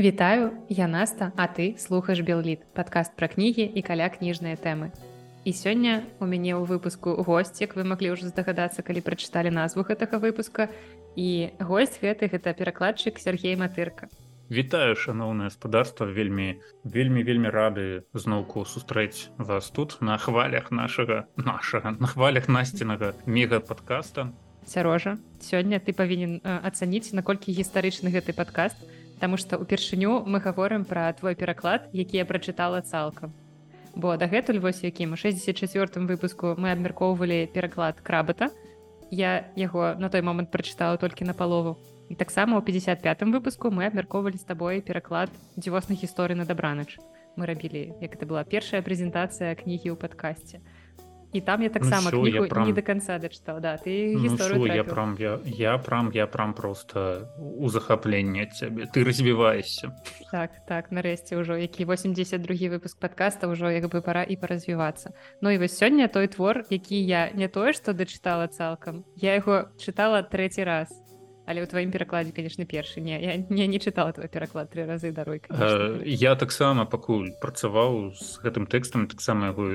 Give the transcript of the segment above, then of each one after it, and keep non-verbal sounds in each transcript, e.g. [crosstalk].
Вітаю, я Наста, а ты слухаеш Белліт, падкаст пра кнігі і каля кніжныя тэмы. І сёння у мяне ў выпуску госць, як вы маглі ўжо здагадацца, калі прачыталі назву гэтага выпуска. І госць гэты гэта перакладчык Сергей Матырка. Вітаю, шаноўнае гаспадарства, вельмі вельмі вельмі рады зноўку сустрэць вас тут на хвалях нашага нашага на хвалях насцінага мегападкаста. Сярожа, сёння ты павінен ацаніць, наколькі гістарычны гэты падкаст, Таму што ўпершыню мы гаворым пра твой пераклад, які я прачытала цалкам. Бо дагэтуль вось якім у 64 выпуску мы абмяркоўвалі пераклад крабата. Я яго на той момант прачытала толькі на палову. І таксама ў 55 выпуску мы абмяркоўвалі з табой пераклад дзівосных гісторый на дабранач. Мы рабілі, як это была першая прэзентацыя кнігі ў падкасці і там я таксама ну, я прям... не до конца дачытаў да ты ну, шо, я прям я, я прям я прям просто у захапленне цябе ты развіваешься так так нарэшце ўжо які 82 выпуск подкаста ўжо як бы пора і паразвівацца Ну і вось сёння той твор які я не тое што дачытала цалкам я яго чытала трэці раз але ў тваім перакладзе конечно першы не я не не чытала твой пераклад три разы дарой я таксама пакуль працаваў з гэтым тэкстам таксама яго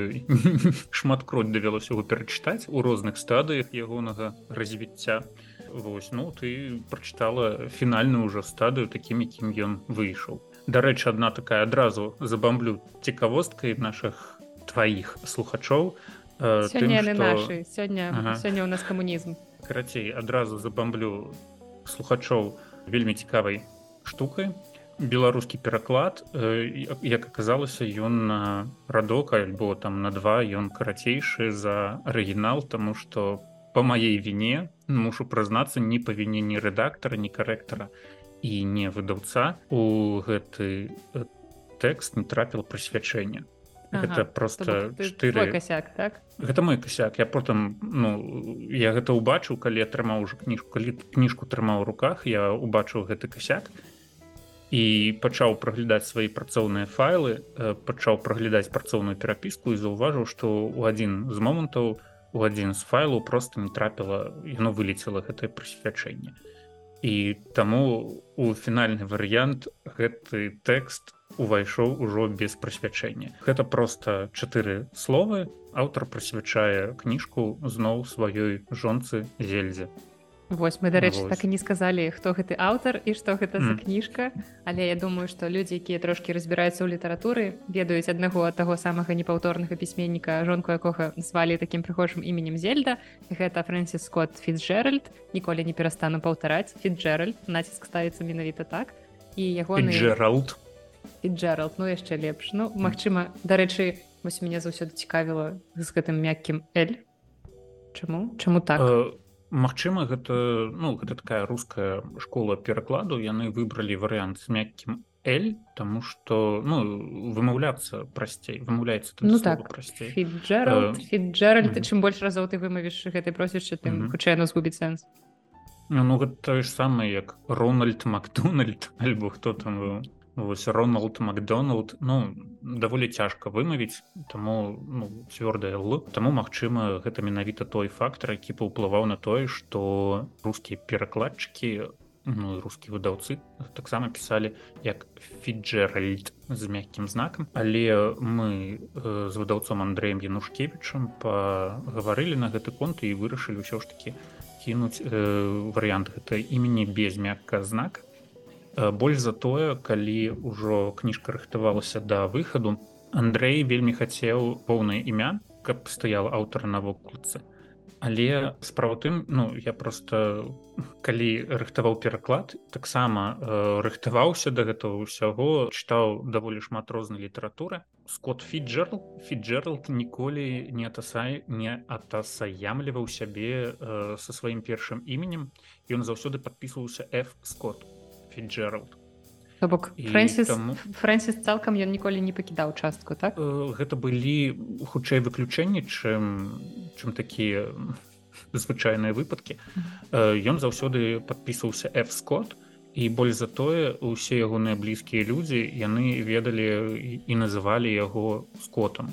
[laughs] шматкрот давялося яго перачытаць у розных стадыях ягонага развіцця. Вось ну ты прачытала фінальную ўжо стадыю такім якім ён выйшаў. Дарэчы адна такая адразу забамблю цікавосткай наших тваіх слухачоў сёння тым, што... нашы сёння ага. сёння у нас камунізм. Карацей адразу забамблю слухачоў вельмі цікавай штукай беларускі пераклад як аказалася ён на радок альбо там на два ён карацейшы за арыгінал тому что по маей віне мушу прызнацца не па віне ні рэдактара ні карэктара і не выдаўца у гэты тэкст не трапіл прысвячэння ага, гэта просто 4 косяк так? Гэта мой косяк. Я потым ну я гэта ўбачыў калі атрымаў уже кніжку калі кніжку трымаў у руках я убачыў гэты косяк і пачаў праглядаць свае працоўныя файлы пачаў праглядаць працоўную перапіску і заўважыў што у адзін з момантаў у адзін з файлаў просто не трапіла яно вылецела гэтае прысвячэнне. І таму у фінальны варыянт гэты тэкст увайшоў ужо без прысвячэння. Гэта просто чатыры словы. Аўтар прысвячае кніжку зноў сваёй жонцы зельзе. Вось мы дарэчы так і не сказалі хто гэты аўтар і што гэта за кніжка але я думаю што людзі якія трошкі разбіраюцца ў літаратуры ведаюць аднаго ад таго самага непаўторнага пісьменніка жонку якога звалі такім прыхожым іменем зельда. Гэта фрэнсіс скотт фітджеральд ніколі не перастану паўтараць фітджеральд націск ставіцца менавіта так. І яго джеральд і Джеральд ну яшчэ лепш ну Мачыма дарэчы вось мяне заўсёды цікавіла з гэтым мяккім эль Чаму чаму так? Э, Магчыма гэта ну гэта такая руская школа перакладу яны выбралі варыянт з мяккім эль тому что ну вымаўляцца прасцей вымаўляецца ну так прасцей Джеральд э, чым больш разоў ты вымавіш гэтай просішча тым хутчэй яно згубіць сэнс Ну, ну гэта тое ж самае як Рональд Макдональд [laughs] альбо хто там вы вось роналд макдоналд ну даволі цяжка вымавіць таму ну, цвёрдая л таму магчыма гэта менавіта той фактор які паўплываў на тое што рускія перакладчыкі ну, рускія выдаўцы таксама пісалі як фіджеральд з мяккім знакам. Але мы э, з выдаўцом андреем янушкевичам пагаварылі на гэты конт і вырашылі ўсё ж таки кінуць э, варыянт гэта імені без мякка знака больш за тое калі ўжо кніжка рыхтавалася да выхаду Андрей вельмі хацеў поўнае імя каб стаяла аўтара на вокладцы. Але справа тым ну я просто калі рыхтаваў пераклад таксама э, рыхтаваўся да гэтага ўсяго чытаў даволі шмат рознай літаратуры. Скотт фіджерл фіджералд ніколі не атасай не атасаямліваў сябе э, са сваім першым іменем. Ён заўсёды подписываўся f скотт фіджералд. Бок фрэнсіс там... фрэнсіс цалкам ён ніколі не пакідаў частку так? Э, гэта былі хутчэй выключэнні чым чым такія звычайныя выпадкі. Ён заўсёды подпісваўся f скотт і больш за тое усе ягоныя блізкія людзі яны ведалі і называлі яго скотам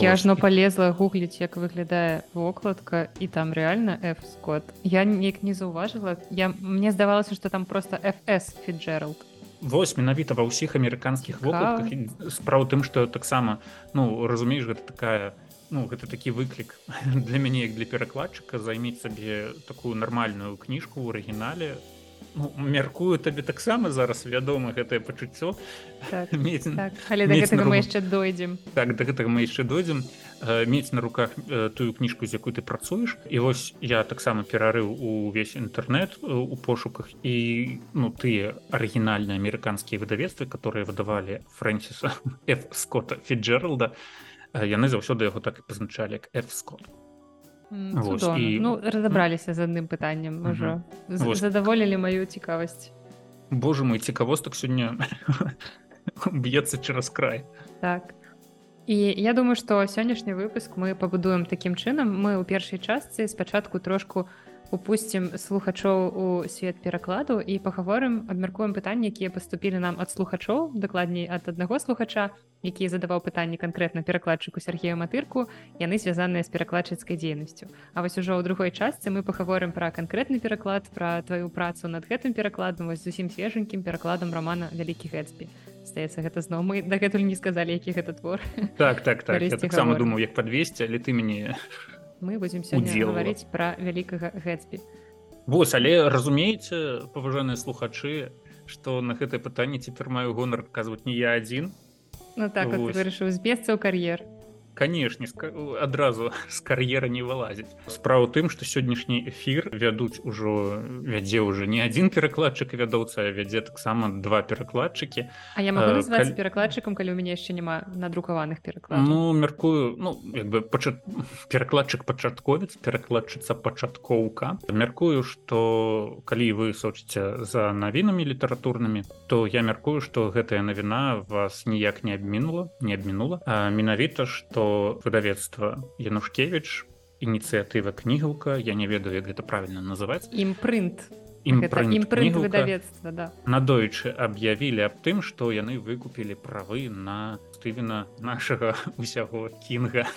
Я ажно полезла гугліць як выглядае вокладка і там реально f скот я неяк не заўважыла. Я мне здавалася что там просто fs фиджералд Вось менавіта ва ўсіх амерыканскіх вокладках. Справа тым што таксама ну разумееш гэта такая ну гэта такі выклік [laughs] для мяне як для перакладчыка. Займець сабе такую нармальную кніжку ў арыгінале ну, мяркую табе таксама зараз вядома гэтае пачуццё. Так, [laughs] так. але да гэтага мы яшчэ дойдзем. Так да гэтага мы яшчэ дойдзем. Мець на руках тую кніжку з якой ты працуеш. І вось я таксама перарыў увесь інтэрнет у пошуках. І ну тыя арыгінальныя амерыканскія выдавецтвы которые выдавалі фрэнсіса [laughs] f скотта фиджералда яны заўсёды яго так і пазначалі як f скотт Вось, і... ну разабраліся з адным пытаннем можа Вось... задаволілі маю цікавасць Боже мой цікавостак сёння [laughs] б'ецца цераз край. Так. І я думаю што сённяшні выпуск мы пабудуем такім чынам мы ў першай частцы спачатку трошку упусцім слухачоў у свет перакладу і пагаворым абмяркуем пытанні якія паступілі нам ад слухачоў дакладней ад аднаго слухача які задаваў пытанні канкрэтна перакладчыку Сергею матырку яны звязаныя з перакладчыцкай дзейнасцю. А вось ужо ў другой частцы мы пагаворым пра канкрэтны пераклад пра тваю працу над гэтым перакладам вось зусім свеженькім перакладам романа вялікі гэтсбі стаецца гэта зноў мы дагэтуль не сказалі які гэта твор. Так так так. Я таксама думаю як падвесці але ты мяне мы будзем сёння гаварыць пра вялікага гэтсбі Вось але разумееце паважаныя слухачы што на гэтае пытанне цяпер маю гонар адказваць не я адзін. Ну так вырашыў збесца ў кар'ер канешне адразу з [laughs] кар'ера не вылазіць справа тым што сённяшні эфір вядуць ужо вядзе ўжо не адзін перакладчык вядоўца вядзе таксама два перакладчыкі А я могу назваць калі... перакладчыкам калі у мяне яшчэ няма надрукаваных пераклад Ну мяркую ну як бы пачат... перакладчык пачатковец перакладчыца пачаткоўка мяркую што калі вы сочыце за навінамі літаратурнымі то я мяркую што гэтая навіна вас ніяк не абмінула не абмінула. Менавіта што выдавецтва янушкевич ініцыятыва кнігаўка я не ведаю як гэта правильно называць. Імпрынт выдавецтва да. надоечы аб'явілі аб тым што яны выкупілі правы на стывена нашага [laughs] усяго кінга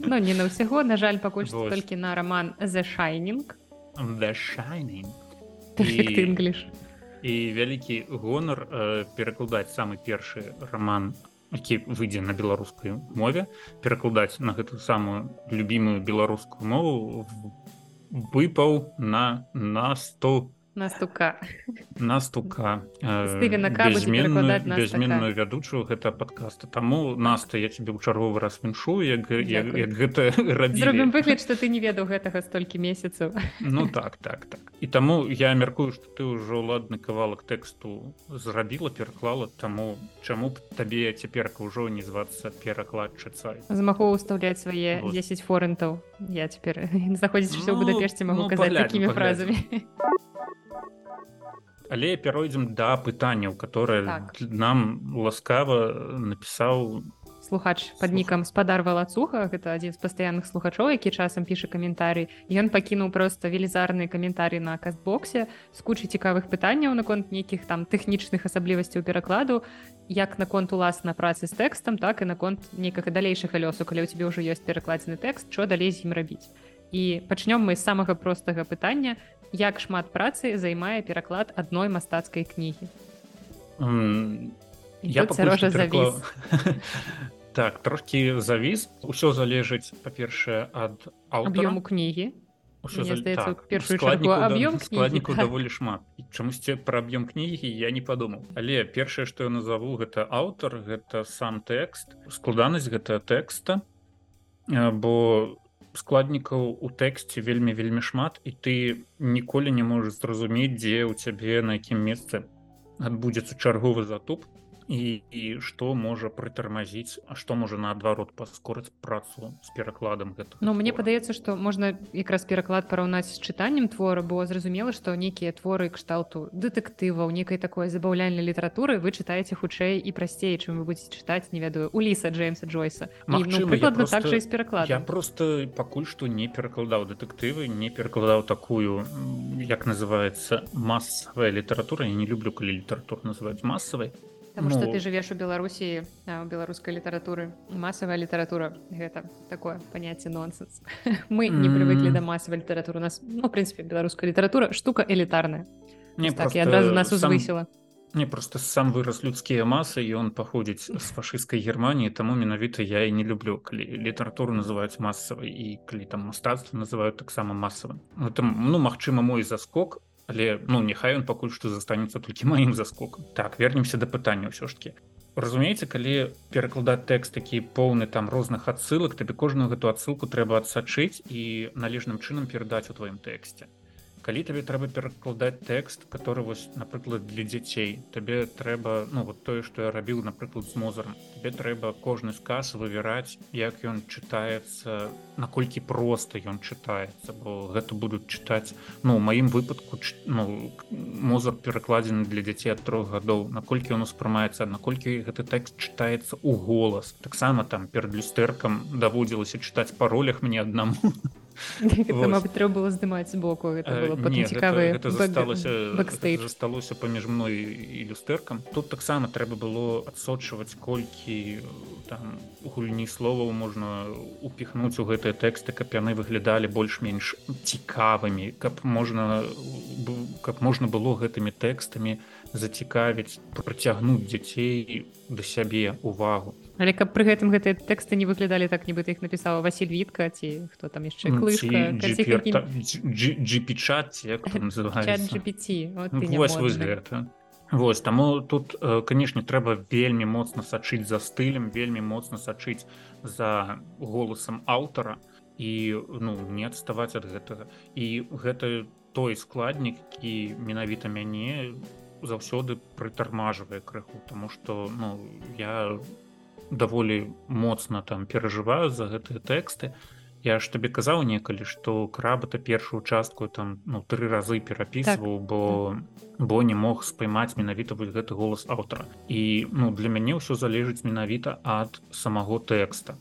но [laughs] ну, не на ўсяго на жаль пакуль што толькі на роман the shining english. і вялікі гонар э, перакладаць самы першы роман які выйдзе на беларускай мове перакладаць на гэтую самую любімую беларускую мову выпаў на на 100 настука. Настука. Безменную вядучую гэта падкаста таму наста я тебе ў чарговы раз віншую як, як, як гэта [laughs] зробім выгляд што ты не ведаў гэтага столькі месяцаў. Ну так так так. І таму я мяркую што ты ўжо ладны кавалак тэксту зрабіла пераклала. Таму чаму б табе цяперка ўжо не звацца перакладчыца змагу ўстаўляць свае 10 форентаў. Я цяпер [laughs] заходзіць все ў будапешце могу ну, казаць такімі фразамі. а але перайдзем да пытанняў которые так. нам ласкава напісаў слухач под нікам спадар валацуха гэта адзін з пастаянных слухачоў які часам піша каментарый ён пакінуў просто велізарны каментарый на кастбоксе з кучай цікавых пытанняў наконт нейкіх там тэхнічных асаблівасцяў перакладу як наконт уласна працы з тэкстам так і наконт нейкага далейшага лёсу калі ў цябе ўжо ёсць перакладзены тэкст що далей з ім рабіць і пачнём мы з самага простага пытання як шмат працы займае пераклад адной мастацкай кнігі. Mm, я рожа завіс. [laughs] так трошки завіс. Усё залежыць па-першае ад аб'ёму кнігі. Так, складніку так. даволі шмат. Чамусьці пра аб'ём кнігі я не падумаў. Але першае што я назову гэта аўтар гэта сам тэкст. Складанасць гэта тэкста. Бо складнікаў у тэксце вельмі вельмі шмат і ты ніколі не можаш зразумець дзе ў цябе на якім месцы адбудзецца чарговы затуп і, і што можа прытармазіць А што можа наадварот паскорыць працу з перакладам гэта Ну мне падаецца што можна якраз пераклад параўнаць з чытаннем твора бо зразумела што нейкія творы кшталту дэтэктываў некай такой забаўляльнай літаратуры вы чытаеце хутчэй і прасцей чым вы будете чытаць не ведаю у ліса джеймса джойса. Ну, прыкладна так з пераклад я просто пакуль што не перакладаў дэтэктывы не перакладаў такую як называется масавая літаратура я не люблю калі літаратур называюць масавай Таму што ты жывеш у Беларусі у беларускай літаратуры масавая літаратура гэта такое паняцце нонсенс. [laughs] Мы не прывыклі да масавай літаратуры нас ну прынпе беларуская літаратура штука элітарная не так, адразу нас узвысіла сам... Не просто сам вырас людскія масы і он паходзіць з фашысцкай германії таму менавіта я і не люблю калі літаратуру называюць масавай і калі там мастацтва называют таксама масавым там ну магчыма мой заскок але ну няхай он пакуль што застанецца толькі маім заскокам. Так вернемся да пытання ўсё ж таки разумееце калі перакладаць тэкст такі поўны там розных адсылак табе кожную гэту адсылку трэба адсачыць і належным чынам перадаць у тваім тэксце калі табе трэба перакладаць тэкст который вось напрыклад для дзяцей табе трэба ну вот тое что я рабіў напрыклад з мозаром тебе трэба кожны сказ вывяраць як ён чытаецца наколькі проста ён чытаецца бо гэта будуць чытаць ну маім выпадку ну, мозар перакладзены для дзяцей ад трох гадоў наколькі ён успрымаецца наколькі гэты тэкст чытаецца у голас. Таксама там перад люстэркам даводзілася чытаць паролях мне аднаму [laughs] [laughs] трэба было здымаць збоку цікавы засталося паміж мной і люстэркам тут таксама трэба было адсочваць колькі там гульні словаў можна упіхнуць у гэтыя тэксты каб яны выглядалі больш-менш цікавымі каб можна каб можна было гэтымі тэкстамі зацікавіць прыцягнуць дзяцей да сябе увагу. Але каб пры гэтым гэтыя тэксты не выглядалі так нібыта іх напісала Васіль вітка ці хто там яшчэ Вось таму тут канешне трэба вельмі моцна сачыць за стылем вельмі моцна сачыць за голасам аўтара і ну не адставаць ад гэтага. І гэта той складнік які менавіта мяне заўсёды прытармажвае крыху тому что ну я даволі моцна там перажываю за гэтыя тэксты. Я ж табе казаў некалі што крабата першую частку там ну тры разы перапісваў так. бо бо не мог спаймаць менавіта вось гэты голас аўтара. І ну для мяне ўсё залежыць менавіта ад самого тэкста.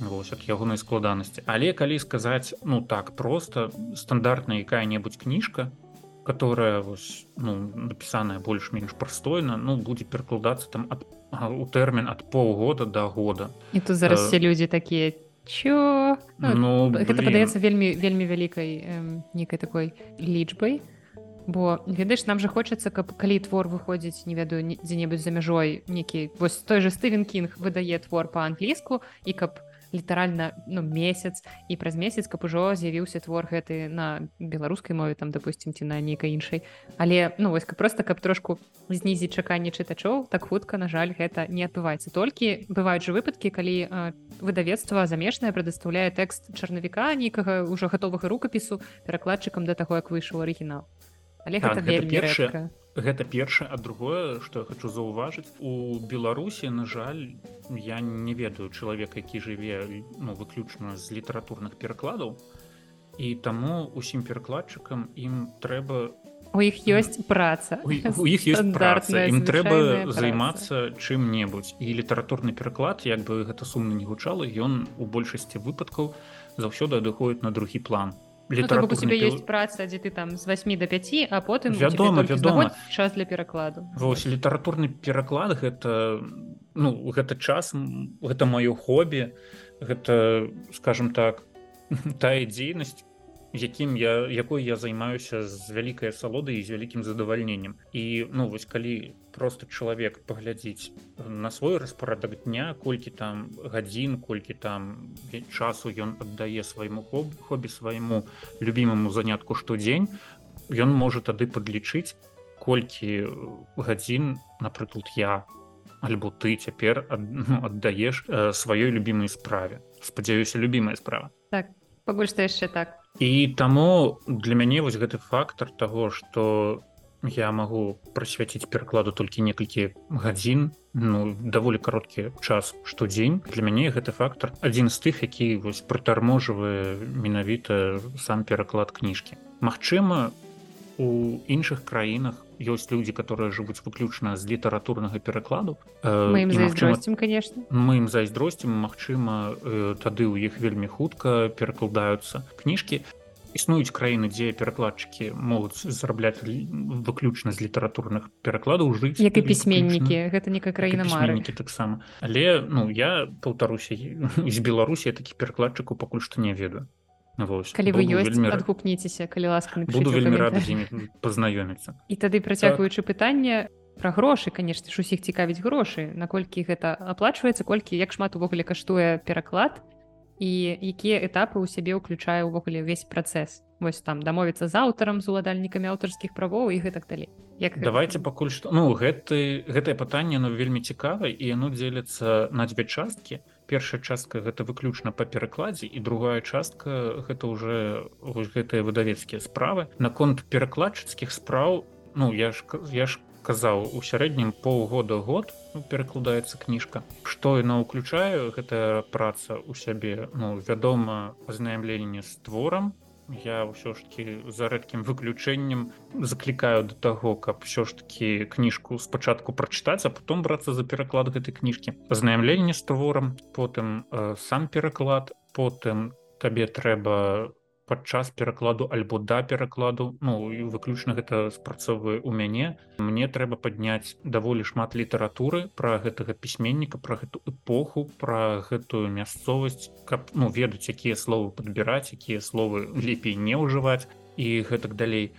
Вось, ад ягонай складанасці. Але калі сказаць ну так просто стандартная якая-небудзь кніжка которая вось ну напісаная больш-менш прастойна ну будзе перакладацца там ад у тэрмін ад паўгода да года. І тут зараз все людзі такія чё? Ну, ну, гэта падаецца вельмі вельмі вялікай нейкай такой лічбай. Бо ведаеш нам жа хочацца каб калі твор выходзіць не ведаю дзе-небудзь за мяжой некі вось той же стывен кінг выдае твор па-англійску і каб літаральна ну месяц і праз месяц каб ужо з'явіўся твор гэты на беларускай мове там допустим ці на нейкай іншай. Але ну вось просто каб трошку знізіць чаканне чытачоў так хутка на жаль гэта не адбываецца. Толькі бываюць жа выпадкі калі выдавецтва замежнае прадастаўляе тэкст чарнавіка нейкага ўжо гатовага рукапісу перакладчыкам да таго як выйшаў арыгінал. Але так, гэта вельмі рэдка гэта першае а другое что я хочу заўважыць у беларусі на жаль я не ведаю чалавека які жыве ну выключна з літаратурных перакладаў і таму усім перакладчыкам ім трэба у іх ёсць праца. У іх ёсць праца ім трэба займацца чым-небудзь. І літаратурны пераклад як бы гэта сумна не гучала ён у большасці выпадкаў заўсёды адыходіць на другі план літаратуры ну, тебе есть праца дзе ты там з 8 до 5 а потым вядома вядома час для перакладу вось літаратурны пераклад гэта ну гэта час гэта маё хобі гэта скажем так [laughs] тая дзейнасць якім я якой я займаюся з вялікай асалодай і з вялікім задавальненнем і ну вось калі просто чалавек паглядзіць на свой распарадак дня колькі там гадзін колькі там часу ён аддае свайму хоб хобі свайму любімаму занятку штодзень ён можа тады падлічыць колькі гадзін напрыклад я альбо ты цяпер аддаеш ну, сваёй любімай справе. Спадзяюся любімая справа. Так пакуль што яшчэ так і таму для мяне вось гэты фактор того что я магу прысвяціць перакладу толькі некалькі гадзін ну даволі кароткі час штодзень. Для мяне гэты фактор адзін з тых які вось прытарможвае менавіта сам пераклад кніжкі. Магчыма у іншых краінах ёсць людзі которые жывуць выключна з літаратурнага перакладу. Мы конечно. мы ім зайздросцім Мачыма тады ў іх вельмі хутка перакладаюцца кніжкі. Існуюць краіны дзе перакладчыкі могуць зарабляць выключна з літаратурных перакладаў жыць як і пісьменнікі. Гэта некая краіна марыкі таксама. Але ну я паўтаруся [laughs] з беларусі такі перакладчыку пакуль што не ведаю Вось. калі вы ёсць вельмі... адгукніцеся калі ласка буду вельмі рада пазнаёміцца і тады працягваючы так. пытанне пра грошы канешне ж усіх цікавіць грошы наколькі гэта аплачваецца колькі як шмат увогуле каштуе пераклад і якія этапы ў сябе ўключае ўвогуле ўвесь працэс вось там дамовіцца з аўтарам з уладальнікамі аўтарскіх правоў і гэтак далей як давайте пакуль што ну гэты гэтае пытанне ну вельмі цікавае і яно дзеліцца на дзве часткі першая частка гэта выключна па перакладзе і другая частка гэта уже вось гэтыя выдавецкія справы. Наконт перакладчыцкіх спраў ну я ж я ж казаў у сярэднім паўгода год ну, перакладаецца кніжка. Што яна ўключаю гэтая праца ў сябе ну вядома азнаямленне з творам я ўсё ж таки за рэдкім выключэннем заклікаю до таго каб все ж таки кніжку спачатку прачытаць а потом брацца за пераклад гэтай кніжкі. Пазнаямленне з творам потым э, сам пераклад потым табе трэба падчас перакладу альбо да перакладу. Ну і выключна гэта спрацоўвае у мяне. Мне трэба падняць даволі шмат літаратуры пра гэтага пісьменніка пра гэту эпоху пра гэтую мясцовасць каб ну ведаць якія словы падбіраць якія словы лепей не ўжываць і гэтак далей.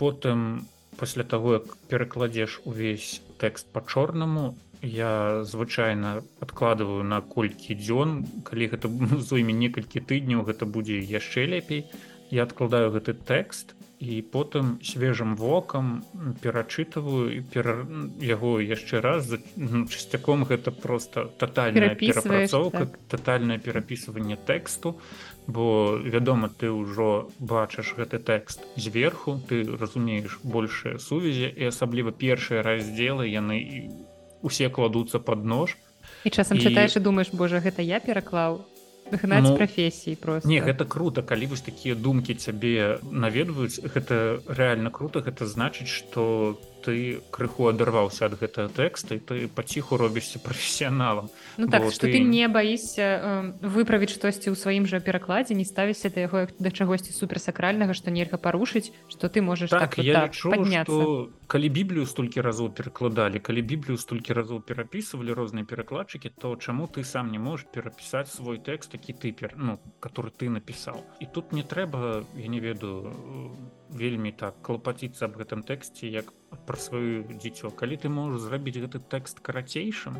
Потым пасля таго як перакладзеш увесь тэкст па-чорнаму я звычайна адкладываю на колькі дзён. Калі гэта зойме некалькі тыдняў гэта будзе яшчэ лепей. Я адкладаю гэты тэкст і потым свежым вокам перачытываю пера... яго яшчэ раз ну, часцяком гэта просто тотальная перапрацоўка так. тотальнае перапісыванне тэксту. Бо вядома ты ўжо бачыш гэты тэкст зверху ты разумееш большыя сувязі і асабліва першыя раздзелы яны і усе кладуцца под нож. І часам і... чытаеш і думаешь Божа гэта я пераклаў? Гнаць ну, прафесіі просто. не гэта круто калі вось такія думкі цябе наведваюць гэта реально круто гэта значыць что ты ты крыху адарваўся ад гэтага тэкста і ты паціху робішся [laughs] прафесіяналам. Ну, так, ты... ты не баішся э, выправіць штосьці ў сваім жа перакладзе не ставіся да яго да чагосьці суперсакральнага што нельга парушыць што ты можаш так, так, я так, лічу, што... калі біблію столькі разоў перакладалі калі біблію столькі разоў перапісывалі розныя перакладчыкі то чаму ты сам не можаш перапісаць свой тэкст такі тыпер ну который ты напісаў? І тут не трэба я не ведаю вельмі так клапаціцца аб гэтым тэксце як пра сваё дзіцё. Калі ты можаш зрабіць гэты тэкст карацейшым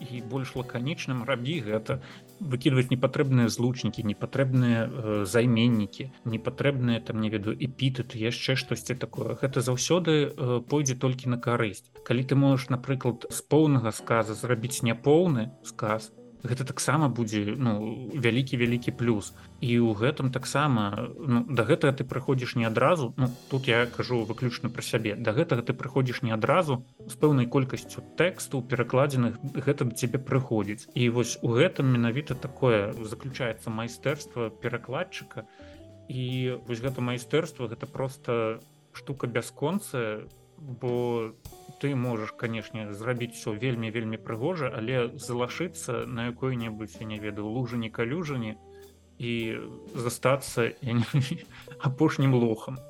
і больш лаканічным рабі гэта. Выкідваць непатрэбныя злучнікі непатрэбныя э, займеннікі непатрэбныя там не ведаю эпітэты яшчэ штосьці такое. Гэта заўсёды э, пойдзе толькі на карысць. Калі ты можаш напрыклад з поўнага сказа зрабіць няпоўны сказ то гэта таксама будзе ну вялікі вялікі плюс. І ў гэтым таксама ну, да гэтага ты прыходзіш не адразу ну, тут я кажу выключна пра сябе да гэтага ты прыходзіш не адразу з пэўнай колькасцю тэксту перакладзеных гэта да цябе прыходзіць. І вось у гэтым менавіта такое заключаецца майстэрства перакладчыка. І вось гэта майстэрства гэта просто штука бясконцая бо ты можаш канешне зрабіць все вельмі вельмі прыгожа але залашыцца на якой-небудзь я не ведаю лужані калюжані і застацца [laughs] апошнім лохам.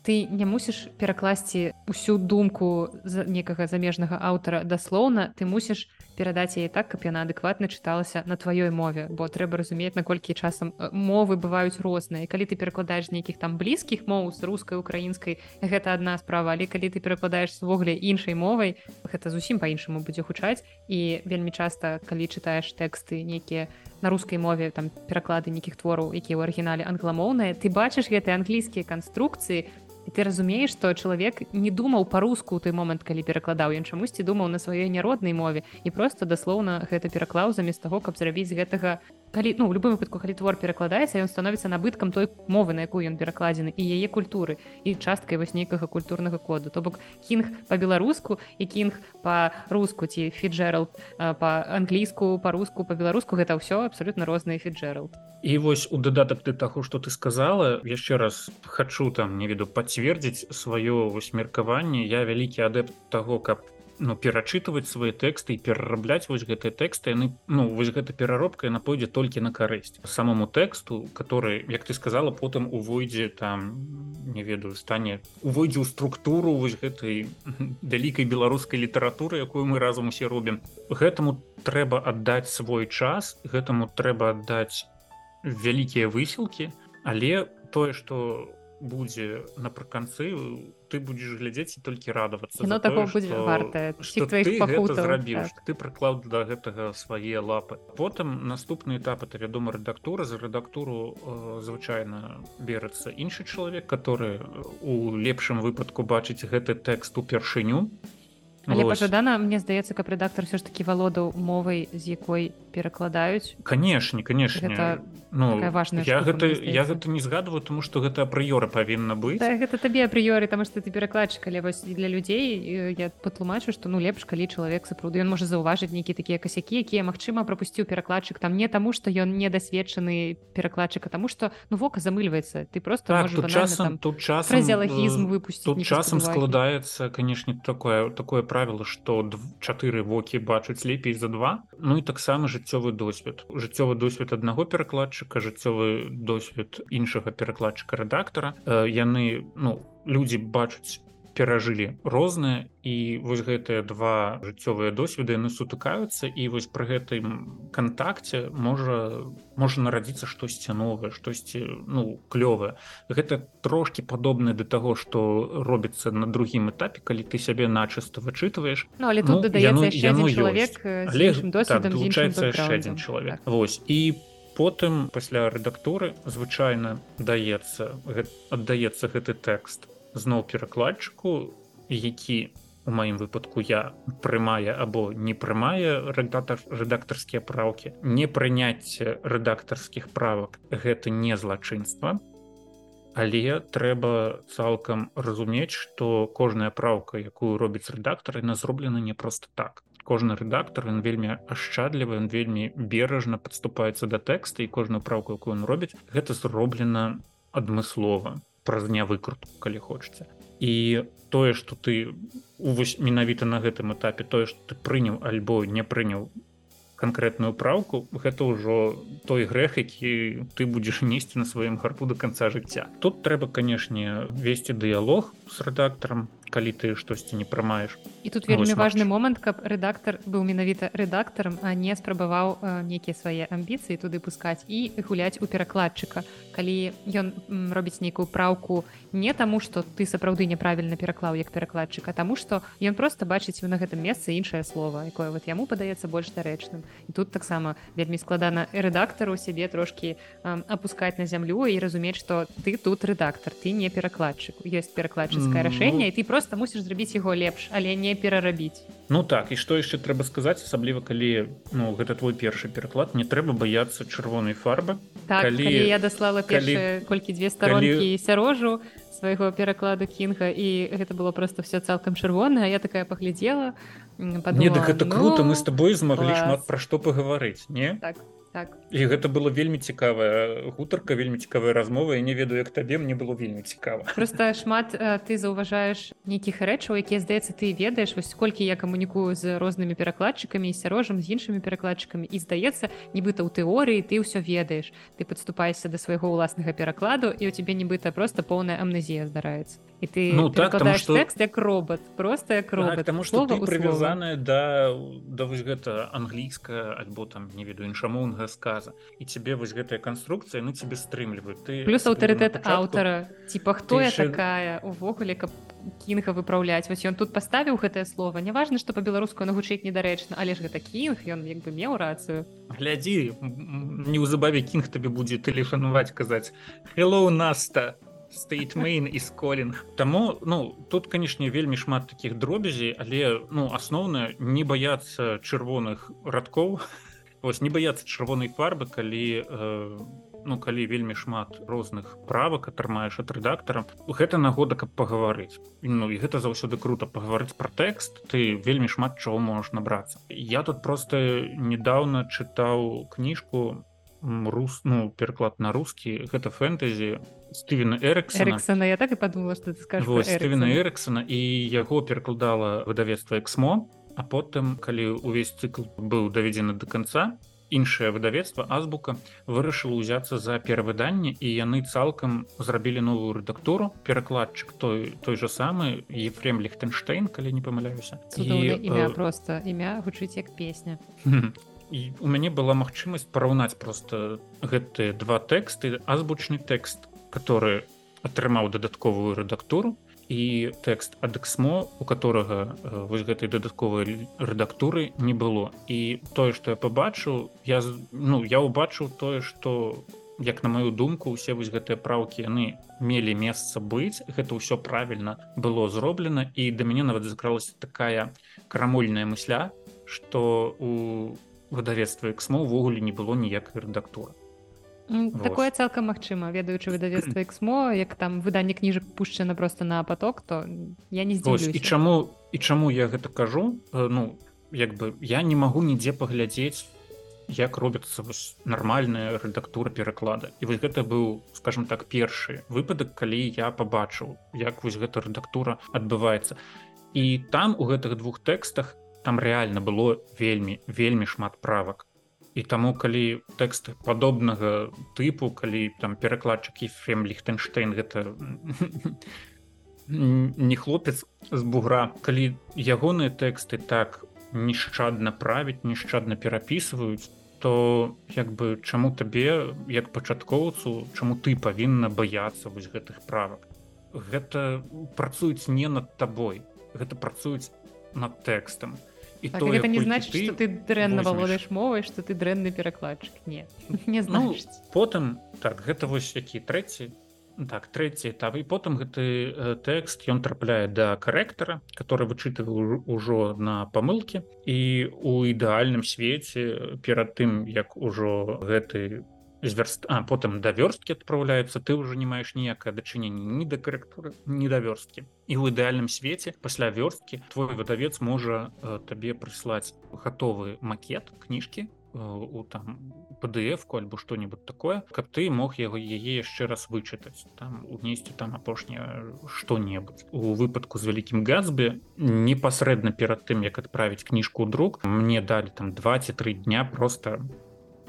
Ты не мусіш перакласці усю думку за некага замежнага аўтара даслоўна ты мусіш перадаць яе так каб яна адэкватна чыталася на тваёй мове. Бо трэба разумець наколькі часам мовы бываюць розныя. Калі ты перакладаеш нейкіх там блізкіх моў з рускай украінскай гэта адна справа. Але калі ты перакладаеш звогуле іншай мовай гэта зусім па-іншаму будзе гучаць. І вельмі часта калі чытаеш тэксты нейкія на рускай мове там пераклады нейкіх твораў якія ў арыгінале англамоўныя ты бачыш гэтыя англійскія канструкцыі ты разумееш што чалавек не думаў па-руску ў той момант калі перакладаў ён чамусьці думаў на сваёй няроднай мове. І просто даслоўна гэта пераклаў замест таго каб зрабіць гэтага калі ну любым выпадку калі твор перакладаецца ён становіцца набыткам той мовы на якую ён перакладзены і яе культуры і часткай вось нейкага культурнага коду то бок кінг па-беларуску і кінг па-руску ці фіджерал па-англійску па-руску па-беларуску гэта ўсё абсолютно розныя фіджерал і вось у дадатак ты таго што ты сказала яшчэ раз хачу там не веду пацвердзіць сваё вось меркаванне я вялікі адэпт таго каб ну перачытваць свае тэксты і перарабляць вось гэтыя тэксты яны ну вось гэта пераробка яна пойдзе толькі на карысць. Самому тэксту который як ты сказала потым увойдзе там не ведаю стане увойдзе ў структуру вось гэтай вялікай беларускай літаратуры якую мы разам усе робім. Гэтаму трэба аддаць свой час гэтаму трэба аддаць вялікія высілкі але тое что будзе напрыканцы ты будзеш глядзець і толькі радавацца но такого будзе варта зрабіш так. ты прыклаў да гэтага свае лапы. Потым наступны этап это вядома рэдактура за рэдактуру э, звычайна берацца іншы чалавек который у лепшым выпадку бачыць гэты тэкст упершыню Але пажадана мне здаецца каб рэдактор все ж таки валодаў мовай з якой перакладаюць. Канешне канешне ну важная я гэта я гэта не згадываю тому что гэта прыёра павінна быць да, гэта табе прыёры там что ты перакладчык але вось для людзей я патлумачу что ну лепш калі чалавек сапраўды ён можа заўважыць нейкі такія касякі якія магчыма прапусціў перакладчык там не таму что ён недасведчаны перакладчыка тому что ну вока замыльваецца ты просто так, тут часам тут час фразеологізм э, выпусціць тут часам складаецца канешне такое такое правіла что чатыры вокі бачаць лепей за два. Ну і таксама жыццёвы досвед жыццёвы досвед аднаго перакладчыка жыццёвы досвед іншага перакладчыка рэдактара. Яны ну людзі бачаць перажылі розныя і вось гэтыя два жыццёвыя досведы яны сутыкаюцца і вось пры гэтым кантакце можа можа нарадзіцца штосьці новае штосьці ну клёвае. Гэта трошки падобна да таго што робіцца на другім этапе калі ты сябе начыста вычытваеш. Ну, але тут ну, яно, яно чалавек досведчаецца так, яшчэ адзін чалавек. Так. Вось і потым пасля рэдактуры звычайна даецца аддаецца гэты тэкст зноў перакладчыку які у маім выпадку я прымае або не прымае рэдактор рэдактарскія праўкі. Не прыняцце рэдактарскіх правак гэта не злачынства. Але трэба цалкам разумець што кожная праўка якую робіць рэдактар на зроблена не просто так кожны рэдактор ён вельмі ашчадлівы ён вельмі бережна падступаецца да тэкста і кожную праўку якую он робіць гэта зроблена адмыслова праз дня выкрутку калі хочаце. І тое что ты вось менавіта на гэтым этапе тое что ты прыняў альбо не прыняў конкретную праўку гэта ўжо той грэх які ты будзеш несці на сваім гарпу до конца жыцця. Тут трэба канешне весці дыялог с рэдактарам калі ты штосьці не прымаеш і тут вельмі важны момант каб рэдактор быў менавіта рэдактарам а не спрабаваў нейкія свае амбіцыі туды пускаць і гуляць у перакладчыка калі ён робіць нейкую праўку не таму что ты сапраўды няправільна пераклаў як перакладчыка таму что ён просто бачыць на гэтым месцы іншае слово якое вот яму падаецца больш дарэчным. І тут таксама вельмі складана рэдактару сябе трошки опускать на зямлю і разумець что ты тут рэдактор ты не перакладчык. Ёсць перакладчыцкае рашэнне і ты просто мусіш зрабіць яго лепш але не перарабіць Ну так і што яшчэ трэба сказаць асабліва калі ну гэта твой першы пераклад не трэба баяцца чырвонай фарбы. Так, калі... калі я даслала калі... колькі дзве старонкі калі... сярожу свайго перакладу кінга і гэта было просто все цалкам чырвона я такая паглядзела подумала, не так это ну, круто мы с тобой змаглі шмат пра што пагаварыць не? Так так. І гэта было вельмі цікавая гутарка вельмі цікавая размова. І не ведаю як табе мне было вельмі цікава. Просто шмат ты заўважаеш нейкіх рэчаў якія здаецца ты ведаеш. Вось колькі я камунікую з рознымі перакладчыкамі сярожам з іншымі перакладчыкамі. І здаецца нібыта ў тэорыі ты ўсё ведаеш. Ты падступаешся да свайго ўласнага перакладу і у цябе нібыта просто поўная амнезія здараецца. І ты ну так что тэкст як робот просто як робот так, потому что прывязаная да да вось гэта англійская альбо там не ведаю іншамоўнага сказа. І тебе вось гэтая канструкцыя ну тебе стрымліваю ты плюс аўтарытэт аўтара типа хто я еще... такая? Увогуле каб кінга выпраўляць вось ён тут паставіў гэтае слово. Неважна что по-беларуску нагучыць недарэчна але ж гэта кінг ён як бы меў рацыю глядзі неўзабаве кінг табе будзе тэлефанаваць казаць hello наста стейтмейн і сколінг Таму ну тут канешне вельмі шмат таких дробязей але ну асноўна не баяцца чырвоных радкоў вось не баяцца чырвонай фарбы калі э, ну калі вельмі шмат розных правак атрымаеш ад рэдактара. Гэта нагода каб пагаварыць. Ну і гэта заўсёды круто пагаварыць пра тэкст ты вельмі шмат чаго можаш набрацца. Я тут просто недавно чытаў кніжку рус ну пераклад на рускі гэта фэнтэзі стывена эриксона я так і подумала что ты скажешь стывена эриксона і яго перакладала выдавецтва эксмо а потым калі увесь цикл быў даведзены до конца іншае выдавецтва азбука вырашыла ўзяцца за перавыданне і яны цалкам зрабілі новую рэдактуру перакладчык той той же самы ефрем лихтенштейн калі не памыляюся. І імя э... просто імя гучыць як песня. І у мяне была магчымасць параўнаць просто гэтыя два тэксты азбучны тэкст который атрымаў дадатковую рэдактуру і тэкст адэксмо у которого э, вось гэтай дадатковай рэдактуры не было. І тое что я побачыў я ну я убачыў тое что як на маю думку усе вось гэтыя праўкі яны мелі месца быць гэта ўсё правильно было зроблена і да мяне нават закралася такая крамольная мысля что у выдавецтва эксмо увогуле не было ніякай рэдактуры такое цалкам магчыма ведаючы выдавецтва [clears throat] эксмо як там выданне кніжак пушчана просто на поток то я не здзівлюся. і чаму і чаму я гэта кажу э, ну як бы я не магу нідзе паглядзець як робіцца нармальная рэдактура пераклада. І вось гэта быў скажем так першы выпадак калі я пабачыў як вось гэта рэдактура адбываецца. І там у гэтых двух тэкстах там реально было вельмі вельмі шмат правак і таму калі тэкст падобнага тыпу калі там перакладчык ефрем лихтенштейн гэта [laughs] не хлопец з бугра калі ягоныя тэксты так нешчадна правіць нешчадна перапісваюць то як бы чаму табе як пачаткоўцу чаму ты павінна баяцца вось гэтых правак? Гэта працуюць не над табой гэта працуюць над тэкстам і так, то это не значит ты, что ты дрэнна валодаеш мовай что ты дрэнны перакладчык [laughs] не не знаю ну, потым так гэта вось які трэці так трэці этап. І потым гэты э, тэкст ён трапляе да карэктара который вычытываў ужо на памылкі. І у ідэальным свеце перад тым як ужо гэты зверст а потым да вёрсткі адпраўляецца ты ўжо не маеш ніякае дачыненне ні да карэктуры не да вёрсткі і ў ідэальным свеце пасля вёрсткі твой выдавец можа э, табе прыслаць гатовы макет кніжкі э, у там pdf-ку альбо что-нибудь такое каб ты мог яго яе яшчэ раз вычытаць там унесці там апошняе что-небудзь у выпадку з вялікім газбе непасрэдна перад тым як адправіць кніжку друк мне далі там 23 дня просто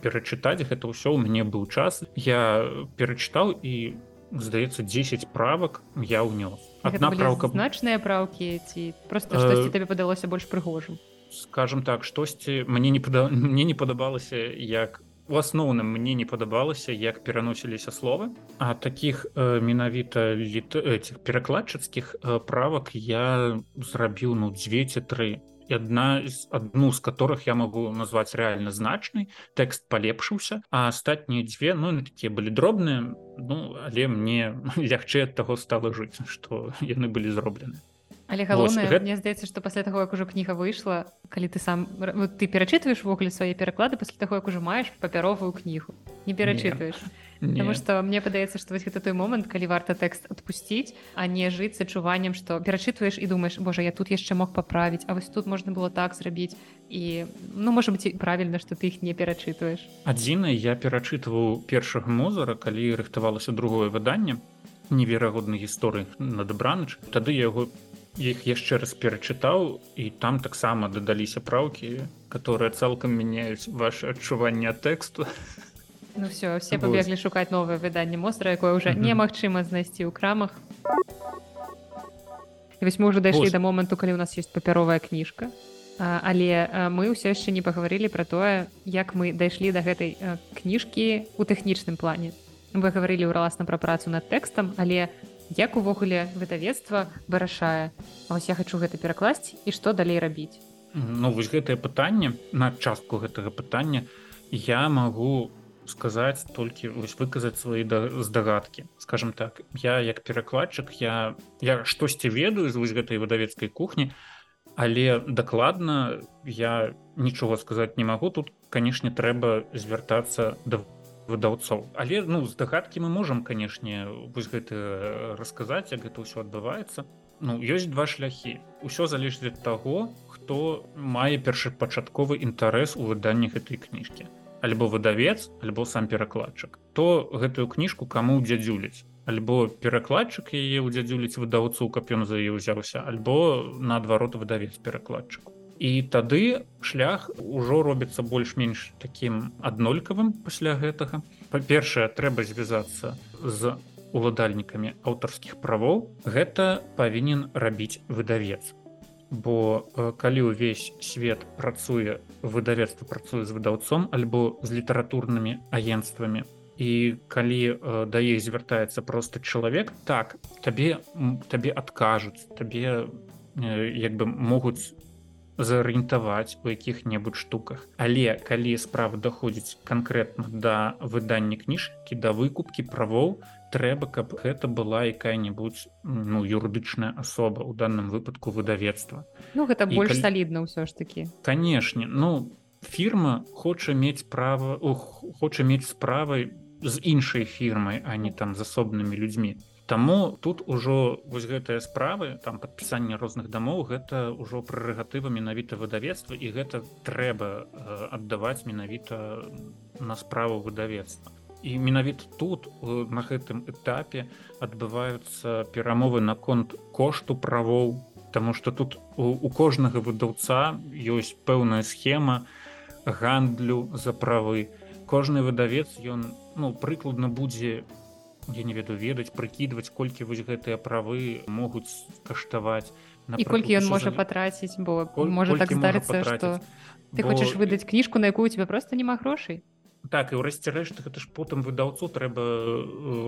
перачытаць гэта ўсё у мяне быў час. Я перачытаў і здаецца 10 правак я ўнёс. Одна праўка значныя праўкі ці просто штосьці э... табе падалося больш прыгожым? скажем так штосьці мне не пада... мне не падабалася як у асноўным мне не падабалася як пераносіліся словы. А таких э, менавіта літ этих перакладчыцкіх э, правак я зрабіў ну дзве ці тры і одна з одну з которых я могу назваць реально значнай тэкст палепшыўся а астатнія дзве ну такія былі дробныя ну але мне [laughs] лягчэй ад таго стала жыць что [laughs] яны былі зроблены але галоўнае гэта... мне здаецца што пасля таго як ужо кніга выйшла калі ты сам ты перачытваеш ввогуле свае пераклады пасля таго як ужо маеш папяровую кнігу не перачытваеш. Таму што мне падаецца, што вось гэта той момант, калі варта тэкст адпусціць, а не жыць з адчуваннем, што перачытваеш і думаеш, Божа, я тут яшчэ мог паправіць, А вось тут можна было так зрабіць і ну можа быць правільна, што ты іх не перачытваеш. Адзінай я перачытваў першага мозара, калі рыхтавалася другое выданне неверагоднай гісторыі на дабраныч. Тады яго іх яшчэ раз перачытаў і там таксама дадаліся праўкі, которые цалкам мяняюць ваше адчуванне тэксту. Ну все все побеглі шукаць новае выданне мостра якое уже немагчыма знайсці ў крамах. Вось мы уже дайшлі до моманту калі у нас есть папяровая кніжка. Але мы ўсё яшчэ не пагаварылі про тое як мы дайшлі до гэтай кніжкі у тэхнічным плане. Вы гаварылі ўраласна пра працу над тэкстам але як увогуле выдавецтва вырашае ось я хочу гэта перакласці і што далей рабіць. Ну вось гэтае пытанне на частку гэтага пытання я магу сказаць толькі вось выказаць свои здагадкі. Скажем так я як перакладчык я я штосьці ведаю з вось гэтай выдавецкай кухні але дакладна я нічога сказаць не магу. Тут канешне трэба звяртацца да выдаўцоў але ну здагадкі мы можам канешне вось гэта расказаць як гэта ўсё адбываецца. Ну ёсць два шляхі. Ўсё залежыць ад таго хто мае першапачатковы інтарэс у выданні гэтай кніжкі. Альбо выдавец альбо сам перакладчык. То гэтую кніжку каму дзядзюліць альбо перакладчык яе ў дзядзюліць выдаўцу каб ён за яе ўзяўся альбо наадварот выдавец перакладчыку і тады шлях ужо робіцца больш-менш такім аднолькавым пасля гэтага. Па-першае трэба звязацца з уладальнікамі аўтарскіх правоў. Гэта павінен рабіць выдавец. Бо э, калі ўвесь свет працуе выдавецтва працуе з выдаўцом альбо з літаратурнымі агенствамі і калі э, да іх звяртаецца просто чалавек так табе табе адкажуць табе э, як бы могуць зарыентаваць у якіх-небудзь штуках. Але калі справа даходзіць канкрэтна да выдання кніжкі да выкупкі правоў трэба каб гэта была якая-небудзь ну юрыдычная асоба у данным выпадку выдавецтва. Ну гэта І больш калі... салідна ўсё ж такі. Канешне ну фірма хоча мець права хоча мець справай з іншай фірмай а не там з асобнымі людзьмі Таму тут ужо вось гэтыя справы там падпісанне розных дамоў гэта ўжо прэрагатыва менавіта выдавецтва і гэта трэба э, аддаваць менавіта на справу выдавецтва. Менавіта тут на гэтым этапе адбываюцца перамовы наконт кошту правоў Таму что тут у, у кожнага выдаўца ёсць пэўная схема гандлю за правы. Кожны выдавец ён ну прыкладна будзе я не ведаю ведаць прыкідваць колькі вось гэтыя правы могуць каштаваць. І колькі ён можа патраціць бо можа так здарыцца что ты хочаш выдаць кніжку на якую у тебя просто няма грошай так і ўрэшце рэшт гэта ж потым выдаўцу трэба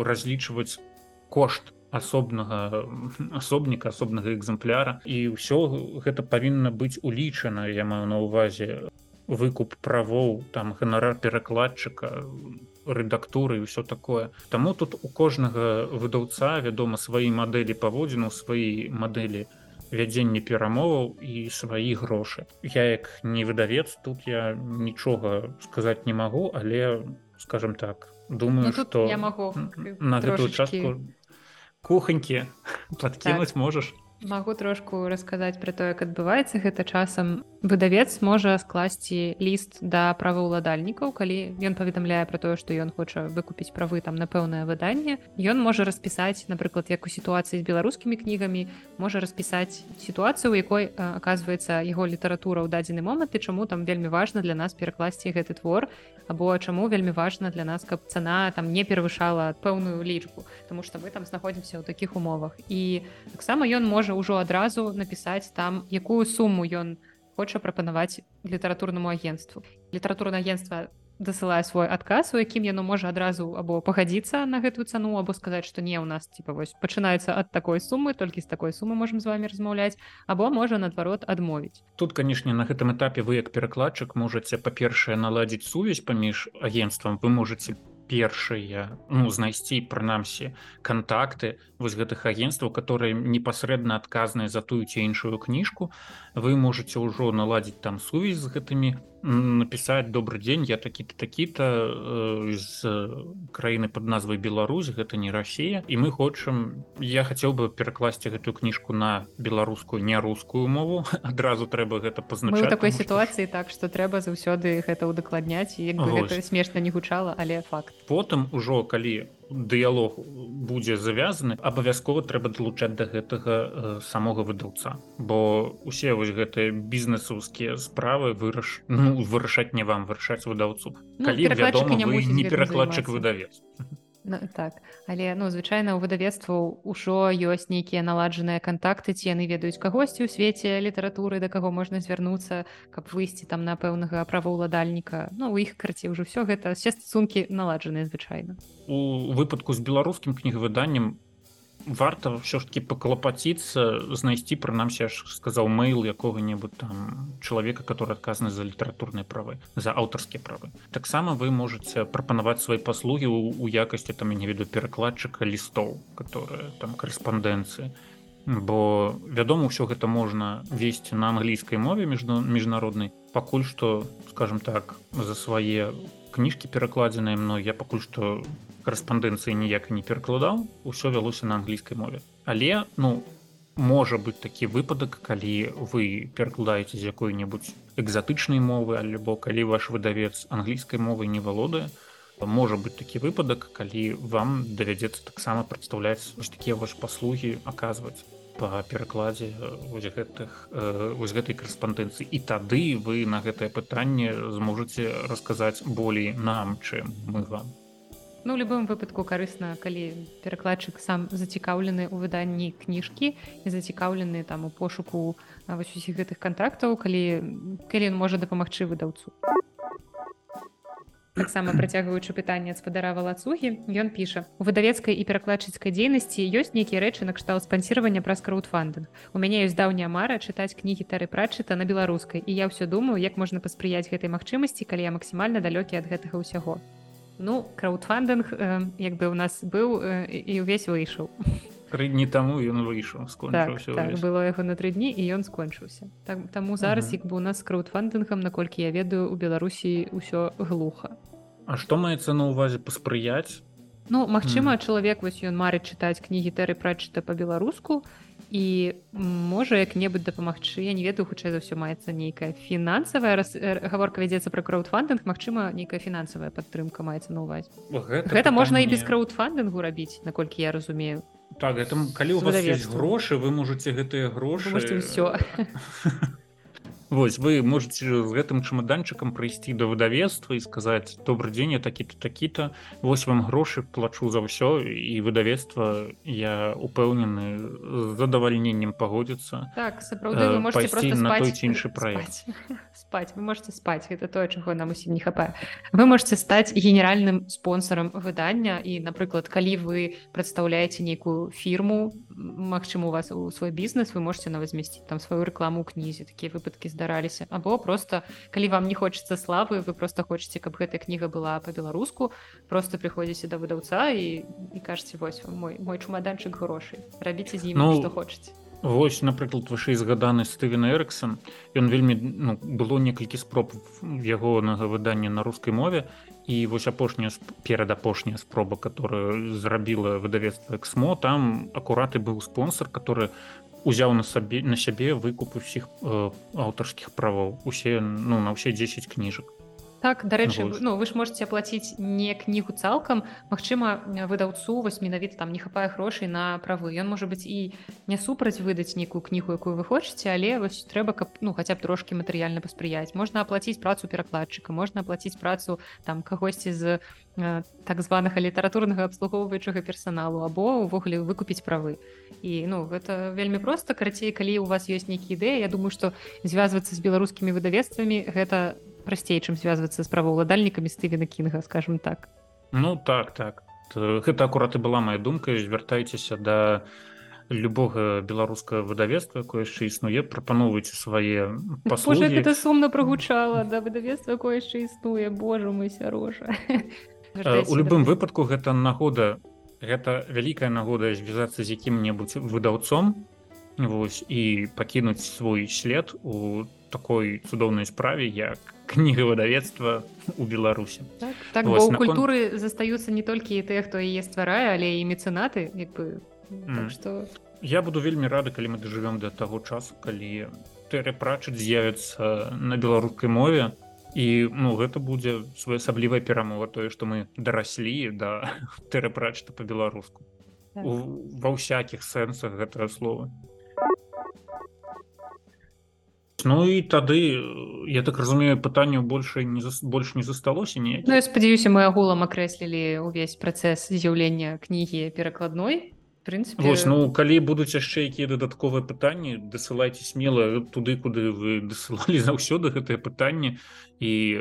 разлічваць кошт асобнага асобніка асобнага экземпляра. І ўсё гэта павінна быць улічана я маю на ўвазе выкуп правоў там ганарар перакладчыка рэдактуры і ўсё такое. Таму тут у кожнага выдаўца вядома свае мадэлі паводзіну свае мадэлі вядзенне перамоваў і свае грошы. Я як не выдавец тут я нічога сказаць не магу але скажем так думаю ну, что я могу на гэтую частку кухонькі подкинуть так. можешь магу трошку расказаць пра то як адбываецца гэта часам выдавец можа скласці ліст да праваўладальнікаў калі ён паведамляе пра тое што ён хоча выкупіць правы там на пэўнае выданне. Ён можа распісаць напрыклад як у сітуацыі з беларускімі кнігамі можа распісаць сітуацыю у якой аказваецца яго літаратура ў дадзены момант і чаму там вельмі важна для нас перакласці гэты твор або чаму вельмі важна для нас каб цана там не перавышала пэўную лічбу Таму што мы там знаходзімся ў такіх умовах. І таксама ён можа ўжо адразу напісаць там якую суму ён хоча прапанаваць літаратурнаму агенству. Літаратурна агенства дасылае свой адказ у якім яно можа адразу або пагадзіцца на гэтую цану або сказаць што не ў нас типа вось пачынаецца ад такой сумы толькі з такой сумы можемм з вами размаўляць або можа наадварот адмовіць. Тут канешне на гэтым этапе вы як перакладчык можаце па-першае наладзіць сувязь паміж агенствам. Вы можете першыя ну знайсці прынамсі контакты вось гэтых агентстваў которые непасрэдна адказныя за тую ці іншую кніжку вы можете ўжо наладзіць там сувязь з гэтымі написать добрый день я такі-то такі-то э, з краіны под назвай Беларусь гэта не Россия. І мы хочам я хацеў бы перакласці гэтую кніжку на беларускую не рускую мову. [laughs] Адразу трэба гэта пазначаць такой сітуацыі так что трэба заўсёды гэта удакладняць смешна не гучала але факт. Потым ужо калі дыялог будзе завязаны абавязкова трэба далучаць да гэтага э, самога выдаўца. Бо усе вось гэтыя бізнесаўскія справы выраш ну, вырашаць не вам вырашаць выдаўцу. Ну, калі вядома не, не перакладчык выдавец Ну, так. Але ну звычайна у выдавецтваў ужо ёсць нейкія наладжаныя кантакты ці яны ведаюць кагосьці ў свеце літаратуры да каго можна звярнуцца каб выйсці там на пэўнага праваўладальніка. Ну у іх карці ўжо ўсё гэта все стасункі наладжаныя звычайна. У выпадку з беларускім кнігавыданнем варта ўсё ж таки паклапаціцца знайсці прынамсі аж сказаў мэйл якога-небудзь там чалавека который адказаны за літаратурныя правы за аўтарскія правы. Таксама вы можете прапанаваць свае паслугі у якасці там не веду перакладчыка лістоў которые там корэспандэнцыі бо вядома ўсё гэта можна весці на англійскай мове між міжнароднай. Пакуль што скажем так за свае кніжкі перакладзеныя мной я пакуль што корэспандэнцыі ніяк не перакладаў усё вялося на англійскай мове. Але ну можа быць такі выпадак калі вы перакладаеце з якой-небудзь экзатычнай мовы альбо калі ваш выдавец англійскай мовы не валодае можа быць такі выпадак калі вам давядзецца таксама прадстаўляць такія ваш паслугі аказваць па перакладзе гэтых вось гэтай карэспандэнцыі і тады вы на гэтае пытанне зможаце расказаць болей нам чым мы вам Ну, любым выпадку карысна калі перакладчык сам зацікаўлены ў выданні кніжкі і зацікаўлены там у пошуку вось усіх гэтых контрактаў калі калі ён можа дапамагчы выдаўцу. Таксама працягваючы пытанне спадара валацугі ён піша у выдавецкай і перакладчыцкай дзейнасці ёсць нейкія рэчы накшталт спансіравання праз краудфандынг. У мяне ёсць даўняя мара чытаць кнігі тары прачыта на беларускай і я ўсё думаю як можна паспрыяць гэтай магчымасці калі я максімальна далёкі ад гэтага ўсяго ну краудфандынг э, як бы у нас быў э, і ўвесь выйшаў тры дні таму ён выйшаў так, так, было яго на тры дні і ён скончыўся так, таму зараз як бы у нас краудфандынгам наколькі я ведаю у беларусі ўсё глуха А што маецца на ўвазе паспрыяць? Ну магчыма, mm. чалавек вось ён марыць чытаць кнігі тэры прачыта па-беларуску і можа як-небудзь дапамагчы я не ведаю хутчэй за ўсё маецца нейкая фінансавая раз гаворка вядзецца пра краудфандынг Мачыма нейкая фінансавая падтрымка маецца на ўвазе гэта, гэта можна і без краудфандынгу рабіць наколькі я разумею. Так гэта калі у вас есть грошы вы можете гэтыя грошы ўсё [laughs] Вось вы можете з гэтым чамаданчыкам прыйсці да выдавецтва і сказаць добрый дзень я такі-то такі-то вось вам грошы плачу за ўсё і выдавецтва я упэўнены з задавальненнем пагодзіцца. Так сапраўды вы можете просто на той ці іншы праект. Спать [laughs] вы можете спать это тое чаго нам усім не хапае. Вы можете стаць генеральным спонсорам выдання і напрыклад калі вы прадстаўляеце нейкую фірму Магчыма у вас у свой бізнес вы можете на возмесціць там сваю рэкламу кнізе такія выпадкі зда здараліся або просто калі вам не хочется славы вы просто хочетце каб гэтая кніга была по-беларуску просто прыходзіце да выдаўца і і кажце вось мой мой чумаданчык грошай рабіце з ім ну, што хочаце Вось напрыклад вышэй згаданы Стывен Эрксон ён вельмі ну, было некалькі спроб ягонага выдання на рускай мове. І вось апошняя перад апошняя спроба которую зрабіла выдавецтва эксмо там акураты быў спонсор который узяў на сабе на сябе выкуп усіх э, аўтарскіх правоў усе ну на ўсе 10 кніжак так дарэчы ну вы ж можете аплаціць не кнігу цалкам Мачыма выдаўцу вось менавіта там не хапае грошай на правы. Ён можа быць і не супраць выдаць нейкую кнігу якую вы хочаце але вось трэба каб ну хаця б трошки матэрыяльна паспрыяць можна аплаціць працу перакладчыка можна аплаціць працу там кагосьці з э, так званага літаратурнага абслугоўваючага персаналу або увогуле выкупіць правы. І ну гэта вельмі проста карацей калі у вас ёсць нейкія ідэі Я думаю што звязвацца з беларускімі выдавецтвамі гэта не прасцей чым звязвацца з праваўладальнікамі стывена кінга скажем так. Ну так так. Гэта акурат і была моя думка звяртайцеся да любога беларускага выдавецтва якое яшчэ існуе прапаноўвайце свае паслуги это сумна прогучала да выдавецтва якое яшчэ існуе Божа мы сярожа. [laughs] У любым выпадку гэта нагода гэта вялікая нагода звязацца з якім-небудзь выдаўцом вось і пакінуць свой след у такой цудоўнай справе як [laughs] кніга выдавецтва у беларусі так, так Вось, у культуры након... застаюцца не толькі тыя хто яе стварае але і мецэнаты як бы. Mm. так, что я буду вельмі рады калі мы дажывём да таго часу калі тэры прачыць з'явіцца на беларускай мове. І ну гэта будзе своеасаблівая перамова тое што мы дараслі да [laughs] тэрапрачта по-беларуску так. ва ўсякіх сэнсах гэтага слова Ну і тады я так разумею пытанняў больше не больш не засталося не ну, спадзяюся мы агулам акрэслілі ўвесь працэс з'яўлення кнігі перакладной. Прынцыпе Вось, ну калі будуць яшчэ якія дадатковыя пытанні дасылайце смела туды куды вы [laughs] дасылалі заўсёды гэтае пытанне і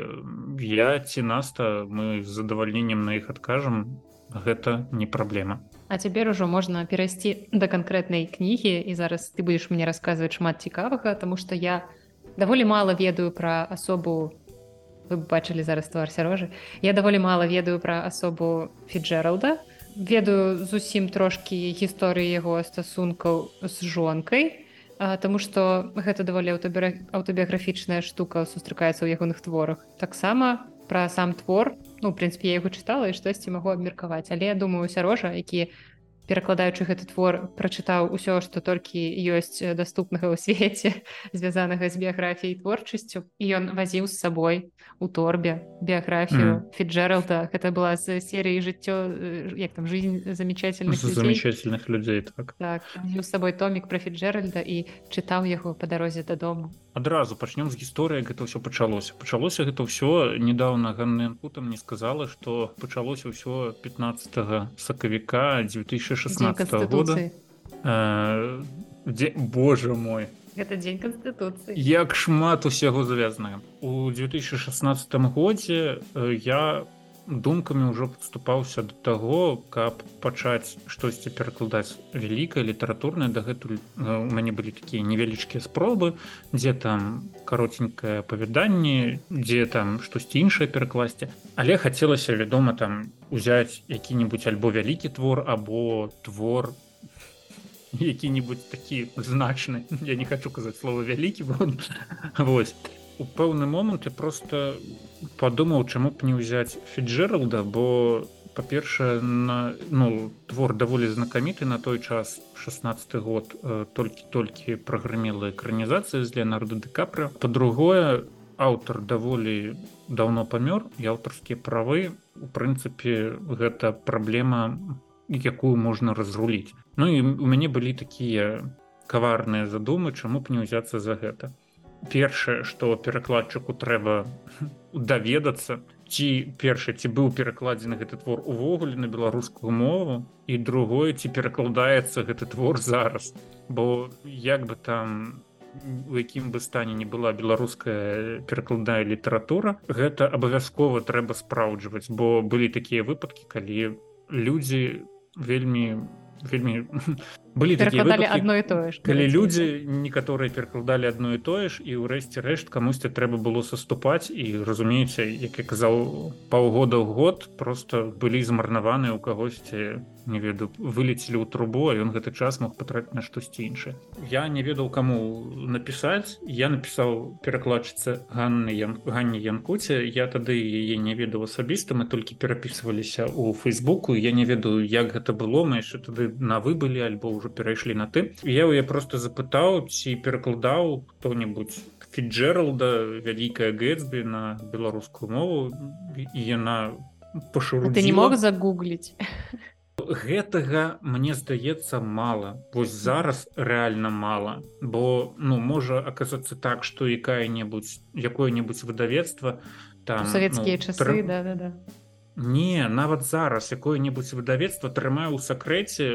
я ці наста мы з задавальненнем на іх адкажам гэта не праблема А цяпер ужо можна перайсці да канкрэтнай кнігі і зараз ты будзеш мне расказваць шмат цікавага, Таму што я даволі мала ведаю пра асобу вы бачылі зараз твар сярожы. Я даволі мала ведаю пра асобу Фіджералда. Ведаю зусім трошкі гісторыі яго стасункаў з жонкай. Таму што гэта даволі аўтабіяграфічная штука сустракаецца ў ягоных творах. Таксама пра сам твор ну прынпе я яго чытала і штосьці магу абмеркаваць але я думаю сярожа які перакладаючы гэты твор прачытаў усё што толькі ёсць даступнага ў свеце [laughs] звязанага з біяграфіяй творчасцю. І ён вазіў з сабой у торбе біяграфію mm. фіджералда. Гэта была з серыі жыццё як там жизнь замечательных замечательных людзей так, так з сабой томік пра фіджеральда і чытаў яго па дарозе дадому. Адразу пачнём з гісторыі гэта ўсё пачалося. Пачалося гэта ўсё недавно ганненпутам не сказала что пачалося ўсё 15 сакавіка 2000 2016 года. Э, дзе Боже мой. Это дзень конституцыі як шмат усяго звязана у 2016 годзе э, я думкамі ўжо падступаўся до таго каб пачаць штосьці перакладаць вялікая літаратурная дагэтуль э, у мяне былі такія невялічкія спробы дзе там каротенькае апавяданне дзе там штосьці іншае перакласці. Але хацелася вядома там узяць які-нибудь альбо вялікі твор або твор [laughs] які-нибудь такі значны. Я не хочу казаць слова вялікі [laughs] вось у пэўны момант я просто падумаў чаму б не ўзяць фіджералда бо па-першае на ну твор даволі знакаміты на той час 16 год толькі-толькі праграмела экранізацыя з леонардо дэкапра по-другое аўтар даволі даўно памёр і аўтарскія правы у прынцыпе гэта праблема якую можна разруліць. Ну і у мяне былі такія каварныя задумы чаму б не ўзяцца за гэта першае што перакладчыку трэба даведацца ці першы ці быў перакладзены гэты твор увогуле на беларускую мову і другое ці перакладаецца гэты твор зараз. Бо як бы там у якім бы стане не была беларуская перакладная літаратура гэта абавязкова трэба спраўджваць. Бо былі такія выпадкі калі людзі вельмі вельмі былі выпадкі, одно і тое ж калі людзі некаторыя перакладалі адно і тое ж і ўрэшце рэшт камусьці трэба было саступаць і разумееце як я казаў паўгода ў год просто былі змарнаваны ў кагосьці не ведаю вылецелі ў трубу ён гэты час мог патраціць на штосьці іншае я не ведаў каму напісаць. Я напісаў перакладчыца Ганны Ян... ганні янкуце. Я тады яе не ведаў асабіста мы толькі перапісваліся у фейсбуку я не ведаю як гэта было. Мы яшчэ тады на выбылі альбо ўжо перайшлі на ты я я просто запытаў ці перакладаў хто-нибудь фіджералда вялікая гэтсбі на беларускую мову і яна пашу ты не мог загугліць гэтага мне здаецца мала вось зараз рэальна мала бо ну можа аказацца так што якая-небудзь якое-небудзь выдавецтва там савецкія ну, часы тр... да, да, да. не нават зараз якое-небудзь выдавецтва трымае ў сакрэце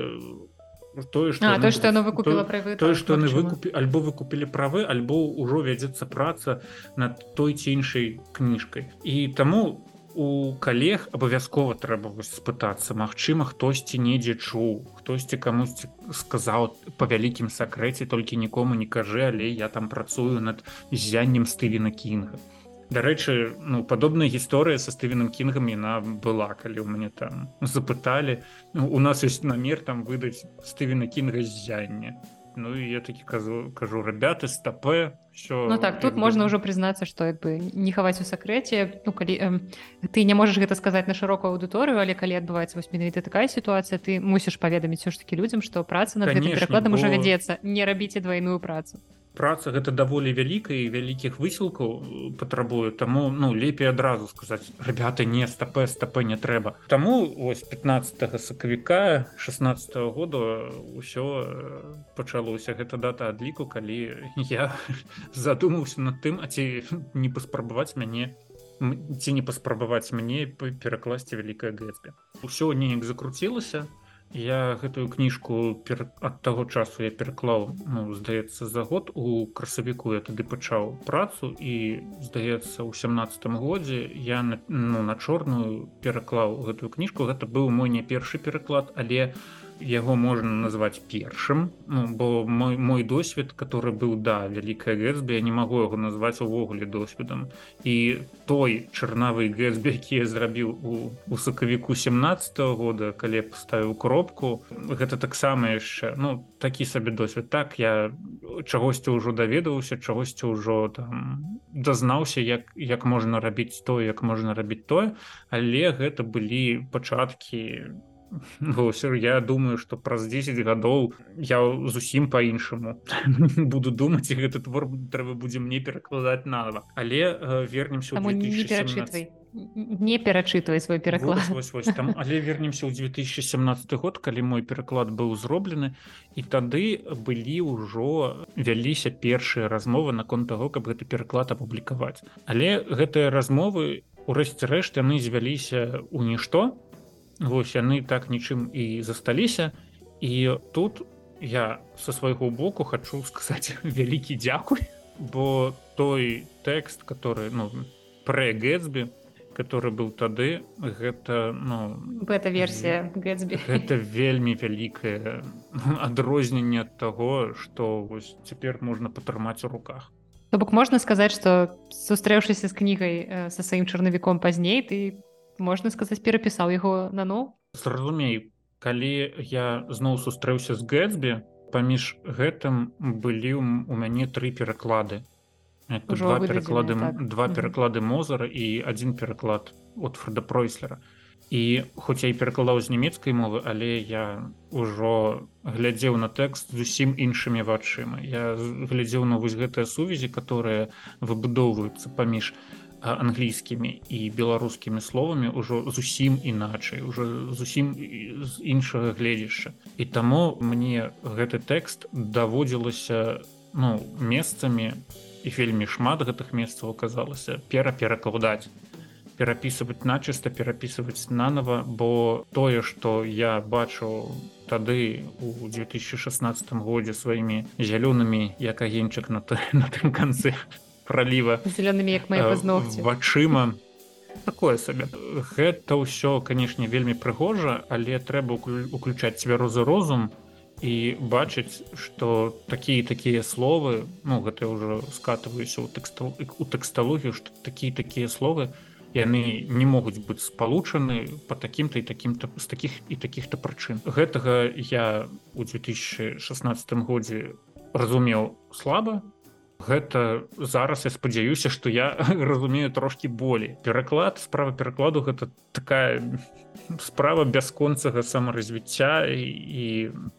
тое што то што яно выкупіла правы тое што яны выкупі альбо выкупілі правы альбо ўжо вядзецца праца над той ці іншай кніжкай і таму у калег абавязкова трэба спытацца Мачыма хтосьці недзе чуў хтосьці камусьці сказаў па вялікім сакрэце толькі нікому не кажы але я там працую над зяннем стывена кінга Дарэчы ну падобная гісторыя са стывеном кінгам яна была калі ў мяне там запыталі. Ну, у нас ёсць намер там выдаць стывена кінга зяння Ну і я такі кажу кажу ребята стапе що ну так тут можна ўжо прызнацца што як бы не хаваць у сакрэце. Ну калі э, ты не можаш гэта сказаць на шырокую аўдыторыю але калі адбываецца вось менавіта такая сітуацыя ты мусіш паведаміць все ж таки людзям што праца над гэтым перакладам бо... ужо вядзецца. Не рабіце двойную працу праца гэта даволі вялікай вялікіх высілкаў э, патрабую таму ну лепей адразу сказаць ребята не стапе стапе не трэба Таму ось 15 сакавіка 16 -го году ўсё э, пачалося. Гэта дата адліку калі [laughs] я задумаўся над тым а ці не паспрабаваць мяне ці не паспрабаваць мне перакласці вялікае гэтбе ўсё неяк закруцілася Я гэтую кніжку пер... ад таго часу я пераклаў ну, здаецца за год у красавіку я тады пачаў працу і здаецца у сямнадцатым годзе я на, ну, на чорную пераклаў гэтую кніжку. Гэта быў мой не першы пераклад але у яго можна назваць першым. Ну, бо мой мой досвед который быў да вялікая гэтсбі я не магу яго назваць увогуле досведам і той чарнавы гэтсбі [laughs] які я зрабіў у, у сакавіку 17 -го года калі поставіў кропку гэта таксама яшчэ ну такі сабе досвед. Так я чагосьці ўжо даведаўся чагосьці ўжо там дазнаўся як як можна рабіць то як можна рабіць тое але гэта былі пачаткі я думаю что праз 10 гадоў я зусім по-іншаму [laughs] буду думаць гэты твор трэба будзе мне перакладаць нава але э, вернемся не перачытвай свой пераклад вось, вось, вось, там, але вернемся ў 2017 год калі мой пераклад быў зроблены і тады былі ўжо вяліся першыя размовы наконт таго каб гэты пераклад апублікаваць. Але гэтыя размовы урэшце рэшт яны звяліся ў нішто Вось яны так нічым і засталіся і тут я со свайго боку хочу сказаць вялікі дзякуй бо той тэкст который ну прэ гэтсбі который был тады гэта ну бета-версія гэтсбі это вельмі вялікае [laughs] адрозненне ад таго что вось цяпер можна патрымаць у руках. То бок можна сказаць что сустрэўшыся з кнігай са сваім чарнавіком пазней ты можна сказаць перапісаў яго на ну зразумей калі я зноў сустрэўся з гэтсбі паміж гэтым былі у мяне тры пераклады. Два пераклады так. два пераклады мозара і адзін пераклад от фрда пройслера. І хоць я і перакладаў з нямецкай мовы але я ўжо глядзеў на тэкст зусім іншымі вачыма. Я глядзеў на вось гэтыя сувязі которые выбудоўваюцца паміж англійскімі і беларускімі словамі ўжо зусім іначай уже зусім з іншага гледзяшча і таму мне гэты тэкст даводзілася ну месцамі і вельмі шмат гэтых месцаў аказалася пераперакладаць перапісваць начыста перапісваць нанова бо тое што я бачу тады у 2016 годзе сваімі зялёнымі як агеньчык на на тым канцы праліва. Зеленымі як мои пазногці вачыма. Такое сабе гэта ўсё канешне вельмі прыгожа але трэба уключаць цвярозы розум і бачыць что такія такія словы ну гэта ўжо скатываюся у тэкстал у тэксталогію што такія такія словы яны не могуць быць спалучаны по такім-то і такім-то з таких і таких-то прычын. Гэтага я у 2016 годзе разумеў слаба гэта зараз я спадзяюся што я [laughs] разумею трошки болей. Пераклад справа перакладу гэта такая справа бясконцага самаразвіцця і, і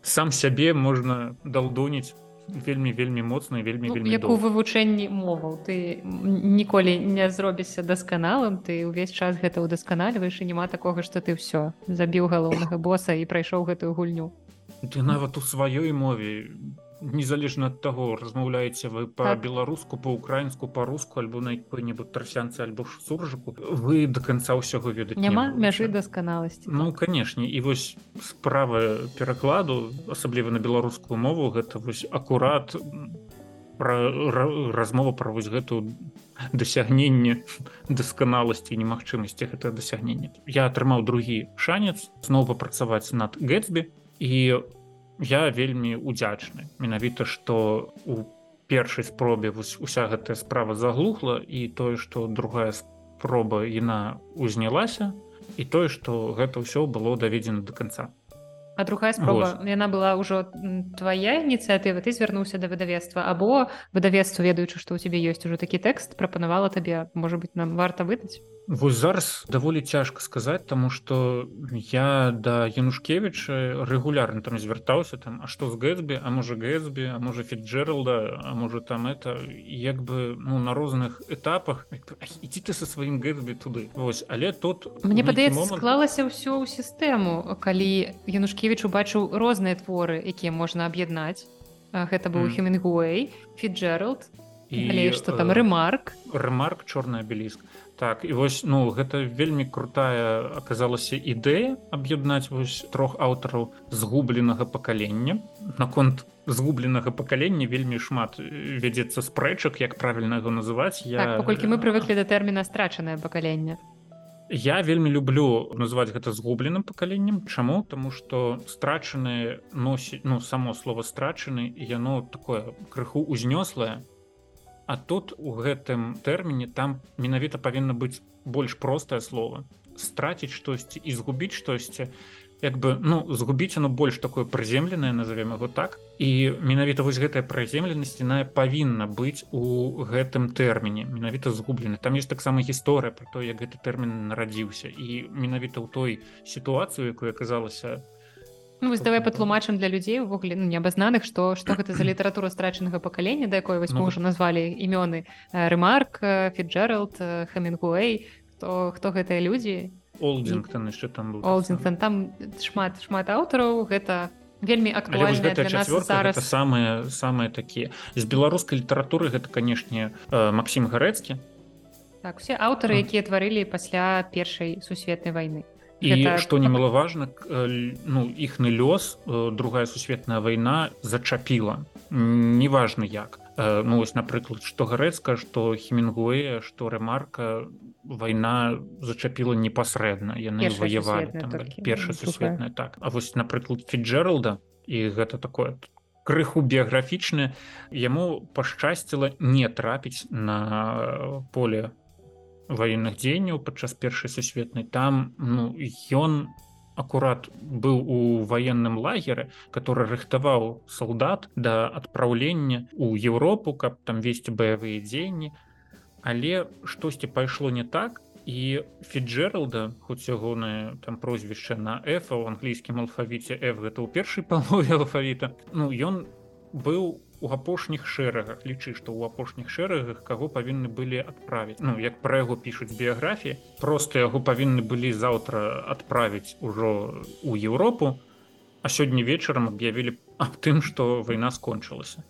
сам сябе можна далдоніць вельмі вельмі моцна вельмі ну, вельмі як у вывучэнні моваў. Ты ніколі не зробішся дасканалым ты ўвесь час гэта ўдасканальваеш і няма такога што ты ўсё забіў галоўнага боса і прайшоў гэтую гульню. Ты нават у сваёй мове незалежна ад таго размаўляеце вы па-беларуску так. па-украінску па-руску альбо на якой-небудзь трасянцы альбо суржыку вы до конца ўсяго ведаць няма мяжы дасканаласці Ну канешне і вось справа перакладу асабліва на беларускую мову гэта вось акурат пра размова пра вось гэтую дасягненне дасканаласці немагчымасці гэта дасягнення. Я атрымаў другі шанец зноў папрацаваць над гэтсбі і у я вельмі удзячны. Менавіта што у першай спробе вось уся гэтая справа заглухла і тое што другая спроба яна узнялася і тое што гэта ўсё было даведзена до конца А другая спроба яна была ўжо твая ініцыятыва ты звярнуўся да выдавецтва або выдавецтва ведаючы што ў цябе ёсць ужо такі тэкст прапанавала табе можа быть нам варта выдаць Вось зараз даволі цяжка сказаць тому что я да янушкевича регулярно там звяртаўся там А что з гэтсбі а можа гэтсбі а можа фитджералда? А можа там это? Як бы ну на розных этапах ідзі ты со сваім гэтсбі туды Вось але тут мне падаецца момент... склалася ўсё ў сістэму калі янушкевич убачыў розныя творы якія можна аб'яднаць. Гэта быў mm. хемінгуэй фитджералд і что там рэмарк. Рэмарк чорная беліска так і вось ну гэта вельмі крутая аказалася ідэя аб'яднаць вось трох аўтараў згубленага пакалення. Наконт згубленага пакалення вельмі шмат вядзецца спрэчак як правільна яго называць. Я так, паколькі мы прывыклі да тэрміна страчанае пакаленне. Я вельмі люблю называть гэта згубленым пакаленнем. Чаму? Тому что страчаны носіць ну само слово страчаны яно такое крыху узнёслае А тут у гэтым тэрміне там менавіта павінна быць больш простае слово. Страціць штосьці і згубіць штосьці. Як бы ну згубіць оно больш такое прыземленае назовем его так. І менавіта вось гэтая прыземленасць яна павінна быць у гэтым тэрміне менавіта згублены там есть таксама гісторыя про то як гэты тэрмін нарадзіўся. І менавіта ў той сітуацыю якую аказалася ну, вось давай патлумачым для людзей увогуле ну, неабазнаных што што гэта за літаратура страчанага пакалення да якой вось мы ну, ўжо назвалі імёны ремарк фіджералд хамінгуэй то хто гэтыя людзі олдзінгтон яшчэ там быў олдзінгтон там шмат шмат аўтараў гэта вельмі актуальна зараз. самыя самыя такія. З беларускай літаратуры гэта канешне Масім гарэцкі. Так усе аўтары якія тварылі пасля першай сусветнай вайны і што немалаважна ну іхны лёс э, другая сусветная вайна зачапіла. Неважна як. Э, ну вось напрыклад што гарэцка што хімінгуэ што рэмарка вайна зачапіла непасрэдна. Яны ваявалі перша сусветная так. А вось напрыклад фіджералда і гэта такое крыху біяграфічна яму пашчасціла не трапіць на поле ваенных дзеянняў падчас першай сусветнай. Там ну ён акурат быў у военным лагеры который рыхтаваў солдат да адпраўлення у Еўропу каб там весці баявыя дзеянні. Але штосьці пайшло не так і фіджералда хоць ягонае там прозвішча на эфа у англійскім алфавіце f гэта ў першай палове алфавіта ну ён быў у у апошніх шэрагах лічы што ў апошніх шэрагах каго павінны былі адправіць. Ну як пра яго пішуць біяграфіі просто яго павінны былі заўтра адправіць ужо у Еўропу а сёння вечарам аб'явілі аб тым што вайна скончылася.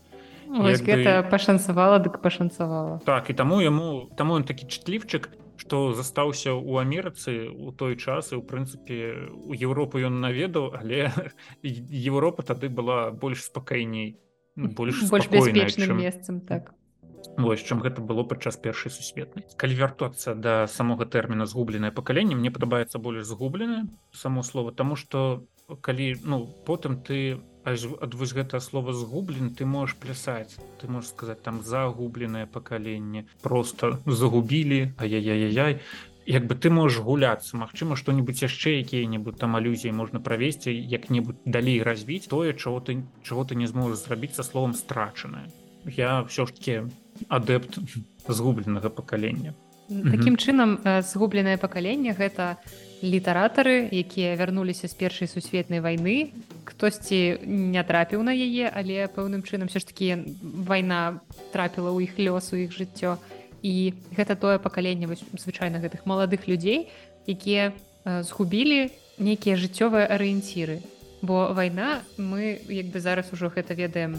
Гэта бы... пашанцавала дык пашанцавала. Так і таму яму таму ён такі чтлівчык што застаўся ў амерыцы у той час і ў прынцыпе у Еўропу ён наведаў але [laughs] Еўропа тады была больш спакайней больш больш бяспечным месцам так. Вось чым гэта было падчас першай сусветнай калі вяртацца да самога тэрміна згубленае пакаленне мне падабаецца больш згубленае само слово тому что калі ну потым ты ад вось гэта слова згублен ты можаш плясаць ты можаш сказаць там загубленае пакаленне просто загубілі а я-я-яй як бы ты можаш гуляцца Мачыма што-нибудь яшчэ якія-небудзь там алюзіі можна правесці як-небудзь далей развіць тое чаго ты чаго ты не зможаш зрабіць са словом страчанае я все ж таки адэпт згубленага пакалення. Такім чынам згубленае пакаленне гэта літаратары якія вярнуліся з першай сусветнай вайны. Хтосьці не трапіў на яе але пэўным чынам все ж таки вайна трапіла ў іх лёс у іх жыццё. і і гэта тое пакаленне звычайна гэтых маладых людзей якія згубілі нейкія жыццёвыя арыенціры. Бо вайна мы як бы зараз ужо гэта ведаем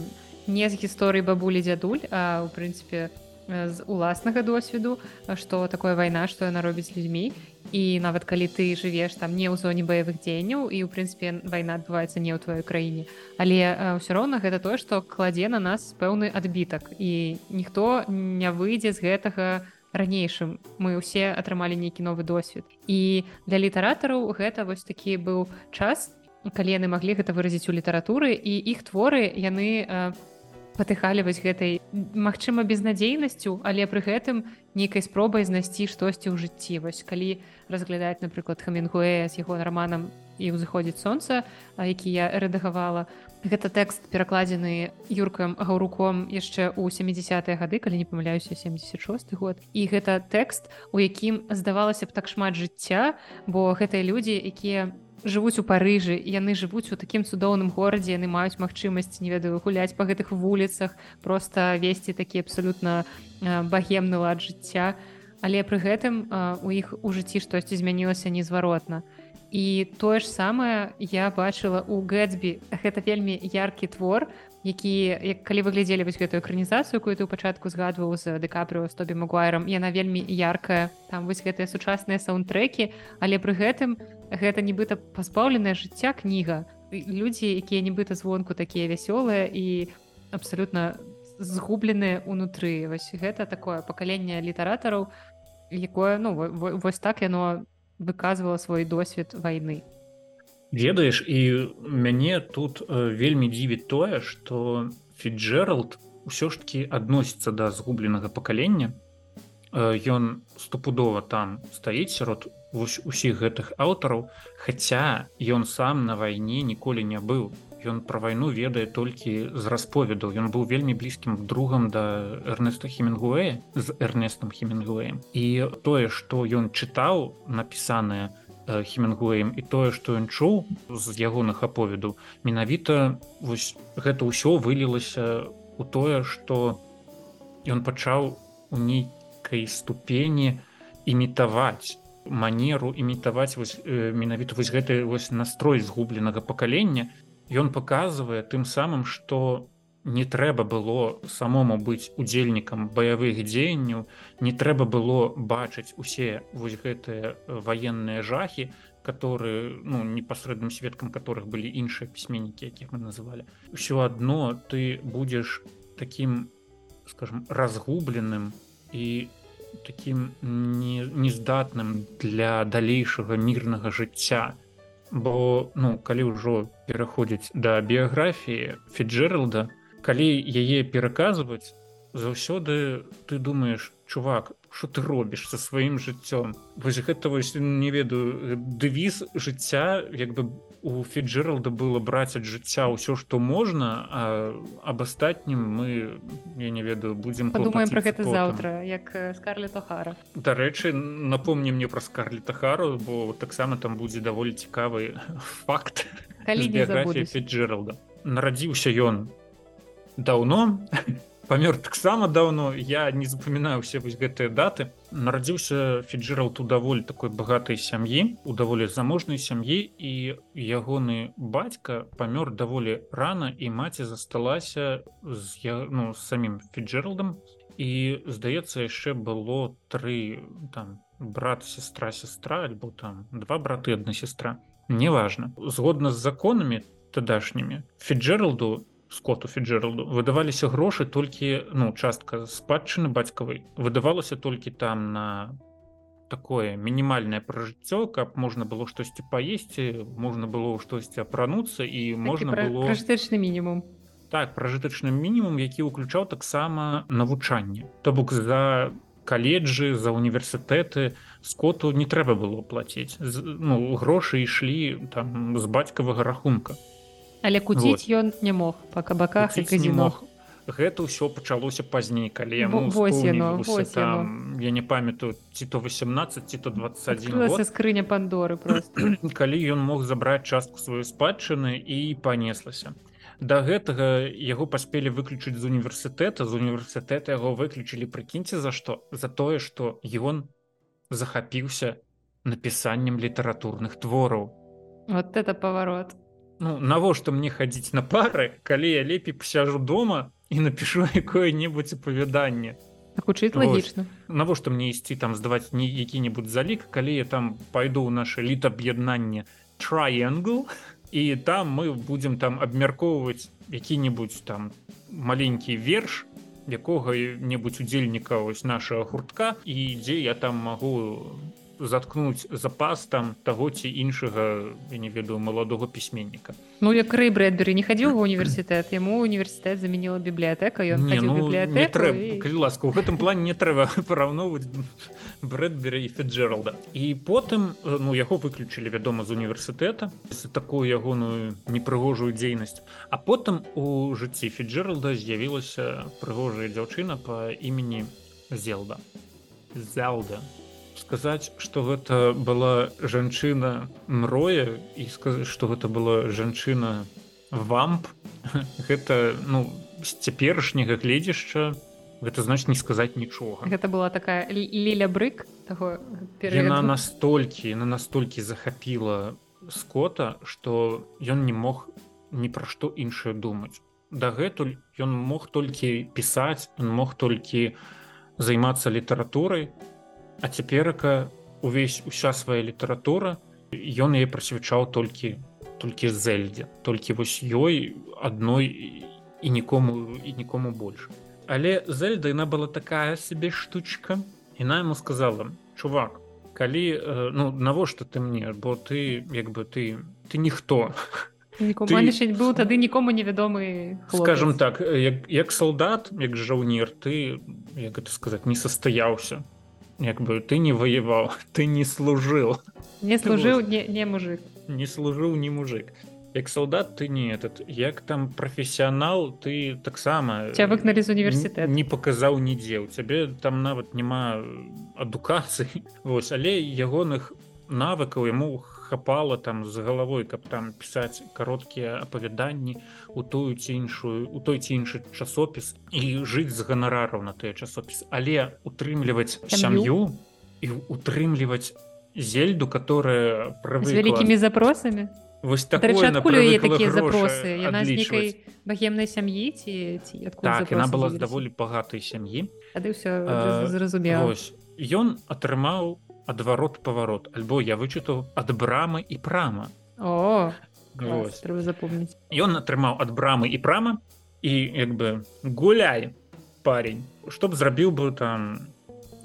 не з гісторыі бабулі дзядуль а у прынцыпе з уласнага досведу што такое вайна што яна робіць людзьмі і нават калі ты жывеш там не ў зоне баявых дзеянняў і ў прынцыпе вайна адбываецца не ў тваёй краіне. Але ўсё роўна гэта тое што кладзе на нас пэўны адбітак. І ніхто не выйдзе з гэтага ранейшым. Мы ўсе атрымалі нейкі новы досвед. І для літаратараў гэта вось такі быў час калі яны маглі гэта выразіць у літаратуры і іх творы яны по патыхалі вось гэтай магчыма безнадзейнасцю але пры гэтым нейкай спробай знайсці штосьці ў жыцці. Вось калі разглядаць напрыклад хамінгуэ з яго романам і ўзыходзіць сонца які я рэдагавала. Гэта тэкст перакладзены юркам гаўруком яшчэ ў 70-е гады калі не памыляюся 76 год. І гэта тэкст у якім здавалася б так шмат жыцця бо гэтыя людзі якія не жывуць у парыжы яны жывуць у такім цудоўным горадзе яны маюць магчымасць не ведаю гуляць па гэтых вуліцах просто весці такі абсалютна багемны лад жыцця. Але пры гэтым у іх у жыцці штосьці змянілася незваротна. І тое ж самае я бачыла у гэтсбі. Гэта вельмі яркі твор які як калі вы глядзелі вось гэтую экранізацыю якую ты ў пачатку згадваў з дэкапрыо з тобі магуайрам яна вельмі яркая. Там вось гэтыя сучасныя саундтрекі але пры гэтым гэта нібыта пазбаўленая жыцця кніга. Людзі якія нібыта звонку такія вясёлыя і абсалютна згубленыя унутры вось гэта такое пакаленне літаратараў якое ну вось так яно выказвала свой досвед вайны. Ведаеш і мяне тут э, вельмі дзівіць тое что фіджералд ўсё ж таки адносіцца да згубленага пакалення. Ён стопудова там стаіць сярод вось усіх гэтых аўтараў хаця ён сам на вайне ніколі не быў. Ён пра вайну ведае толькі з расповедаў. Ён быў вельмі блізкім другам да эрнеста хемінгуэя з эрнестом хемінгуэем. І тое што ён чытаў напісанае хемінгуэем і тое што ён чуў з ягоных аповедаў менавіта вось гэта ўсё вылілася у тое што ён пачаў у нейкай ступені імітаваць манеру імітаваць вось менавіта вось гэты вось настрой згубленага пакалення. Ён паказвае тым самым што не трэба было самому быць удзельнікам баявых дзеянняў не трэба было бачыць усе вось гэтыя ваенныя жахі которые ну непасрэдным сведкам которых былі іншыя пісьменнікі якіх мы называлі. Ўсё адно ты будзеш таким скажем разгубленым і таким нездатным для далейшага мірнага жыцця. Бо ну калі ўжо пераходзіць да біяграфіі фіджералда калі яе пераказваць заўсёды ты думаешь чувак что ты робіш со сваім жыццём вось гэта вось не ведаю. Дэвіз жыцця як бы у фіджералда было браць ад жыцця ўсё што можна а об астатнім мы я не ведаю будзем подумаем про гэта заўтра як скарлетахара дарэчы напомні мне пра скарлетахару бо таксама там будзе даволі цікавы факт фіджералда. Нарадзіўся ён даўно памёр таксама даўно. Я не запамінаю все вось гэтыя даты. Нарадзіўся фіджерал у даволі такой багатай сям'і у даволі заможнай сям'і і ягоны бацька памёр даволі рана і маці засталася з я ну з самім фіджералдам і здаецца яшчэ было тры там брат сестра сестра альбо там два браты одна сестра неважно згодна з законамі тадашнімі фіджералду скоту фіджералду выдаваліся грошы толькі ну частка спадчыны бацькавай. Выдавалася толькі там на такое мінімальнае пражыццё каб можна было штосьці паесці можна было штосьці апрануцца і можна было пражытычны мінімум. Так пражытачны мінімум які ўключаў таксама навучанне. То бок за каледжы за універсітэты скоту не трэба было плаціць. Ну грошы ішлі там з бацькавага рахунка але куціць вот. ён не мог па кабаках і казінох гэта ўсё пачалося пазней калі яму там, я не памятаю ці то 18 ці то 21 скрыня пандоры просто. [clears throat] Калі ён мог забраць частку сваёй спадчыны і панеслася. Да гэтага яго паспелі выключыць з універсітэта з універсітэта яго выключылі прыкіньце за што за тое што ён захапіўся напісаннем літаратурных твораў. Вот это паварот ну навошта мне хадзіць на пары калі я лепей пасяжу дома і напишу [laughs] якое-небудзь апавяданне гучыць лагічна навошта мне ісці там здаваць не які-небудзь залік калі я там пайду ў наше літаб'яднанне triangle і там мы будзем там абмяркоўваць які-небудзь там маленькі верш якога-небудзь удзельніка ось нашага гуртка і дзе я там магу заткнуць запас там таго ці іншага я не ведаю маладога пісьменніка. Ну як рэй брэдберы не хадзіў ва універсітэт яму універсітэт замяніла бібліятэка ён ну, і... ласка у гэтым плане не трэба [laughs] параўноўваць брэдберы і феджералда і потым ну яго выключылі вядома з універсітэта за такую ягоную непрыгожую дзейнасць. А потым у жыцці феджералда з'явілася прыгожая дзяўчына по імені зелда. Зелда сказаць что гэта была жанчына мроя і сказаць что гэта была жанчына вамп. [laughs] Гэта ну з цяперашняга гледзяшча гэта значит не сказаць нічога. Гэта была такая ліля брык таго яна настолькі на настолькі захапіла скота что ён не мог ні пра што іншае думаць. Дагэтуль ён мог толькі пісаць он мог толькі займацца літаратурай А цяперака увесь уся свая літаратура ён яе прысвячаў толькі толькі зэльдзе толькі вось ёй адной і нікому і нікому больш. Але зельда яна была такая сабе штучка іна яму сказала чувак калі ну навошта ты мне? Бо ты як бы ты ты ніхто [laughs] ты... быў тады нікому невядомы скажем так як, як салдат як жаўнер ты як гэта сказаць не састаяўся як бы ты не воеваў [laughs] ты не служил не служыў не, не мужик. Не служыў не мужик. Як солдат ты не этот як там прафесіянал ты таксама ця выгналі з універсітэт не паказаў нідзе у цябе там нават няма адукацыі Вось [laughs] але ягоных навыкаў яму хапала там з галавой каб там пісаць кароткія апавяданні у тую ці іншую у той ці іншы часопіс і жыць з ганарараў на тыя часопіс. Але утрымліваць сям'ю? і утрымліваць зельду которая з вялікімі запросамі? Вось такое такія запросы? Яна з нейкай багемнай сям'і ці ці так, яна была з даволі багатай сям'і. Тады ўсё зразумела ён атрымаў адварот паварот альбо я вычытаў ад брамы і прама о трэба запомніць ён атрымаў ад брамы і прама і як бы гуляй парень чтоб зрабіў бы там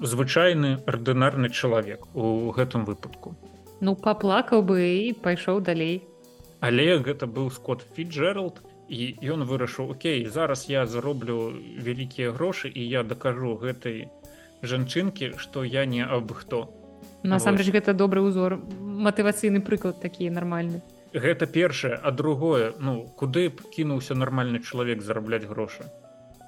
звычайны ардынарны чалавек у гэтым выпадку. Ну паплакаў бы і пайшоў далей. Але гэта быў скотт фіджералд і ён вырашыў Окей зараз я зароблю вялікія грошы і я дакажу гэтай жанчынкі што я не аб хто. Насамрэч гэта добры ўзор матывацыйны прыклад такі нармальны. Гэта першае, а другое ну куды б кінуўся нармальны чалавек зарабляць грошы.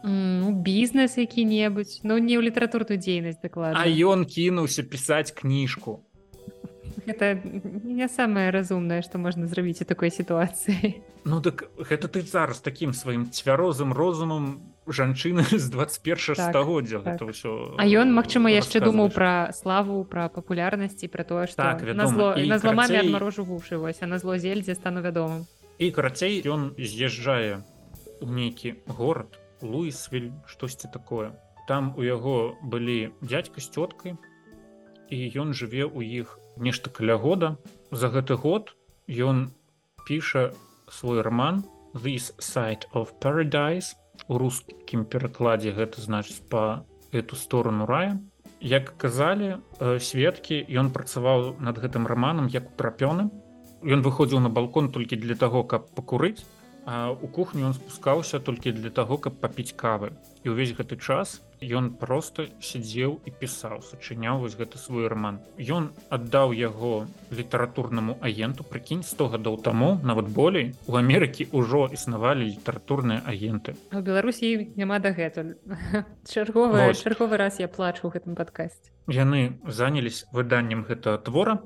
Ну, бізнес які-небудзь. Ну не ў літаратурную дзейнасць дакладна. А ён кінуўся пісаць кніжку. Это не самае разумнае што можна зрабіць у такой сітуацыі. Ну так гэта ты зараз такім сваім цвярозым розумам жанчыны з 21 так, стагоддзя. Так. ўсё А ён магчыма яшчэ думаў пра славу пра папулярнасці пра тое што так, на зло на зламамі карацей... адмарожу вушы вось а на зло зельдзе стану вядомым. І карацей ён з'язджае у нейкі горад луісвіль штосьці такое. Там у яго былі дядька з цёткай і ён жыве ў іх нешта каля года. За гэты год ён піша свой роман this site of paradise у рускім перакладзе гэта значыць по эту сторону рая. Як казалі э, сведкі ён працаваў над гэтым романам як у трапёны. Ён выходзіў на балкон толькі для таго каб пакурыць у кухню ён спускаўся толькі для таго каб папіць кавы. І ўвесь гэты час ён просто сядзеў і пісаў сачыняў вось гэты свой роман ён аддаў яго літаратурнаму агенту прыкінь 100 гадоў таму нават болей у Амерыкі ўжо існавалі літаратурныя агенты. У беларусі няма дагэтуль. [laughs] Чарговы чарговы раз я плачу у гэтым падкасці. Яны занялись выданнем гэтага твора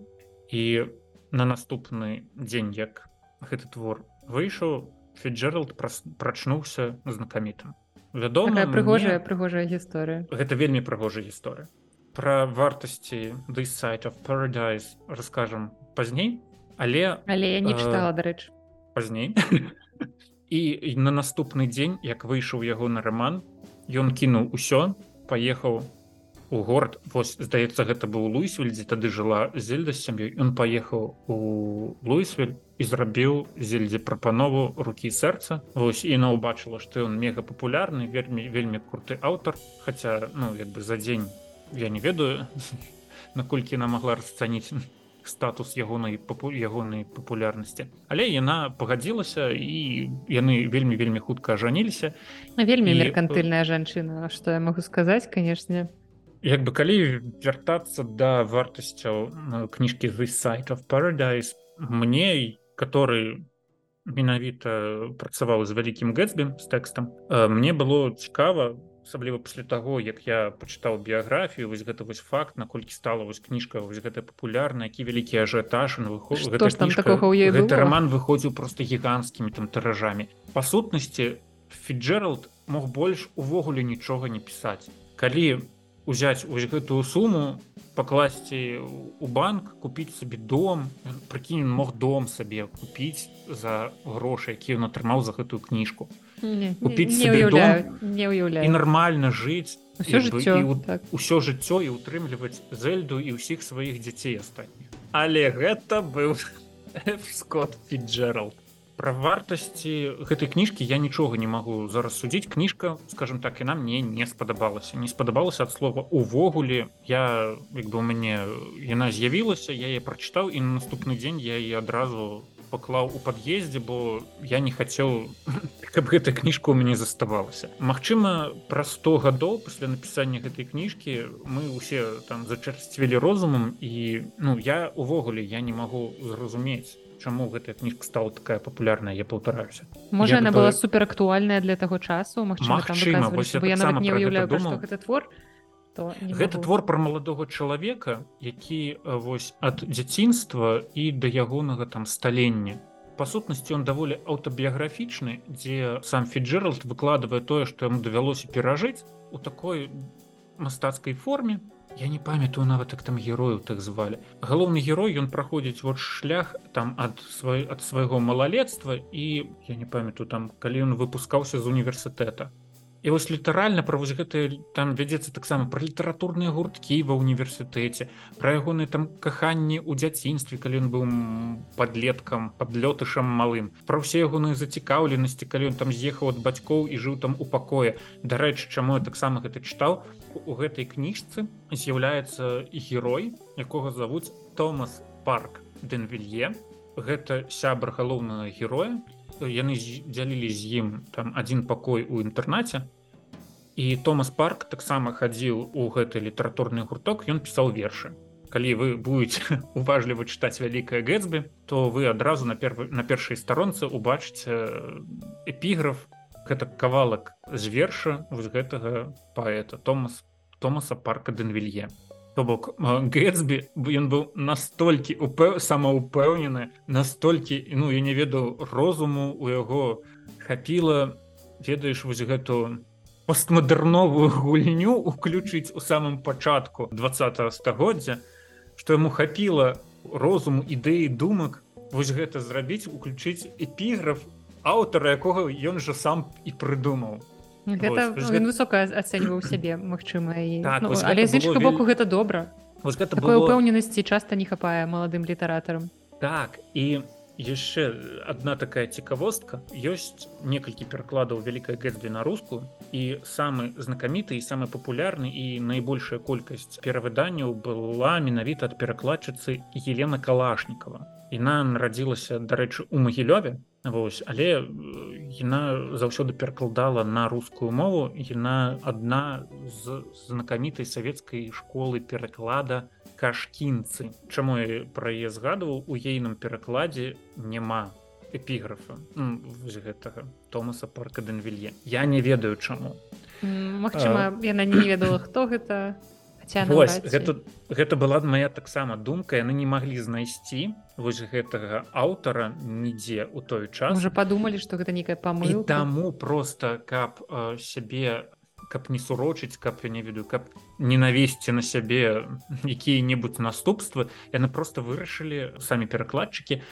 і на наступны дзень як гэты твор выйшаў фіджералд прачнуўся знакамітым вядома прыгожая мне... прыгожая гісторыя. Гэта вельмі прыгожая гісторыя. Пра вартасці this site of paradise расскажам пазней але але я не чытала дарэч пазней. І на наступны дзень як выйшаў яго на роман ён кінуў усё паехаў у горад. Вось здаецца гэта быў луісвельдзе тады жыла зельда з сям'ёй. Ён паехаў у луісвель і зрабіў зельдзе прапанову рукі сэрца Вось і на убачыла што ён мега папулярны вельмі вельмі круты аўтар. Хаця ну як бы за дзень я не ведаю [laughs] наколькі яна могла расцаніць статус ягонай папу ягонай папулярнасці. Але яна пагадзілася і яны вельмі вельмі хутка ажаніліся. Вельмі меркантыльная жанчына что я могу сказаць канешне. Як бы калі вяртацца да вартасцяў кніжкі вы сайт of paradise мне і который менавіта працаваў з вялікім гэтсбі з тэкстам мне было цікава асабліва пасля таго як я пачытаў біяграфію вось гэта вось факт наколькі стала вось кніжка вось гэта папулярна які вялікі ажыятаж гэты роман выходзіў просто гіганцкімі там тыражамі. Па сутнасці фіджералд мог больш увогуле нічога не пісаць. Калі узяць ось гэтую суму пакласці у банк купіць сабе дом. Прыкінь мог дом сабе купіць за грошы які ён атрымаў за гэтую кніжку купіць не уяўляю і нармальна жыць ўсё жыццё так. ўсё жыццё і утрымліваць зельду і ўсіх сваіх дзяцей астатніх але гэта быў [laughs] скотт фіджералд пра вартасці гэтай кніжкі я нічога не магу зараз судзіць кніжка скажем так і нам мне не спадабалася не спадабалася ад слова увогуле я як бы у мяне яна з'явілася я яе прачытаў і на наступны дзень я і адразу паклаў у пад'ездзе бо я не хацеў [laughs] каб гэта кніжка у мяне заставалася Магчыма праз 100 гадоў пасля напісання гэтай кніжкі мы ўсе там зачарсцвілі розумам і ну я увогуле я не магу зразумець чаму гэтая кніжка стала такая папулярная я паўтараюся можа бы была супер актуальная для таго часу вось я нават не пра гэта твор то Гэта твор пра маладога чалавека, які э, вось ад дзяцінства і да ягонага там сталення. Па сутнасці ён даволі аўтабіяграфічны, дзе сам Фіджеральд выкладвае тое, што яму давялося перажыць у такой мастацкай форме. Я не памятаю нават як там герою так звалі. Галоўны герой ён праходзіць вот шлях там ад свай, ад свайго малалецтва і я не памятаю там калі ён выпускаўся з універсітэта І вось літаральна пра вось гэтыя там вядзецца таксама пра літаратурныя гурткі ва ўніверсітэце пра ягоныя там каханні ў дзяцінстве калі ён быў м, падлеткам падлётышам малым пра ўсе ягоныя зацікаўленасці калі ён там з'ехаў ад бацькоў і жыў там у пакоі. Дарэчы чаму я таксама гэта чытаў у гэтай кніжцы з'яўляецца герой якога завуць Томас парк Дэнвілье гэта сябр галоўнага героя яны з- дзялілі з ім там адзін пакой у інтэрнаце і Томас парк таксама хадзіў у гэты літаратурны гурток ён пісаў вершы. Калі вы будете [laughs] уважліва чытаць вялікае гэтсбі то вы адразу на пер на першай старонцы убачыце эпіграф гэта кавалак з верша вось гэтага паэта Томас Томаса парка Дэнвілье То бок гэтсбі ён быў настолькі упэў самаўпэўнены настолькі ну я не ведаў розуму у яго хапіла ведаеш вось гэту постмадэрновую гульню уключыць у самым пачатку два стагоддзя што яму хапіла розуму ідэі думак вось гэта зрабіць уключыць эпіграф аўтара якога ён жа сам і прыдумаў Гэта Вось, ну, ён высока ацэньваў сябе Магчыма і Так, ну, вось але з іншага боку гэта добра вось гэта такой было... упэўненасці часта не хапае маладым літаратарам Так і яшчэ одна такая цікавостка ёсць некалькі перакладаў вялікая гэтсбі на руску і самы знакаміты і самы папулярны і найбольшая колькасць перавыданняў была менавіта ад перакладчыцы Елена калашнікова Іна нарадзілася дарэчы у магілёве Вось але э, яна заўсёды перакладала на рускую мову яна адна з знакамітай савецкай школы пераклада кашкінцы Чаму я пра яе згадваў у ейным перакладзе няма эпіграфа вось гэтага Томаса парка Дэнвілье Я не ведаю чаму. Магчыма яна не ведала хто гэта Вось гэта, гэта была моя таксама думка яны не маглі знайсці вось гэтага аўтара нідзе ў той час. Можа падумалі што гэта нейкая і памылка таму просто каб э, сябе каб не сурочыць каб я не ведаю каб не навесці на сябе якія-небудзь наступствы яны просто вырашылі самі перакладчыкі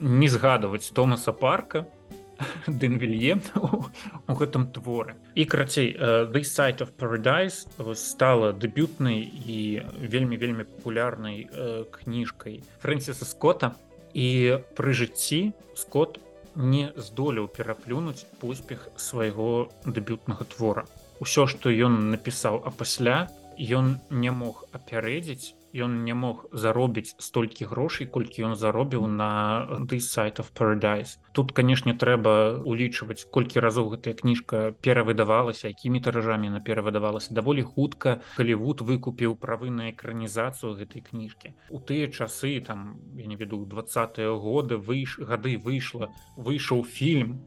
не згадваць Томаса парка Дэнвілье у гэтым творы. І крацей э, the site of paradise стала дэбютнай і вельмі вельмі папулярнай э, кніжкай Фрэнсіса Скотта. І пры жыцці Скотт не здолеў пераплюнуць поспех свайго дэбютнага твора. Усё што ён напісаў а пасля ён не мог апярэдзіць ён не мог заробіць столькі грошай колькі ён заробіў на the site of paradise. Тут канешне трэба улічваць колькі разоў гэтая кніжка перавыдавалася якімі тыражамі на перавыдавалася. Даволі хутка Халівуд выкупіў правы на экранізацыю гэтай кніжкі. У тыя часы там я не веду двадцатыя годы выйш гады выйшла выйшаў фільм.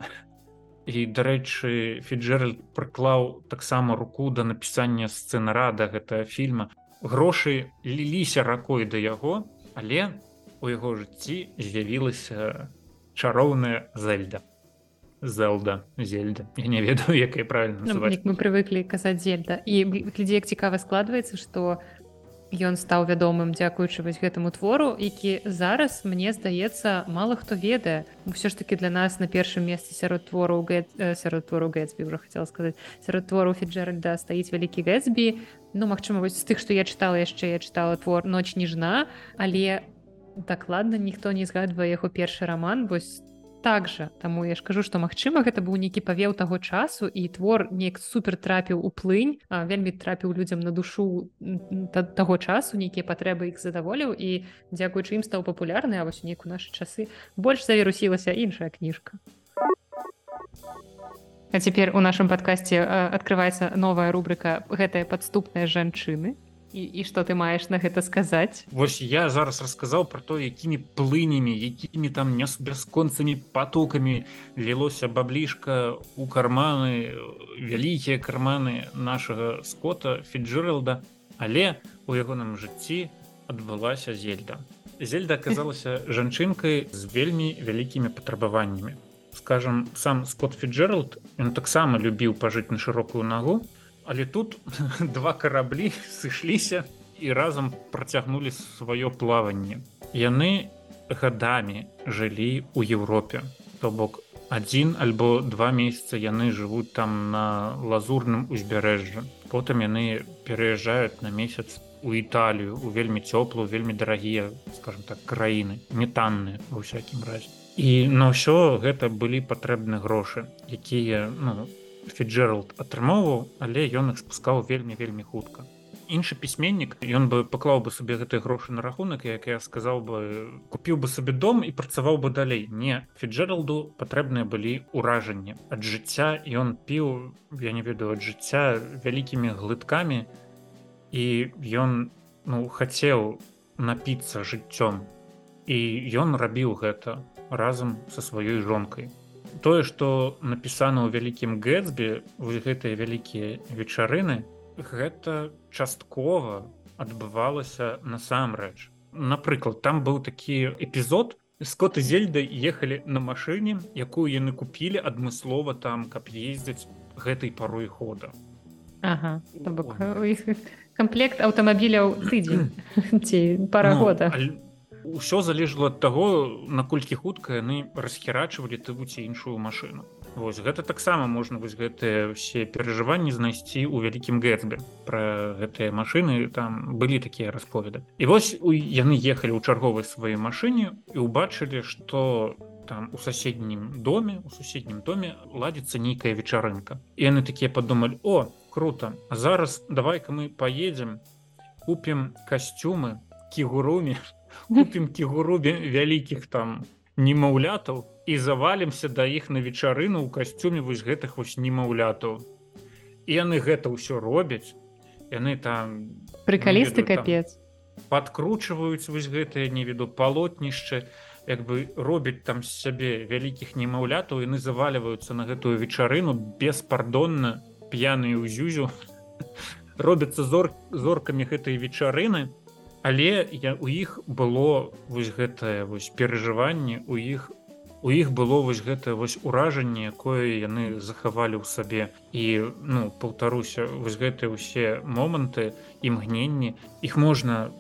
І дарэчы фіджеральд прыклаў таксама руку да напісання сцэнарада гэтага фільма грошы ліліся ракой да яго але у яго жыцці з'явілася чароўная зельда зелда зельда. Я не ведаю якая правильно Ну, як мы прывыклі казаць зельда. І глядзі як цікава складваецца што ён стаў вядомым дзякуючы вось гэтаму твору які зараз мне здаецца мала хто ведае. Ўсё ж таки для нас на першым месцы сярод твору сярод твору гэтсбі уже хотела сказаць. Сярод твору фіджеральда стаіць вялікі гэтсбі ну магчыма вось з тых што я чытала яшчэ я чытала твор ноч ніжна але дакладна ніхто не згадвае яго першы раман вось так жа. Таму я ж кажу што магчыма гэта быў нейкі павеў таго часу і твор неяк супер трапіў у плынь а, вельмі трапіў людзям на душу та- таго часу нейкія патрэбы іх задаволіў і дзякуючы ім стаў папулярны а вось нейку нашы часы больш завірусілася іншая кніжка А цяпер у нашым падкасці открываецца новая рубрика гэтыя падступныя жанчыны і, і што ты маеш на гэта сказаць Вось я зараз расказаў про то якімі плынямі якімі там не бясконцамі потокамі лілося баблішка у карманы вялікія карманы нашага скота фіджералда але у ягоным жыцці адбылася зельда. Зельда аказалася [laughs] жанчынкай з вельмі вялікімі патрабаваннямі скажем сам скотт фіджералд ён таксама любіў пажыць на шырокую нагу але тут [laughs] два караблі сышліся і разам працягнулі сваё плаванне. Яны гадамі жылі ў Еўропе. То бок адзін альбо два месяца яны жывуць там на лазурным узбярэжжы. Потым яны пераязджаюць на месяц у італію у вельмі цёплую вельмі дарагія скажем так краіны не танныя ва ўсякім разе і на ўсё гэта былі патрэбны грошы якія ну фіджералд атрымоўваў але ён іх спускаў вельмі вельмі хутка. Іншы пісьменнік ён бы паклаў бы сабе гэтыя грошы на рахунак як я сказаў бы купіў бы сабе дом і працаваў бы далей. Не фіджералду патрэбныя былі ўражанні. Ад жыцця ён піў я не ведаю ад жыцця вялікімі глыткамі і ён ну хацеў напіцца жыццём. І ён рабіў гэта разам са сваёй жонкай тое што напісана ў вялікім гэтсбе вось гэтыя вялікія вечарыны гэта часткова адбывалася насамрэч напрыклад там быў такі эпізод скот і зельда ехалі на машыне якую яны купілі адмыслова там каб ездзяць гэтай парой хода. Ага, бок, комплект аўтамабіляў тыдзень [coughs] ці пара ну, года. але ўсё залежало ад таго наколькі хутка яны расхерачвалі тыву ці іншую машыну. Вось гэта таксама можна вось гэтыя все перажыванні знайсці ў вялікім гэтбе пра гэтыя машыны там былі такія расповеды. І вось яны ехалі ў чарговай сваёй машыне і ўбачылі что там у суседнім доме у суседнім доме ладзіцца нейкая вечарынка. І яны такія падумалі о круто зараз давай-ка мы поедем купім касцюмы кігуруме купім кігурубе вялікіх там немаўлятаў і завалімся да іх на вечарыну ў касцюме вось гэтых вось немаўлятаў. І яны гэта ўсё робяць яны там прыкалісты капец. подкручваюць вось гэтыя не веду палотнішчы як бы робяць там сябе вялікіх немаўлятаў яны завальваюцца на гэтую вечарыну беспардонна п'яную зюзю. [laughs] Робяцца зор зоркамі гэтай вечарыны але я у іх было вось гэтае вось перажыванне у іх у іх было вось гэта вось уражанне якое яны захавалі ў сабе. І ну паўтаруся вось гэтыя ўсе моманты імгненні іх можна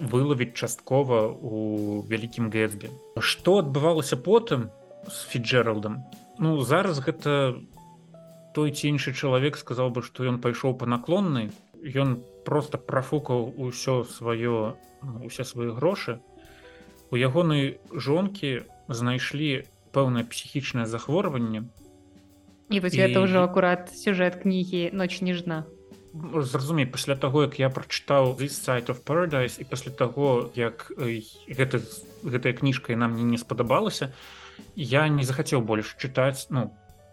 вылавіць часткова у вялікім гэтбе. Што адбывалася потым з фіджералдам ну зараз гэта той ці іншы чалавек сказаў бы што ён пайшоў па наклоннай ён просто профукаў усё сваё усе свае грошы. У ягонай жонкі знайшлі пэўнае псіхічнае захворванне. І вось і... гэта ўжо акурат сюжэт кнігі ноч ніжна зразумей пасля таго як я прачытаў сайт of paradise і пасля таго як гэта гэтая кніжка нам мне не спадабалася я не захацеў больш чытаць ну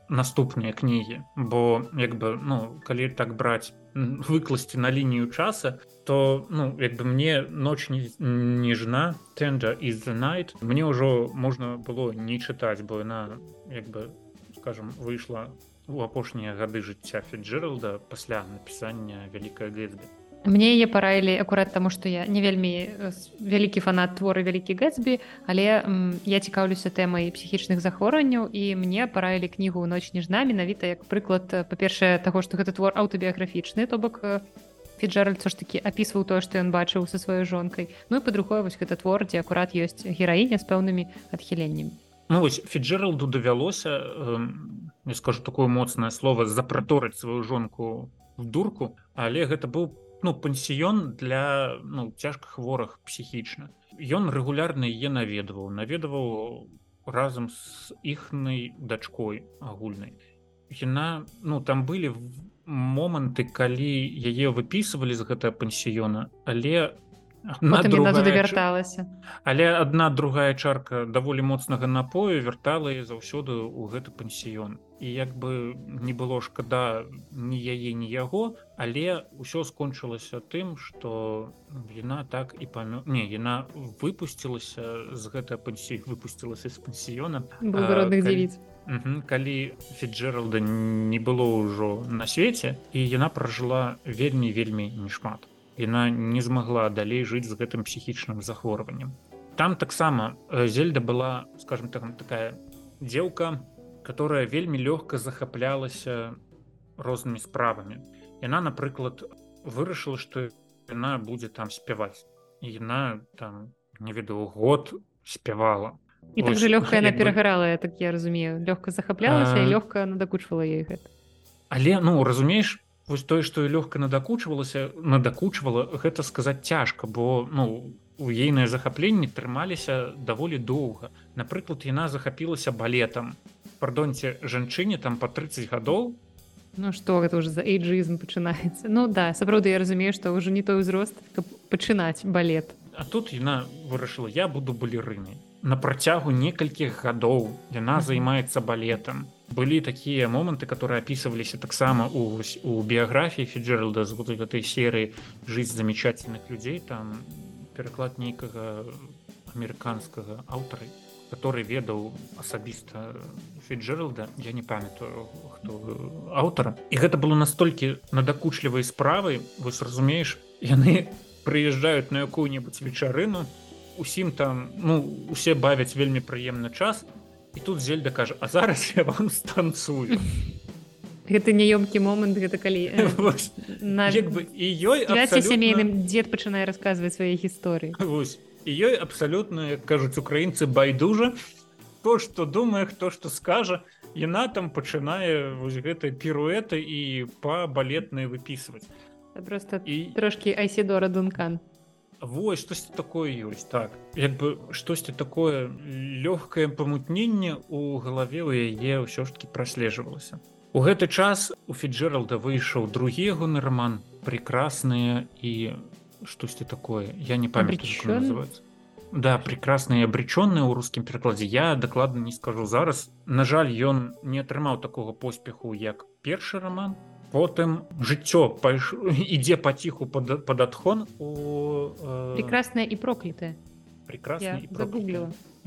наступныя кнігі. Бо як бы ну калі так браць [laughs] выкласці на лінію часа то ну як бы мне ноч ніжна тэнджа из the night. Мне ўжо можна было не чытаць бо яна як бы скажем выйшла у апошнія гады жыцця фіджералда пасля напісання вялікая гэтсбе мне яе параілі акурат таму што я не вельмі вялікі фанат творы вялікі гэтсбі але м, я цікаўлюся тэмай псіхічных захворванняў і мне параілі кнігу ноч ніжна менавіта як прыклад па-першае таго што гэта твор аўтабіяграфічны то бок фіджеральд ж такі апісваў тое што ён бачыў са сваёй жонкай. Ну і па-другое вось гэта твор дзе акурат ёсць гераіня з пэўнымі адхіленнямі. Ну, фіджералду давялося не скажу такое моцнае слово запраторыць сваю жонку в дурку але гэта быў ну пансіён для ну цяжка хворых псіхічна. Ён рэгулярна яе наведваў наведаваў разам з іхнай дачкой агульнай. Яна ну там былі моманты калі яе выпісывалі з гэтага пансіёна але вярталася. Але одна другая чарка даволі моцнага напою вяртала і заўсёды ў гэты пансіён. І як бы не было шкада ні яе ні яго але ўсё скончылася тым что яна так і памё не яна выпусцілася з гэта пансі выпусцілася з пансіёна. Родных дзівіц калі фіджералда не было ўжо на свеце і яна пражыла вельмі вельмі нешмат яна не змагла далей жыць з гэтым псіхічным захворваннем. Там таксама э, зельда была скажем так такая дзелка которая вельмі лёгка захаплялася рознымі справамі. Яна напрыклад вырашыла что яна будзе там спяваць. Яна там не ведаю год спявала. І так же лёгкая она перагарала я так я разумею. Лёгка захаплялася і лёгка надакучвала ей гэта. але ну разумееш вось тое што лёгка надакучвалася надакучвала гэта сказаць цяжка бо ну у ейнае захапленне трымаліся даволі доўга. Напрыклад яна захапілася балетам. Пардонце жанчыне там по 30 гадоў. Ну что гэта уже за эйджызм пачынаецца Ну да сапраўды я разумею што ўжо не той узрост каб пачынаць балет. А тут яна вырашыла я буду балерыны на працягу некалькіх гадоў яна займаецца балетам былі такія моманты которые опісываліся таксама у у біяграфіі фіджералда з вот этой серыі жыць замечательных людзей там пераклад нейкага амерыканскага аўтары который ведаў асабіста фіджералда я не памятаю хто аўтара і гэта было настолькі надакучлівай справай вось разумееш яны прыязджаюць на якую-небудзь вечарыну усім там ну усе бавяць вельмі прыемны час і тут зельда кажа а зараз я вам станцую гэта няёмкі момант гэта калі э, [laughs] на бы і ёй сямейным дзед пачынае расказваць свае гісторыі. І ёй абсалютна кажуць украінцы байдужа. То што думае хто што скажа яна там пачынае вось гэтай піруэты і па балетнай выпісваць. Просто і трошки айседора дункан Вось штосьці такое ёсць? Так як бы штосьці такое лёгкае памутненне у галаве у яе ўсё ж таки праслежвалася. У гэты час у фіджералда выйшаў другі ягоны роман прекрасныя і штосьці такое. Я не памятаю называется да прекрасныя абречённыя ў рускім перакладзе. Я дакладна не скажу зараз. На жаль ён не атрымаў такога поспеху як першы роман потым жыццё пайш... ідзе паціху пад, пад адхон у э... прекрасная і проклятая прекрасна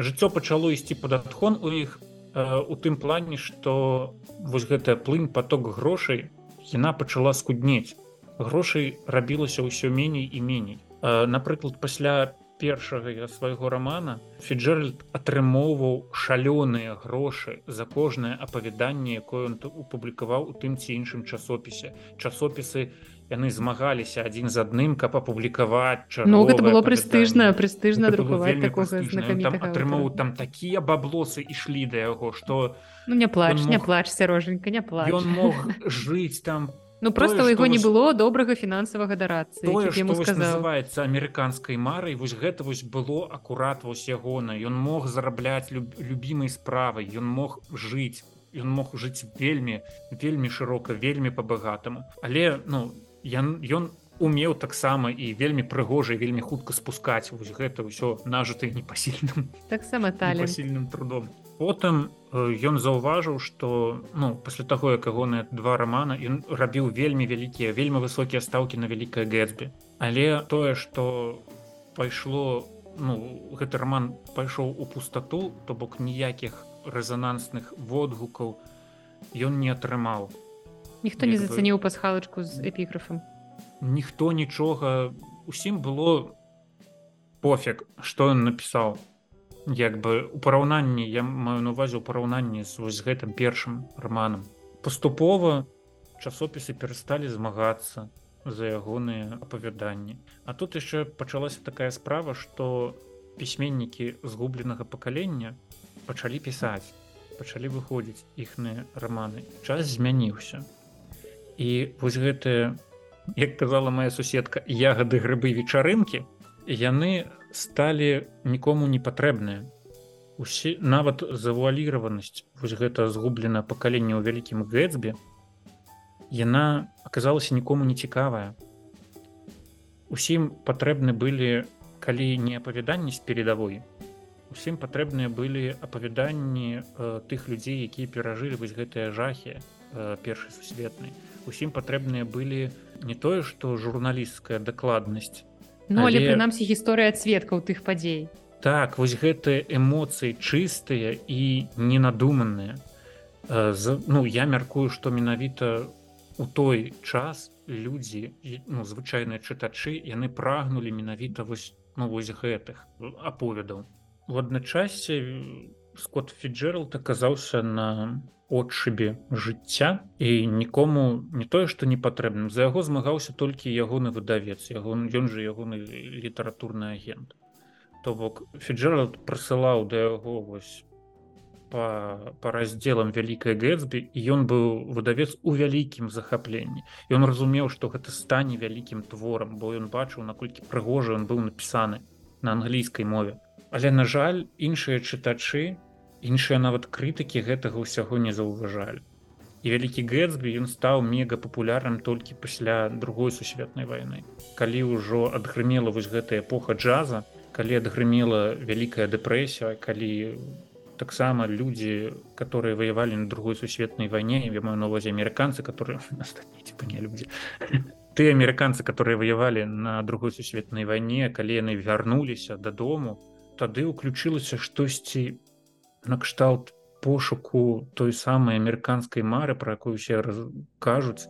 жыццё пачало ісці пад адхон у іх э, у тым плане што вось гэтая плынь поток грошай яна пачала скуднець. Грошай рабілася ўсё меней і меней. Э, напрыклад пасля першага свайго рамана фіджеральд атрымоўваў шалёныя грошы за кожнае апавяданне якое он упублікаваў у тым ці іншым часопісе. Часопісы яны змагаліся адзін з адным каб апублікаваць Ну гэта было прэстыжна прэстыжна атрымоў там такія баблосы ішлі да яго што ну не плач мог... не плачься роженька не плач. Ён мог жыць там Ну просто у яго не было добрага фінансавага дарацыі называется амерыканскай марай вось гэта вось было акурат вось ягона ён мог зарабляць люб, любімай справай ён мог жыць ён мог жыць вельмі вельмі шырока вельмі па-багатаму. Але ну ён ён умеў таксама і вельмі прыгожа вельмі хутка спускаць вось гэта ўсё нажытае непасільным таксама талісільным трудом потым ён заўважыў што ну пасля таго як ягоныя два рамана ён рабіў вельмі вялікія вельмі высокія стаўкі на вялікай гэтбе але тое што пайшло ну гэты роман пайшоў у пустату то бок ніякіх рэзанансных водгукаў ён не атрымаў. Ніхто не зацаніў пасхалачку з эпіграфам? Ніхто нічога. Усім было пофиг што ён напісаў як бы у параўнанні я маю на увазе ў параўнанні з вось гэтым першым романам паступова часопісы перасталі змагацца за ягоныя апавяданні. А тут яшчэ пачалася такая справа што пісьменнікі згубленага пакалення пачалі пісаць пачалі выходзіць іхныя раманы. Час змяніўся. І вось гэтыя як казала моя суседка ягады грыбы вечарынкі яны сталі нікому не патрэбныя. Усе нават завуаліраванасць вось гэта згублена пакаленне ў вялікім гэтсбе яна аказалася нікому не цікавая. Усім патрэбны былі калі не апавяданні з передавой усім патрэбныя былі апавяданні э, тых людзей якія перажылі вось гэтыя жахі э, першай сусветнай. Усім патрэбныя былі не тое што журналісцкая дакладнасць Ну але, але... прынамсі гісторыя цветкаў тых падзей так вось гэтыя эмоцыі чыстыя і ненадуманыя. Э, ну я мяркую што менавіта у той час людзі ну, звычайныя чытачы яны прагнулі менавіта вось ну вось гэтых аповедаў. У адначасе скотт фіджералд аказаўся на отшыбе жыцця і нікому не тое што не патрэбным. За яго змагаўся толькі ягоны выдавец яго ён жа ягоны літаратурны агент. То бок фіджералд прысылаў да яго вось по па раздзелам вялікай гэтсбі ён быў выдавец у вялікім захапленні. Ён разумеў што гэта стане вялікім творам бо ён бачыў наколькі прыгожа ён быў напісаны на англійскай мове. Але на жаль, іншыя чытачы, іншыя нават крытыкі гэтага ўсяго не заўважалі. І вялікі Гэтсбі ён стаў мега папулярным толькі пасля другой сусветнай вайны. Калі ўжо адгрымела вось гэтая эпоха джаза, калі адгрымела вялікая дэпрэсія, калі таксама людзі, которые ваявалі на другой сусветнай вайне, я маю навазе амерыканцы, которые [laughs] типа не людзі [laughs] ты амерыканцы которые ваявалі на другой сусветнай вайне калі яны вярнуліся дадому тады ўключылася штосьці накшталт пошуку той самай амерыканскай мары пра якую усе раз... кажуць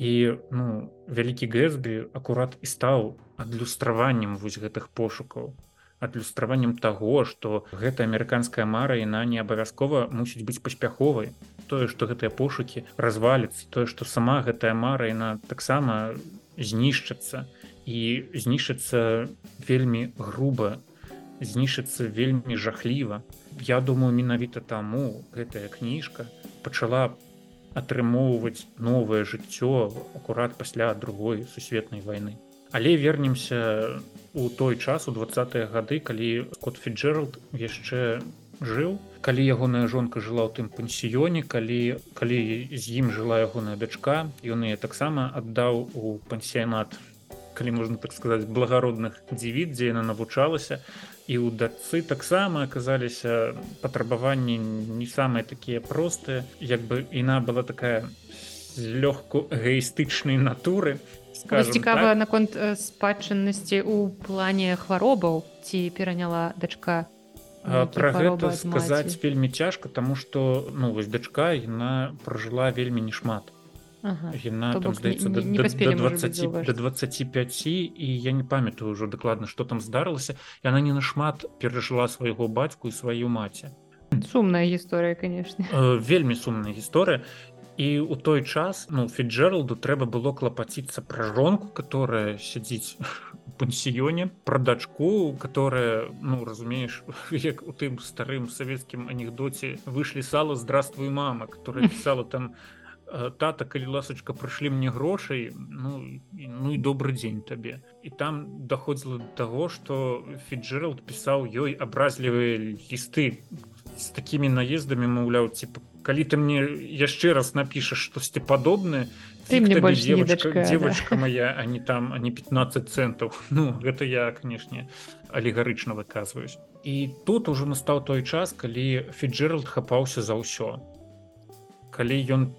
і ну вялікі гэсбі акурат і стаў адлюстраваннем вось гэтых пошукаў адлюстраваннем таго што гэта амерыканская мара яна не абавязкова мусіць быць паспяховай. Тое што гэтыя пошукі разваліцца тое што сама гэтая мара яна таксама знішчыцца. І знішчыцца вельмі груба знішыцца вельмі жахліва. Я думаю, менавіта таму гэтая кніжка пачала атрымоўваць новае жыццё акурат пасля другой сусветнай вайны. Але вернемся у той час у двадцатыя гады, калі кот Фіджералд яшчэ жыў. Калі ягоная жонка жыла ў тым пансіёне, калі, калі з ім жыла ягоная дачка, ён яе таксама аддаў у пансіянат, калі можна так сказаць благародных дзівіт, дзе яна навучалася і ў дачцы таксама аказаліся патрабаванні не самыя такія простыя. Як бы іна была такая лёгку эгоістычнай натуры цікава так. наконт э, спадчыннасці ў плане хваробаў ці пераняла дачка пра гэта сказаць вельмі цяжка таму што ну вось дачка яна пражыла вельмі немат яна там здаецца до 20 до 25 і я не памятаю ўжо дакладна што там здарылася яна не нашмат перажыла свайго бацьку і сваю маці сумная гісторыя конечно. Вельмі сумная гісторыя і у той час ну фіджералду трэба было клапаціцца пра жонку которая сядзіць пансіёне пра дачку которая ну разумееш як [laughs] у тым старым савецкім анекдоце выйшлі сала здравствуй мама которая [laughs] писала там у Э, тата калі ласачка прыйшлі мне грошай ну, ну і добрый дзень табе і там даходзіла до таго что фіджералд пісаў ёй абразлівыя лісты з такімі наездамі маўляў типа калі ты мне яшчэ раз напішаш штосьці падобнае ты мне больш девочка, девочка да. моя а не там а не 15 центаў [laughs] ну гэта я канешне алегарычна выказваюсь і тут ужо настаў той час калі фіджералд хапаўся за ўсё калі ён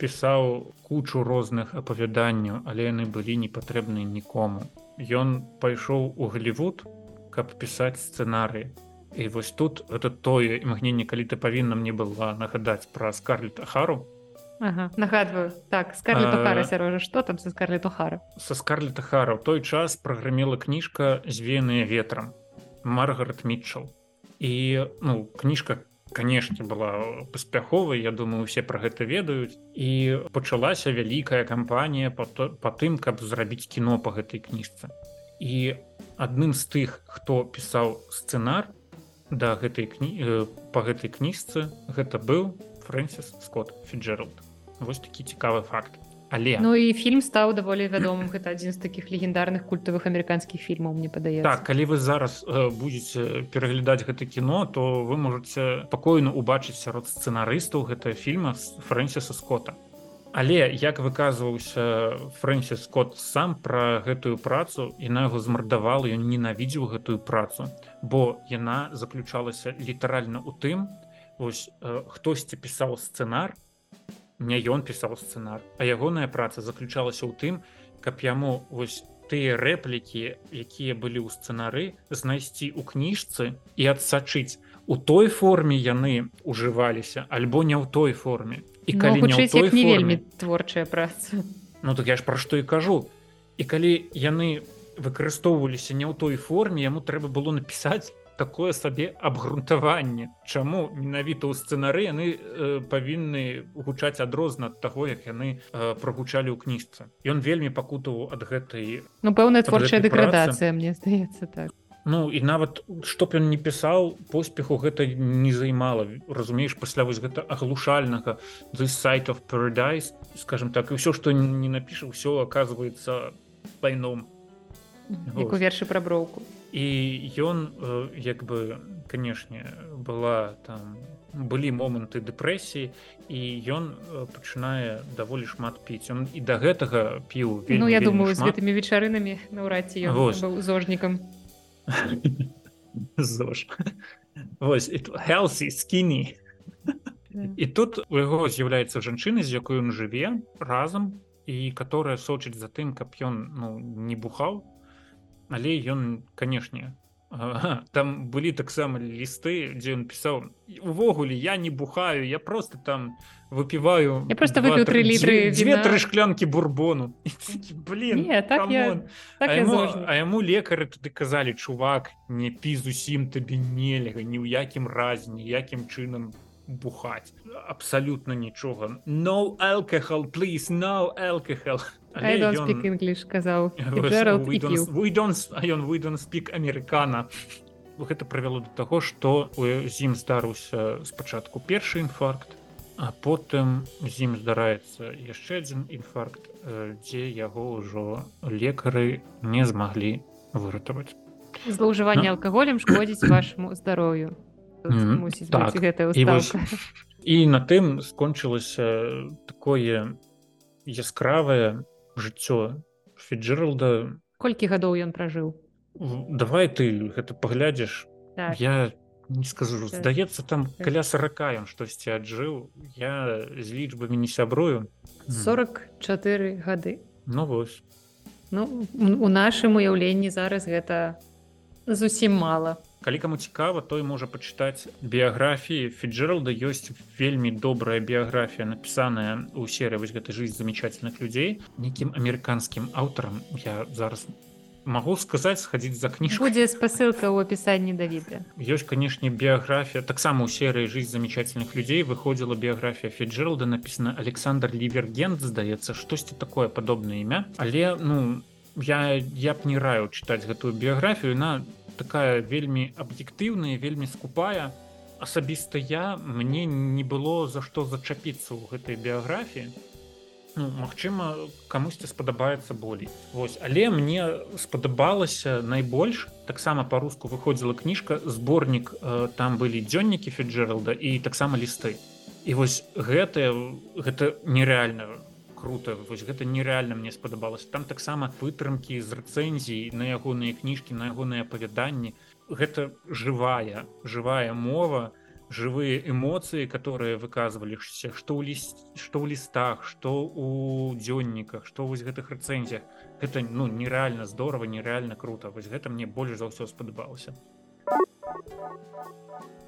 пісаў кучу розных апавяданняў, але яны былі не патрэбны нікому. Ён пайшоў у Глівуд, каб пісаць сцэнары. І вось тут это тое імгненне, калі ты павінна мне была нагадаць пра скарлет Ахару. Ага, нагадваю так скарлетхара сярожа што там са скарлетхара са скарлет Ахара ў той час праграмела кніжка звеныя ветрам маргарет мітчал і ну кніжка канешне была паспяховай я думаю усе пра гэта ведаюць. І пачалася вялікая кампанія па па тым каб зрабіць кіно па гэтай кніжцы. І адным з тых хто пісаў сцэнар да гэтай кні па гэтай кніжцы гэта быў фрэнсіс скотт фіджералд вось такі цікавы факт але ну і фільм стаў даволі вядомым гэта адзін з таких легендарных культавых амерыканскіх фільмаў мне падаецца так калі вы зараз э, будете пераглядаць гэта кіно то вы можете спакойна убачыць сярод сцэнарыстаў гэтага фільма фрэнсіса скотта. Але як выказваўся фрэнсіс скотт сам пра гэтую працу і на яго змардавала ён ненавідзеў гэтую працу бо яна заключалася літаральна у тым ось э, хтосьці пісаў сцэнар не ён пісаў сцэнар а ягоная праца заключалася ў тым каб яму вось тыя рэплікі якія былі ў сцэнары знайсці ў кніжцы і адсачыць. У той форме яны ужываліся альбо не ў той форме. І ну, калі ну, не, той не форме, вельмі творчая праца. Ну так я ж пра што і кажу. І калі яны выкарыстоўваліся не ў той форме яму трэба было напісаць такое сабе абгрунтаванне. Чаму менавіта ў сцэнары яны э, павінны гучаць адрозна ад таго як яны э, прагучалі ў кніжцы. Ён вельмі пакутаў ад гэтай ну пэўная творчая дэкрадацыя мне здаецца так. Ну і нават што б ён не пісаў поспеху гэта не займала. Разумееш пасля вось гэта аглушальнага the сайт of paradise скажем так і ўсё што не напіша ўсё оказывается пайном як у вершы пра броўку і ён э, як бы канешне была там былі моманты дэпрэсіі і ён э, пачынае даволі шмат піць. Он і да гэтага піў вельмі, Ну я думаю шмат. з гэтымі вечарынамі наўрад ці быў зожнікам. [laughs] Вось healthy skinny. І тут у яго з'яўляецца жанчына з якой ён жыве разам і которая сочыць за тым каб ён ну не бухаў але ён канешне там былі таксама лісты дзе ён пісаў увогуле я не бухаю я просто там выпіваю я просто выпіў тры літры две-тры шклянкі бурбону [laughs] блин Не, так я, так а, яму, а яму лекары туды казалі чувак не пі зусім табе нельга ні ў якім разе ніякім чынам бухаць. Абсалютна нічога. No alcohol please no alcohol сказаў ён выйдон спік амерыкана гэта правяло да таго што з ім здарыўся спачатку першы інфаркт а потым з ім здараецца яшчэ адзін інфаркт дзе яго ўжо лекары не змаглі выратаваць злоўжыванне no. алкаголем шкодзіць [coughs] вашаму здароўю так. і, вось, і на тым скончылася такое яскравае жыццё фіджералда колькі гадоў ён пражыў? Давай ты гэта паглядзіш. Так. я не скажу так. здаецца там так. каля 40 ён штосьці аджыў. Я з лічбамі не сябрую. 44 гады. Ну вось. Ну у нашым уяўленні зараз гэта зусім мала калі каму цікава той можа пачытаць біяграфіі. Фіджералда ёсць вельмі добрая біяграфія напісаная у серы вось гэта жизнь замечательных людзей нейкім амерыканскім аўтарам я зараз могу сказаць схадзіць за кніжку будзе спасылка ў опісанні давіда. Ёсць канешне біяграфія таксама у серыі жизнь замечательных людзей выходзіла біяграфія фіджералда напісана александр лівергент здаецца штосьці такое падобнае імя. Але ну я я б не раю чытаць гэтую біяграфію на такая вельмі аб'ектыўная вельмі скупая. Асабіста я мне не было за што зачапіцца ў гэтай біяграфіі. Ну, Магчыма камусьці спадабаецца болей. Вось але мне спадабалася найбольш таксама по-руску выходзіла кніжка зборнік э, там былі дзённікі фіджералда і таксама лісты. І вось гэтае гэта нереальна круто. Вось гэта нереальна мне спадабалася. Там таксама вытрымкі з рэцэнзій на ягоныя кніжкі на ягоныя апавяданні. Гэта жывая жывая мова жывыя эмоцыі которые выказваліся што ў ліст што ў лістах што у дзённіках што вось гэтых рэцэнзіях. Гэта ну нереальна здорово нереальна круто. Вось гэта мне больш за ўсё спадабалася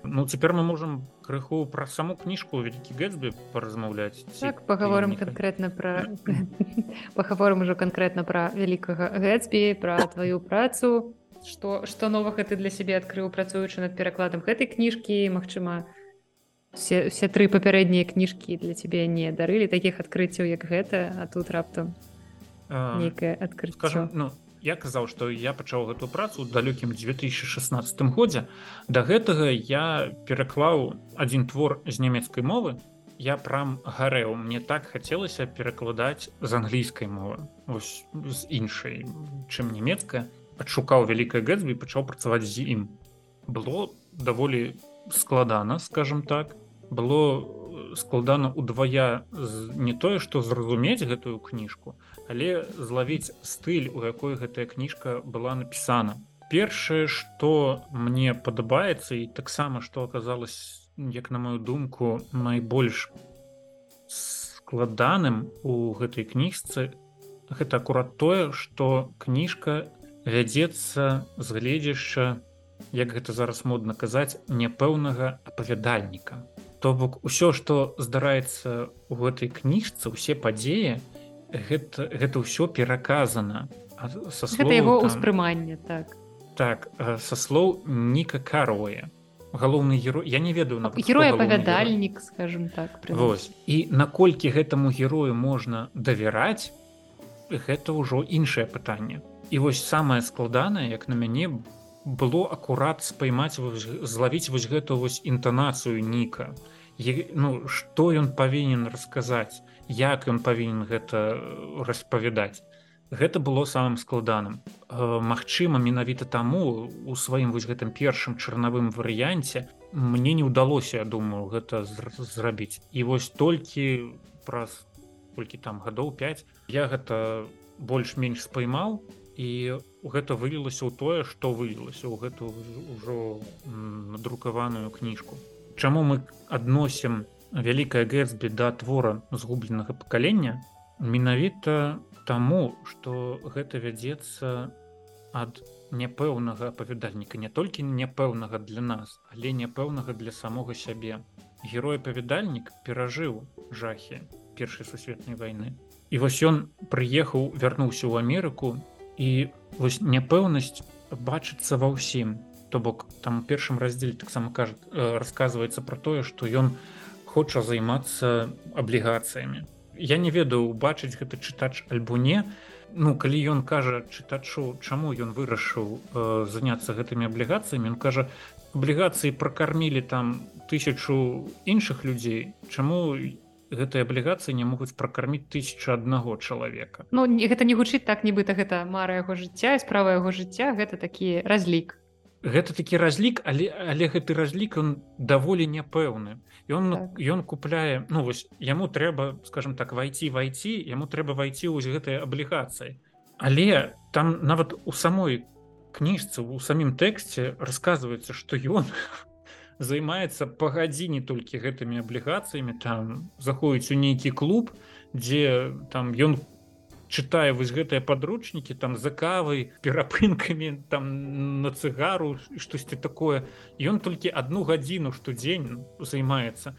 Ну цяпер мы можам крыху пра саму кніжку вялікі гэтсбі паразмаўляць так, паговорым канкрэтна пра [laughs] паговорым ужо канкрэтна пра вялікага гэтсбі пра тваю працу. Што што новага ты для сябе адкрыў працуючы над перакладам гэтай кніжкі Мачыма все, все тры папярэднія кніжкі для цябе не дарылі такіх адкрыццяў як гэта а тут раптам нейкае адкрыццё ну я казаў што я пачаў гэту працу далёкім 2016 годзе. Да гэтага я пераклаў адзін твор з нямецкай мовы. Я прям гарэў. Мне так хацелася перакладаць з англійскай мовы. Ось з іншай чым нямецкая. Адшукаў вялікае гэтсбі пачаў працаваць з ім. Было даволі складана скажем так. Было складана удвая не тое што зразумець гэтую кніжку але злавіць стыль у якой гэтая кніжка была напісана. Першае что мне падабаецца і таксама что аказалось як на мою думку найбольш складаным у гэтай кніжцы гэта акурат тое что кніжка вядзецца з гледзяшча як гэта зараз модна казаць няпэўнага апавядальніка. То бок усё што здараецца у гэтай кніжцы усе падзеі гэта гэта ўсё пераказана са яго ўспрымання так. Так са слоў ніка кароя галоўны герой я не ведаю на герой. апавядальнік скажем так Вось. і наколькі гэтаму герою можна давяраць гэта ўжо іншае пытанне. І вось самае складанае як на мяне было акурат спаймаць злавіць вось гэту вось інтанацыю ніка. Ну што ён павінен расказаць як ён павінен гэта распавядаць. Гэта было самым складаным. Э, Магчыма менавіта таму у сваім вось гэтым першым чарнавым варыянце мне не ўдалося я думаю гэта зрабіць. І вось толькі праз колькі там гадоў 5 я гэта больш-менш спаймаў і гэта вылілася ў тое што вылілася ў гэту ўжо надрукаваную кніжку. Чаму мы адносім вялікая гэтсбі да твора згубленага пакалення менавіта Таму што гэта вядзецца ад няпэўнага апавядальніка не толькі няпэўнага для нас, але няпэўнага для самога сябе. Герой апавядальнік перажыў жахі першай сусветнай вайны. І вось ён прыехаў, вярнуўся ў Амерыку і вось няпэўнасць бачыцца ва ўсім. То бок там у першым раздзеле таксама кажа расказваецца пра тое, што ён хоча займацца аблігацыямі. Я не ведаю убачыць гэты чытач альбо не. Ну калі ён кажа чытачу чаму ён вырашыў э, заняцца гэтымі аблігацыямі он кажа аблігацыі пракармілі там тысячу іншых людзей. Чаму гэтыя аблігацыі не могуць пракарміць тысячу аднаго чалавека? Ну гэта не гучыць так нібыта гэта мара яго жыцця і справа яго жыцця гэта такі разлік гэта такі разлік але але гэты разлік он даволі няпэўны ён так. ён купляе ну вось яму трэба скажем так вайти вайти яму трэба вайти вось гэтай аблігацыі але там нават у самой кніжцы у самім тэксце рассказывается что ён [laughs] займаецца па гадзіне толькі гэтымі аблігацыямі там заходіць у нейкі клуб дзе там ён у чытае вось гэтыя падручнікі там за кавай перапынкамі там на цыгару штосьці такое. Ён толькі одну гадзіну штодзень займаецца.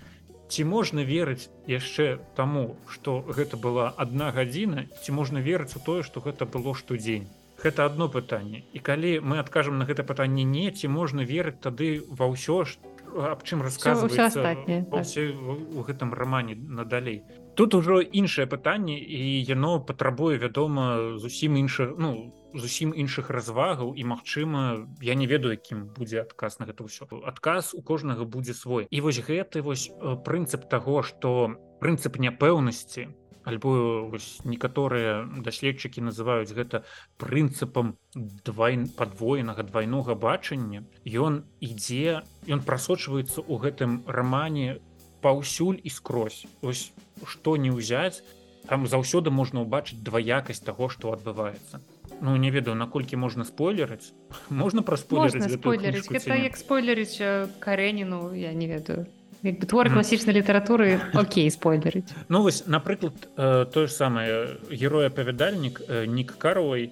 Ці можна верыць яшчэ таму что гэта была одна гадзіна ці можна верыць у тое что гэта было штодзень? Гэта одно пытанне. І калі мы адкажам на гэта пытанне не ці можна верыць тады ва ўсё аб чым расказваецца у гэтым рамане надалей тут ужо іншае пытанне і яно патрабуе вядома зусім іншых ну зусім іншых развагаў і магчыма я не ведаю якім будзе адказ на гэта ўсё. Адказ у кожнага будзе свой. І вось гэты вось прынцып таго што прынцып няпэўнасці альбо вось некаторыя даследчыкі называюць гэта прынцыпам двай падвоенага двайнога бачання ён ідзе ён прасочваецца ў гэтым рамане паўсюль і скрозь. Ось што не ўзяць там заўсёды можна ўбачыць дваякасць таго што адбываецца. Ну не ведаю наколькі можна спойлерыць. [laughs] Можна пра спойлерыць. як спойлерыць карэніну я не ведаю. Як бы твор класічнай літаратуры [laughs] Окей спойлерыць. Ну вось напрыклад тое ж самае герой апавядальнік нік карой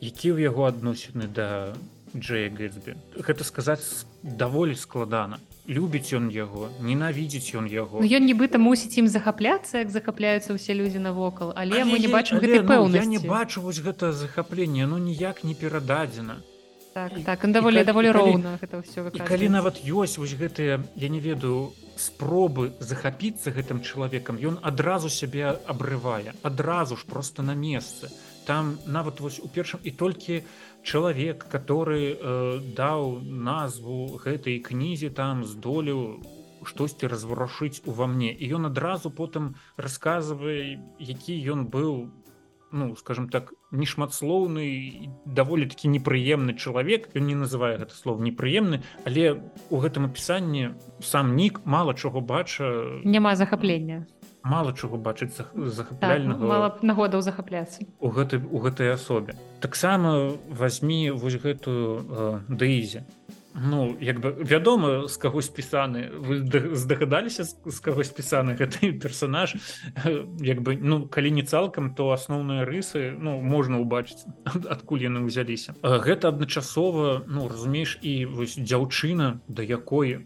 які ў яго адносіны да Джея Гэтсбі гэта сказаць даволі складана любіць ён яго ненавідзець ён яго. Ну, ён нібыта мусіць ім захапляцца як захапляюцца ўсе людзі навокал але, але мы не бачым гэтай пэўнасці ну, не бачу вось гэта захапленне ну ніяк не перададзена. Так так даволі даволі роўна гэта ўсё калі нават ёсць вось гэтыя я не ведаю спробы захапіцца гэтым чалавекам ён адразу сябе абрывае адразу ж просто на месцы там нават вось у першым і толькі чалавек который э, даў назву гэтай кнізе там здолеў штосьці разварушыць ува мне. І ён адразу потым расказвае які ён быў ну скажем так нешматслоўны даволі такі непрыемны чалавек. Ён не называе гэта слов непрыемны але у гэтым апісанні сам нік мала чаго бача. Няма захаплення мала чаго бачыць захапляльнага так, мала нагодаў захапляцца у гэтай у гэтай асобе. Таксама возьми вось гэтую э, дэйзе Ну як бы вядома з каго спісаны вы здагадаліся з каго спісаны гэты персонаж? Як бы ну калі не цалкам то асноўныя рысы ну можна ўбачыць адкуль яны ўзяліся. Гэта адначасова ну разумееш і вось дзяўчына да якой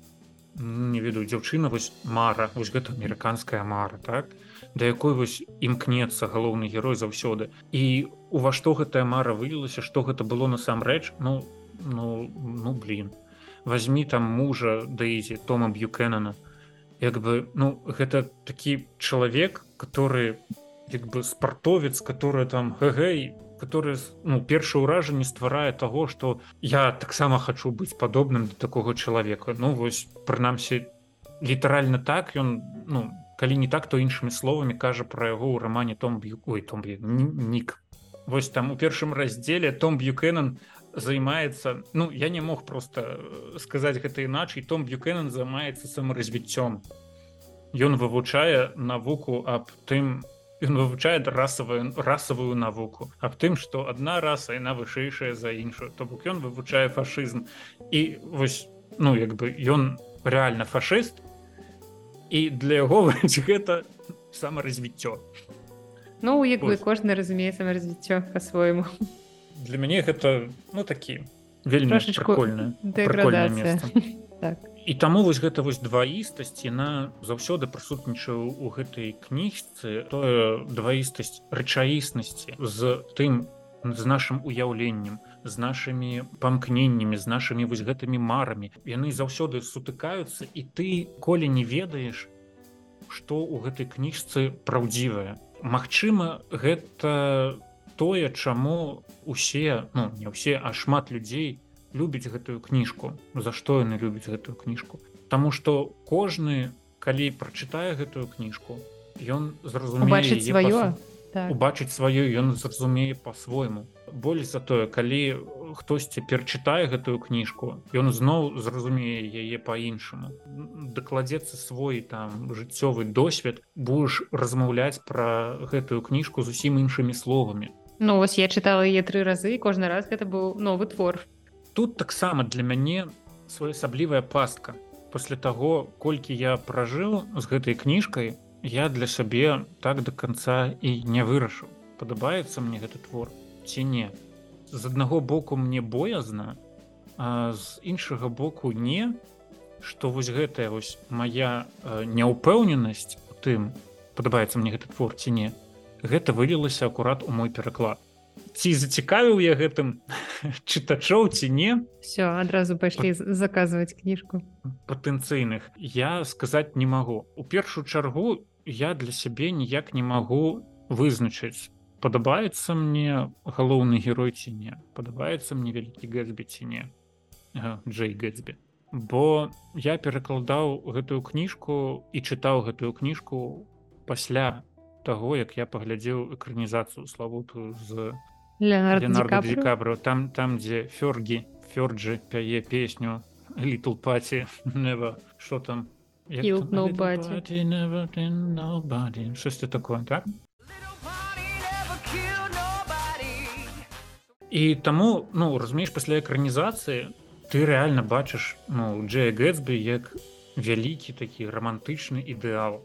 не ведаю дзяўчына вось мара вось гэта амерыканская мара так? Да якой вось імкнецца галоўны герой заўсёды. І у ва што гэтая мара вылілася што гэта было насамрэч? Ну ну ну блин возьми там мужа дэйзі тома б'юкенана як бы ну гэта такі чалавек который як бы спартовец который там гэгэй который ну першае ўражанне стварае того что я таксама хочу быць падобным до такого чалавека. Ну вось прынамсі літаральна так ён ну калі не так то іншымі словамі кажа про яго ў рамане том б'юкой том нік вось там у першым раздзеле том б'юкенан займаецца ну я не мог просто э, сказаць гэта іначай том б'юкенан займаецца саморазвіццём. Ён вывучае навуку аб тым ён вывучае расавую расавую навуку аб тым што адна раса яна вышэйшая за іншую то бок ён вывучае фашызм. І вось ну як бы ён рэальна фашыст і для яго [laughs] гэта саморазвіццё. Ну як бы кожны разумее саморазвіццё па-свойму. Для мяне гэта ну такі вельмі прикольна [laughs] так. І таму вось гэта вось дваістасць яна заўсёды прысутнічаю у гэтай кніжцы. Тое дваістасць рэчаіснасці з тым з нашим уяўленнем з нашымі памкненнямі з нашымі вось гэтымі марамі. Яны заўсёды сутыкаюцца і ты колі не ведаеш што у гэтай кніжцы праўдзівая Магчыма гэта тое чаму усе ну не ўсе а шмат людзей любіць гэтую кніжку? За што яны любяць гэтую кніжку? Таму что кожны калі прачытае гэтую кніжку ён зразумець сваё так. убачыць сваё ён зразумее по-свойму больш за тое калі хтосьці перачытае гэтую кніжку ён зноў зразумее яе по-іншаму дакладзецца свой там жыццёвы досвед будешь размаўляць пра гэтую кніжку зусім іншымі словамі. Ну вось я чытала яе тры разы кожны раз гэта быў новы твор. Тут таксама для мяне своеасаблівая пастка. Пасля таго, колькі я пражыў з гэтай кніжкай, я для сябе так да канца і не вырашыў. Падабаецца мне гэты твор ці не. З аднаго боку мне боязна, а з іншага боку не, што вось гэтая вось моя няўпэўненасць у тым падабаецца мне гэты твор ці не гэта вылілася акурат у мой пераклад ці зацікавіў я гэтым [laughs] чытачоў ці не. Все адразу пайшлі заказваць кніжку. Патэнцыйных. Я сказаць не магу. У першую чаргу я для сябе ніяк не магу вызначыць падабаецца мне галоўны герой ці не падабаецца мне вялікі гэтсбі ці не Джей гэтсбі. Бо я перакладаў гэтую кніжку і чытаў гэтую кніжку пасля таго як я паглядзеў экранізацыю славутую з Леонардо там там дзе фёргі фёрджы пяе песню літл паці нева что там? Штосьці такое так і таму ну разумееш пасля экранізацыі ты рэальна бачыш ну Джей гэтсбі як вялікі такі романтычны ідэал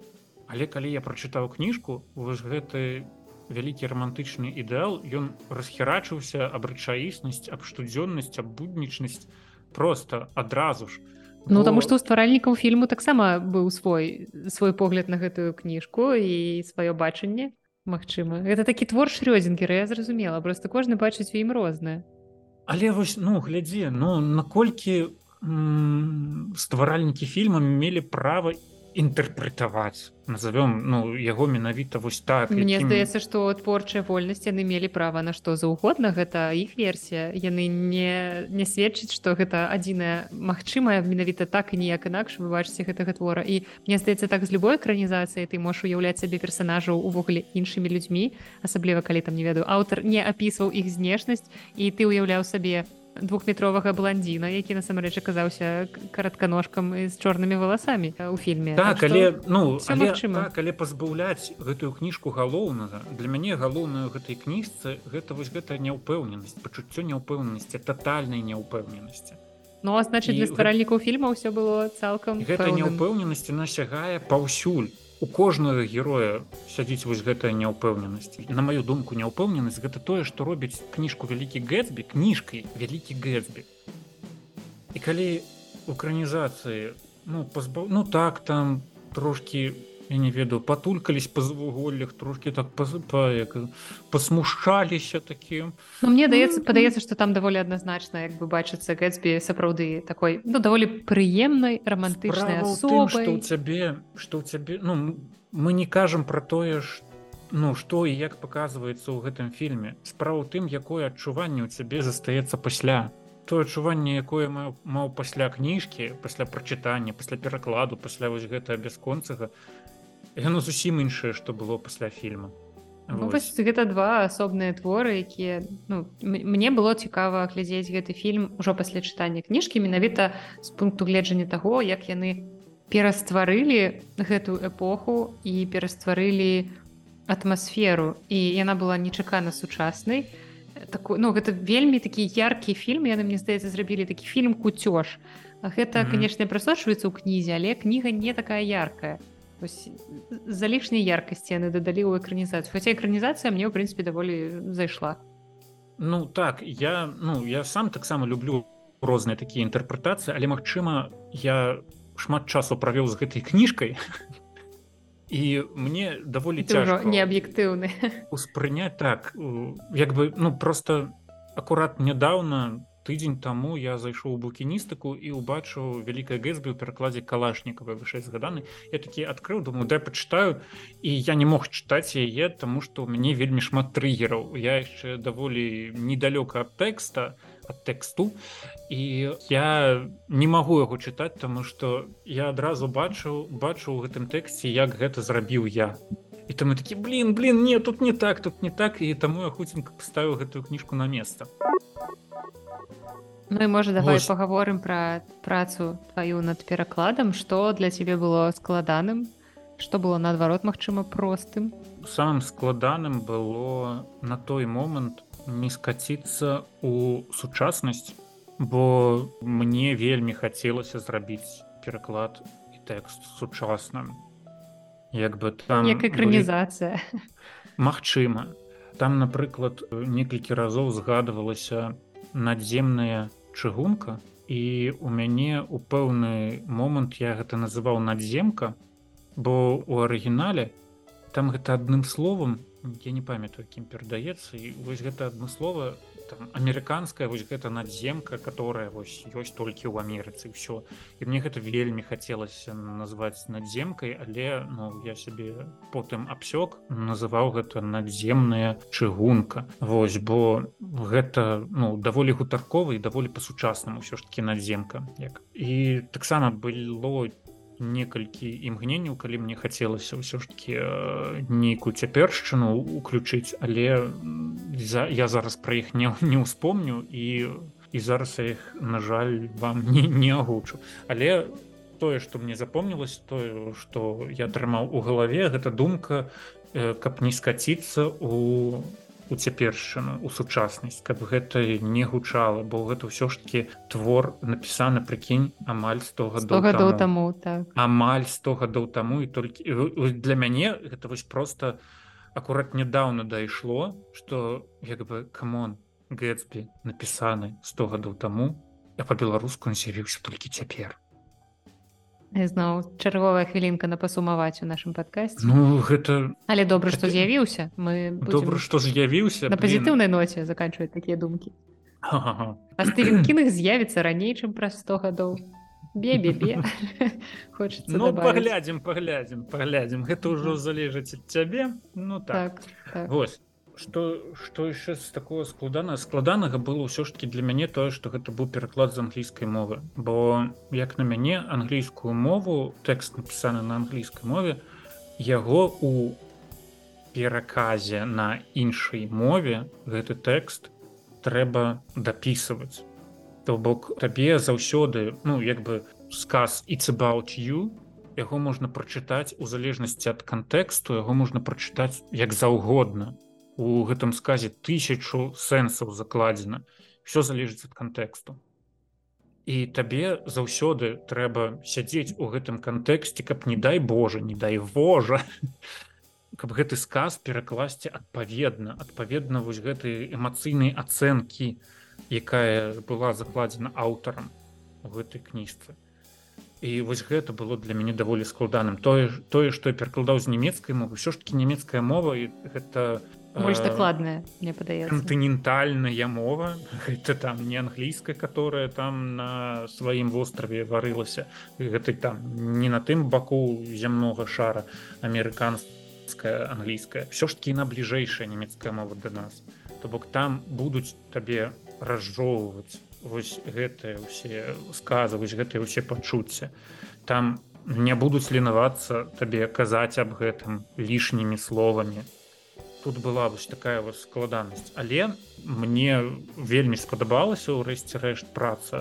але калі я прачытаў кніжку вось гэты вялікі романтычны ідэал ён расхерачыўся аб рэчаіснасць аб штодзённасць аб буднічнасць. Просто адразу ж. Ну таму што стваральнікаў фільму таксама быў свой свой погляд на гэтую кніжку і сваё бачанне Магчыма. Гэта такі твор шрёдзінгера я зразумела просто кожны бачыць у ім рознае. Але вось ну глядзе ну наколькі стваральнікі фільма мелі права інтэрпрэтаваць. Назовём ну яго менавіта вось так Мне якім... здаецца што творчая вольнасць яны мелі права на што заўгодна. Гэта іх версія. Яны не не сведчыць што гэта адзіная магчымая менавіта так і ніяк інакш вы бачыце гэтага твора. І мне здаецца так з любой экранізацыяй ты можаш уяўляць сабе персонажаў увогуле іншымі людзьмі асабліва калі там не ведаю аўтар не апісваў іх знешнасць і ты уяўляў сабе у двухметровага бландзіна які насамрэч аказаўся каратканожкам з чорнымі валасамі у фільме. Так, так але ну але, так, але пазбаўляць гэтую кніжку галоўнага для мяне галоўную гэтай кніжцы гэта вось гэта няўпэўненасць пачуццё няўпэўненасці тотальнай няўпэўненасці. Ну а значит для стваральнікаў фільма ўсё было цалкам гэта няўпэўненасці насягае паўсюль у кожнага героя сядзіць вось гэтая няўпэўненасць. На маю думку няўпэўненасць гэта тое што робіць кніжку вялікі гэтсбі кніжкай вялікі гэтсбі і калі укранізацыі ну пазбаў ну так там трошки я не ведаю патулькались па звуголлях трошки так па, па, як, пасмушчаліся такім ну, мне даецца ну, падаецца что там даволі адназначна як бы бачыцца гэтсбі сапраўды такой ну даволі прыемнай романтычнай асобай у цябе что у цябе ну мы не кажам про тое ж ну што і як паказваецца ў гэтым фільме справа ў тым якое адчуванне ў цябе застаецца пасля. Тое адчуванне якое маў пасля кніжкі пасля прачытання пасля перакладу пасля вось гэтага бясконцага яно зусім іншае што было пасля фільма ну, вось, гэта два асобныя творы якія ну, мне было цікава глядзець гэты фільм ужо пасля чытання кніжкі менавіта з пункту гледжання таго як яны перастварылі гэтую эпоху і перастварылі атмасферу і яна была нечакана сучаснай. Такой ну гэта вельмі такі яркі фільм яны мне здаецца зрабілі такі фільм куцёж гэта mm -hmm. канешне прасочваецца ў кнізе але кніга не такая яркая за лішняй яркасці яны дадалі ў экранізацыю хаця экранізацыя мне ў прынцыпе даволі зайшла Ну так я ну я сам таксама люблю розныя такія інтэрпрэтацыі але магчыма я шмат часу правёў з гэтай кніжкай і [laughs] мне даволі неаб'ектыўны успрыняць так. Як бы ну просто акурат нядаўна тыдзень таму я зайшоў у букіністыку і убачыў вялікае гэсбі ў перакладзе калашнікавай вышэй згаданы. Я такі адкрыў думаю дай пачытаю і я не мог чытаць яе таму што ў мяне вельмі шмат трыгераў я яшчэ даволі недалёка ад тэкста ад тэксту. І я не магу яго чытаць таму што я адразу бачыў бачу ў гэтым тэксце як гэта зрабіў я. І там такі блин блин не тут не так тут не так і таму я хуценька паставіў гэтую кніжку на место Ну і можа давай Вось. паговорым пра працу тваю над перакладам што для цябе было складаным? Што было наадварот магчыма простым? Самым складаным было на той момант не скаціцца у сучаснасць бо мне вельмі хацелася зрабіць пераклад і тэкст сучасным. Як бы там як экранізацыя. вы... Магчыма. Там напрыклад некалькі разоў згадывалася надземная чыгунка. І у мяне у пэўны момант я гэта называў надземка бо у арыгінале там гэта адным словам я не памятаю кім перадаецца і вось гэта адмыслова там амерыканская вось гэта надземка которая вось ёсць толькі ў Амерыцы ўсё і мне гэта вельмі хацелася назваць надземкай але ну я сябе потым абсёк называў гэта надземная чыгунка Вось бо гэта ну даволі гутарковы і даволі па-сучаснаму ўсё ж таки надземка як. І таксама было некалькі імгненняў калі мне хацелася ўсё ж таки э, нейкую цяпершчыну уключыць але за я зараз пра іх не не ўспомню і і зараз я іх на жаль вам [laughs] не не агучу. Але тое што мне запомнілось тое што я атрымаў у галаве гэта думка э, каб не скаціцца у у цяпершчыну у сучаснасць каб гэта не гучала бо гэта ўсё ж таки твор напісаны прыкінь амаль 100 гадоў гадоў таму так. амаль 100 гадоў таму і толькі для мяне гэта вось просто акурат нядаўна дайшло что як бы камон гэтсбі напісаны 100 гадоў таму я по-беларуску з'явіўся толькі цяпер зноў чарговая хвілінка на пасумаваць у нашым падкасці Ну гэта але добра што з'явіўся мы добра што з'явіўся на пазітыўнай ноце заканчваюць такія думкі а стывен кіных з'явіцца раней чым праз 100 гадоў бе-бе-бе. [laughs] Хочется ну паглядзім паглядзім паглядзім гэта ўжо залежыць ад цябе ну так, так, так. вось что что яшчэ з такого складана? Складанага было ўсё ж таки для мяне тое что гэта быў пераклад з англійскай мовы. Бо як на мяне англійскую мову тэкст напісаны на англійскай мове яго у пераказе на іншай мове гэты тэкст трэба дапісваць. То бок табе заўсёды ну як бы сказ it's about you яго можна прачытаць у залежнасці ад кантэксту яго можна прачытаць як заўгодна у гэтым сказе тысячу сэнсаў закладзена. Все залежыць ад кантэксту. І табе заўсёды трэба сядзець у гэтым кантэксце каб не дай Боже не дай вожа [laughs] каб гэты сказ перакласці адпаведна адпаведна вось гэтай эмацыйнай ацэнкі якая была закладзена аўтарам у гэтай кніжцы. І вось гэта было для мяне даволі складаным. Тое тое што я перакладаў з нямецкай мовы ўсё ж таки нямецкая мова і гэта больш дакладная мне падаецца кантынентальная мова [laughs] это там не англійская которая там на сваім востраве варылася гэтай там не на тым баку зямнога шара амерыканская англійская все ж таки на бліжэйшая нямецкая мова да нас. То бок там будуць табе разжоўваць вось гэтыя ўсе сказваюць гэтыя ўсе пачуцці. Там не будуць ленавацца табе казаць аб гэтым лішнімі словамі тут была вось такая вось складанасць. Але мне вельмі спадабалася ў рэшце рэшт праца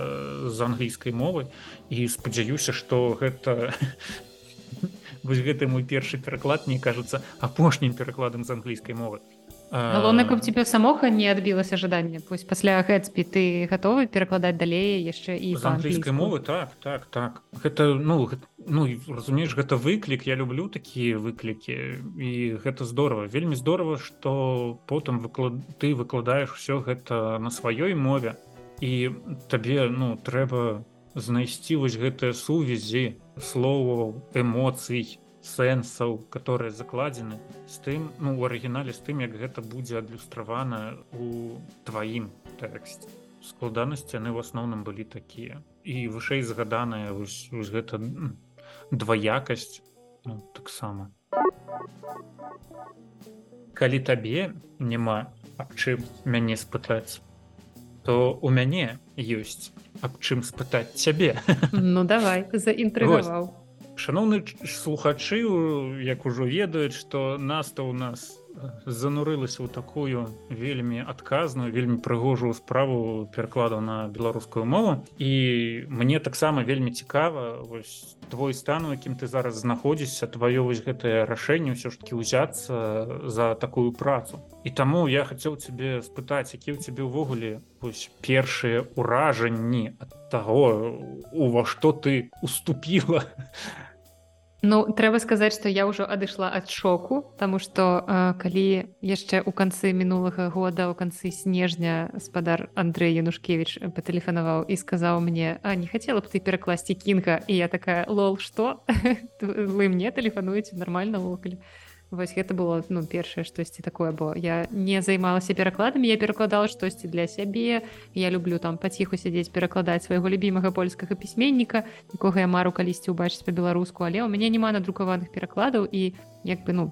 з англійскай мовы і спадзяюся што гэта [laughs] вось гэты мой першы пераклад мне кажуцца апошнім перакладам з англійскай мовы галоўна каб тебе самога не адбілася жаданне. Пусть пасля гэтспі ты гатовы перакладаць далей яшчэ і з англійскай мовы? Так так так. Гэта ну гэта, ну разумееш гэта выклік. Я люблю такія выклікі і гэта здорово вельмі здорово что потым выклад ты выкладаеш все гэта на сваёй мове і табе ну трэба знайсці вось гэтыя сувязі словаў эмоцый сэнсаў которые закладзены з тым ну у арыгінале з тым як гэта будзе адлюстравана у тваім тэксце складанасці яны ў асноўным былі такія і вышэй згаданая вось гэта дваякасць ну, таксама калі табе няма аб чым мяне спытаць то у мяне ёсць аб чым спытаць цябе. Ну давай заінтрыгаваў шаноўны слухачы як ужо ведаюць што наста у нас занурылася ў такую вельмі адказную вельмі прыгожую справу перакладаў на беларускую мову. І мне таксама вельмі цікава вось твой стан у якім ты зараз знаходзішся тваё вось гэтае рашэнне ўсё ж таки ўзяцца за такую працу. І таму я хацеў цябе спытаць які ў цябе ўвогуле вось першыя ўражанні ад таго ува што ты уступіла на Ну трэба сказаць, што я ўжо адышла ад шоку, Таму што э, калі яшчэ ў канцы мінулага года ў канцы снежня спадар Андрэй Янушкевич патэлефанаваў і сказаў мне а не хацела б ты перакласці кінга? І я такая лол што? [laughs] Вы мне тэлефануеце нармальна вокалі вось гэта было ну першае штосьці такое бо я не займалася перакладамі я перакладала штосьці для сябе. Я люблю там паціху сядзець перакладаць свайго любімага польскага пісьменніка якога я мару калісьці ўбачыць па-беларуску але ў мяне няма надрукаваных перакладаў і як бы ну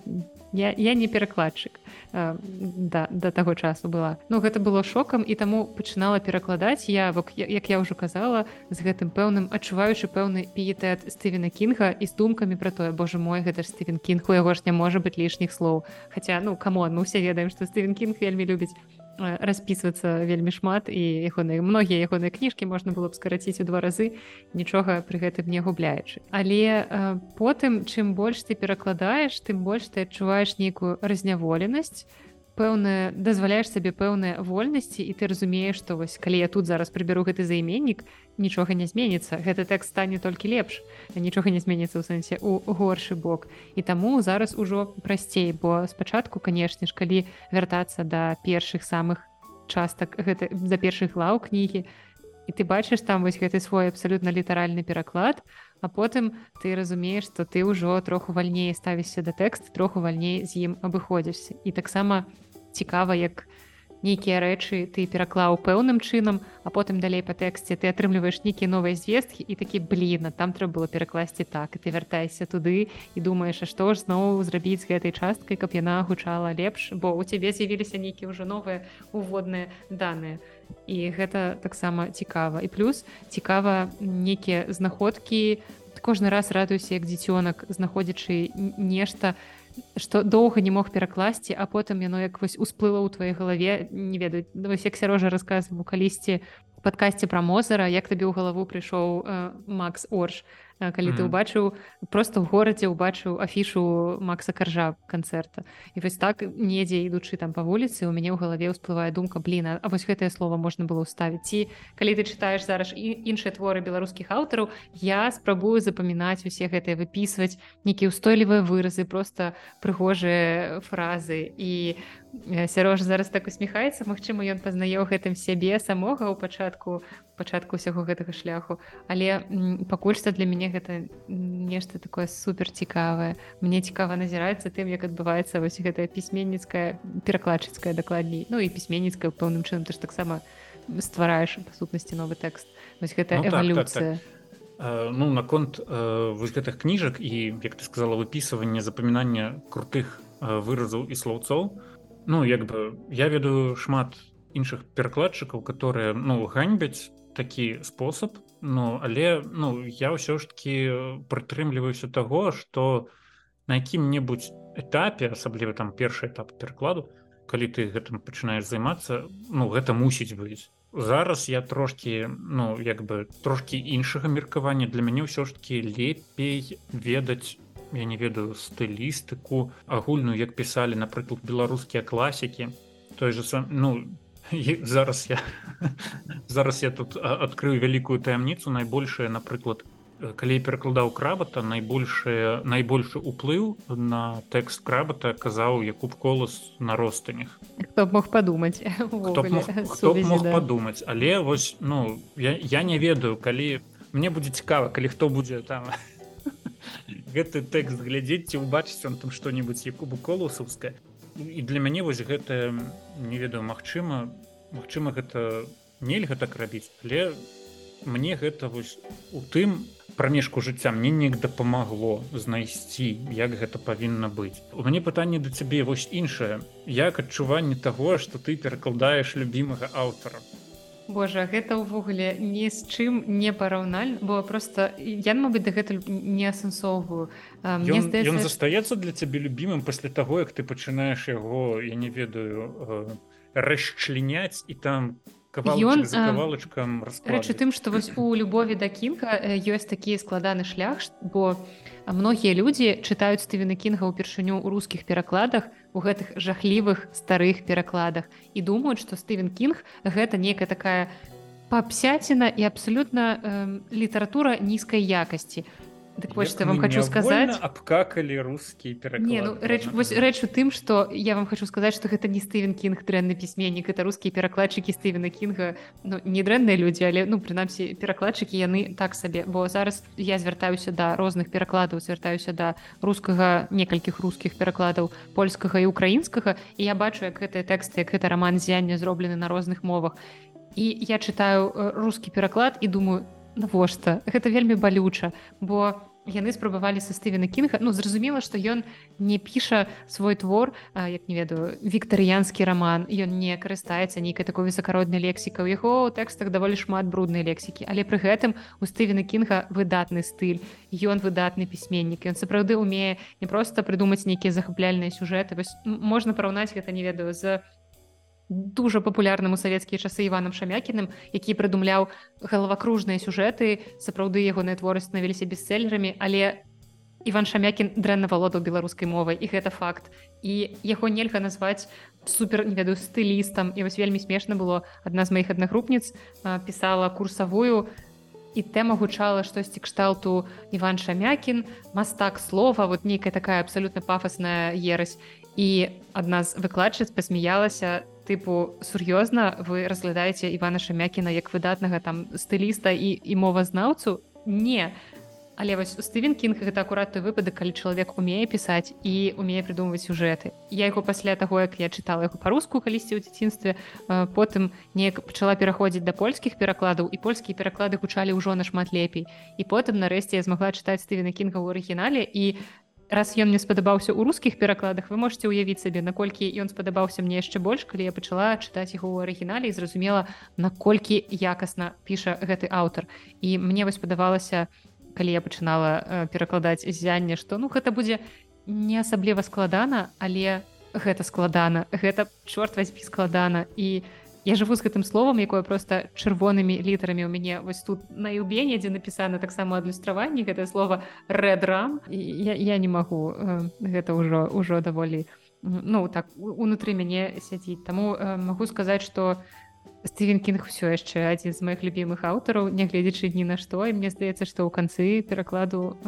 я, я не перакладчык. Э, да, да таго часу была. Ну гэта было шокам і таму пачынала перакладаць. Я бок як я ўжо казала з гэтым пэўным адчуваючы пэўны піетэт Стывена кінга і з думкамі пра тое Боже мой гэта ж Стывен кінг у яго ж не можа быць лішніх слоў Хаця ну камон мы ўсе ведаем што Стывен кінг вельмі любіць распісвацца вельмі шмат і ягоныя многія ягоныя кніжкі можна было б скараціць у два разы нічога пры гэтым не губляючы. Але э, потым чым больш ты перакладаеш тым больш ты адчуваеш нейкую разняволенасць пэўна дазваляеш сабе пэўныя вольнасці і ты разумееш што вось калі я тут зараз прыбяру гэты займеннік нічога не зменіцца. Гэты тэкст стане толькі лепш нічога не зменіцца ў сэнсе у горшы бок. І таму зараз ужо прасцей бо спачатку канешне ж калі вяртацца да першых самых частак гэта за першых глаў кнігі і ты бачыш там вось гэты свой абсалютна літаральны пераклад а потым ты разумееш што ты ўжо троху вальней ставішся да тэкст троху вальней з ім абыходзішся. І таксама у цікава як нейкія рэчы ты пераклаў пэўным чынам а потым далей па тэксце ты атрымліваеш нейкія новыя звесткі і такі бліна там трэба было перакласці так і ты вяртайся туды і думаеш а што ж зноў зрабіць гэтай часткай каб яна гучала лепш? Бо у цябе з'явіліся нейкія ўжо новыя уводныя даныя. І гэта таксама цікава. І плюс цікава нейкія знаходкі. Кожны раз радуюся як дзіцёнак знаходзячы нешта на што доўга не мог перакласці а потым яно як вось усплыла ў тваёй галаве не ведаю вось як сярожа расказваў калісьці падкасці пра мозара як табе ў галаву прыйшоў э, Макс Орш калі ты ўбачыў просто ў горадзе ўбачыў афішу Макса каржа канцэрта. І вось так недзе ідучы там па вуліцы у мяне ў галаве ўсплывае думка бліна А вось гэтае слово можна было ўставіць ці калі ты чытаеш зараз і іншыя творы беларускіх аўтараў я спрабую запамінаць усе гэтыя выпісваць нейкія ўстойлівыя выразы просто прыгожыя фразы. І сярож зараз так усміхаецца Мачыма ён пазнае ў гэтым сябе самога ў пачатку пачатку ўсяго гэтага шляху. Але пакуль што для мяне гэта нешта такое супер цікавае мне цікава назіраецца тым як адбываецца вось гэтая пісьменніцкая перакладчыцкая дакладней. Ну і пісьменніцкая пэўным чынам ты ж таксама ствараеш па сутнасці новы тэкст. Вось гэта ну, эвалюцыя так, так, так. ну наконт вось гэтых кніжак і як ты сказала выпісыванне запамінання крутых выразаў і слоўцоў ну як бы я ведаю шмат іншых перакладчыкаў которые ну ганьбяць такі спосаб Ну але ну я ўсё ж таки прытрымліваюся таго что на якім-небудзь этапе асабліва там першы этап перакладу калі ты гэтым пачынаеш займацца ну гэта мусіць быць. Зараз я трошки ну як бы трошки іншага меркавання. Для мяне ўсё ж таки лепей ведаць я не ведаю стылістыку агульную як пісалі напрыклад беларускія класікі той же сам ну зараз я [laughs] зараз я тут адкрыю вялікую таямніцу найбольшая напрыклад калі перакладаў крабата найбольшая найбольшы уплыў на тэкст крабата казаў якуб колас на ростанях хто б мог падумаць [laughs] мог да. падумаць але вось ну я, я не ведаю калі мне будзе цікава калі хто будзе там гэты тэкст глядзець ці убачыць он там што-нибудь якубу колусаўская і для мяне вось гэта не ведаю магчыма Магчыма гэта нельга так рабіць але мне гэта вось у тым прамежку жыцця мне неяк дапамагло знайсці як гэта павінна быць. У мяне пытанне да цябе вось іншае. Як адчуванне таго што ты перакладаеш любімага аўтара Божа гэта ўвогуле ні з чым не параўналь бо просто я мабыць дагэтуль не асэнсоўваю. Ён здаецца... застаецца для цябе любімым пасля таго як ты пачынаеш яго я не ведаю расчленяць і там ён кавалачкам рэчы тым што вось у любові да кінга ёсць такі складаны шлях бо многія людзі чытаюць стывена кінга ўпершыню ў рускіх перакладах у гэтых жахлівых старых перакладах і думаюць што стывен кінг гэта некая такая папсяціна і абсалютна э, літаратура нізкай якасці Так вось что вам хочу сказаць абкакалі рускі ну, рэч, вось рэч у тым что я вам хочу сказаць что гэта не стывен кінг дрэнны пісьменнік это рускія перакладчыкі стывена кінга ну, не дрэнныя людзі але ну прынамсі перакладчыкі яны так сабе бо зараз я звяртаюся да розных перакладаў звяртаюся да рускага некалькіх рускіх перакладаў польскага і украінскага і я бачу як гэтыя тэксты як гэта роман зяння зроблены на розных мовах. І я читаю э, рускі пераклад і думаю навошта? Гэта вельмі балюча бо яны спрабавалі са стывена кінга ну зразумела што ён не піша свой твор а, як не ведаю віктарыянскі роман ён не карыстаецца нейкай такой высакароднай лексіка у яго ў тэкстах даволі шмат бруднай лексікі. Але пры гэтым у стывена кінга выдатны стыль. Ён выдатны пісьменнік. Ён сапраўды умее не проста прыдумаць нейкія захапляльныя сюжэты. Вось можна параўнаць гэта не ведаю за дужа папулярным у савецкія часы іваном шамякіным які прыдумляў галавакружныя сюжэты сапраўды ягоныя творы станавіліся бестселлерамі але Іван шамякін дрэнна валодаў беларускай мовай і гэта факт. І яго нельга назваць супер не ведаю стылістам. І вось вельмі смешна было адна з маіх аднагрупніц пісала курсавую і тэма гучала штосьці кшталту Іван шамякін мастак слова вот нейкая такая абсалютна пафасная ерась. І адна з выкладчыц пасмяялася тыпу сур'ёзна вы разглядаеце Івана шамякіна як выдатнага там стыліста і і мовазнаўцу? Не. Але вось стывен кінг гэта акурат той выпадак калі чалавек умее пісаць і умее прыдумваць сюжэты. Я яго пасля таго як я чытала яго па-руску калісьці ў дзяцінстве потым неяк пачала пераходзіць да польскіх перакладаў і польскія пераклады гучалі ўжо нашмат лепей. І потым нарэшце я змагла чытаць стывена кінга ў арыгінале і раз ён мне спадабаўся ў рускіх перакладах вы можете ўявіць сабе наколькі ён спадабаўся мне яшчэ больш калі я пачала чытаць яго ў арыгінале і зразумела наколькі якасна піша гэты аўтар. І мне вось падавалася калі я пачынала э, перакладаць зянне што ну гэта будзе не асабліва складана але гэта складана гэта чорт возьми складана. І я жыву з гэтым словам якое просто чырвонымі літарамі у мяне вось тут на юбене дзе напісана таксама адлюстраванні гэтае слово рэдрам я, я не магу э, гэта ўжо ўжо даволі ну так унутры мяне сядзіць таму э, магу сказаць что у Стывен Кінг ўсё яшчэ адзін з моихх любімых аўтараў, нягледзячы ні на што і мне здаецца, што ў канцы перакладу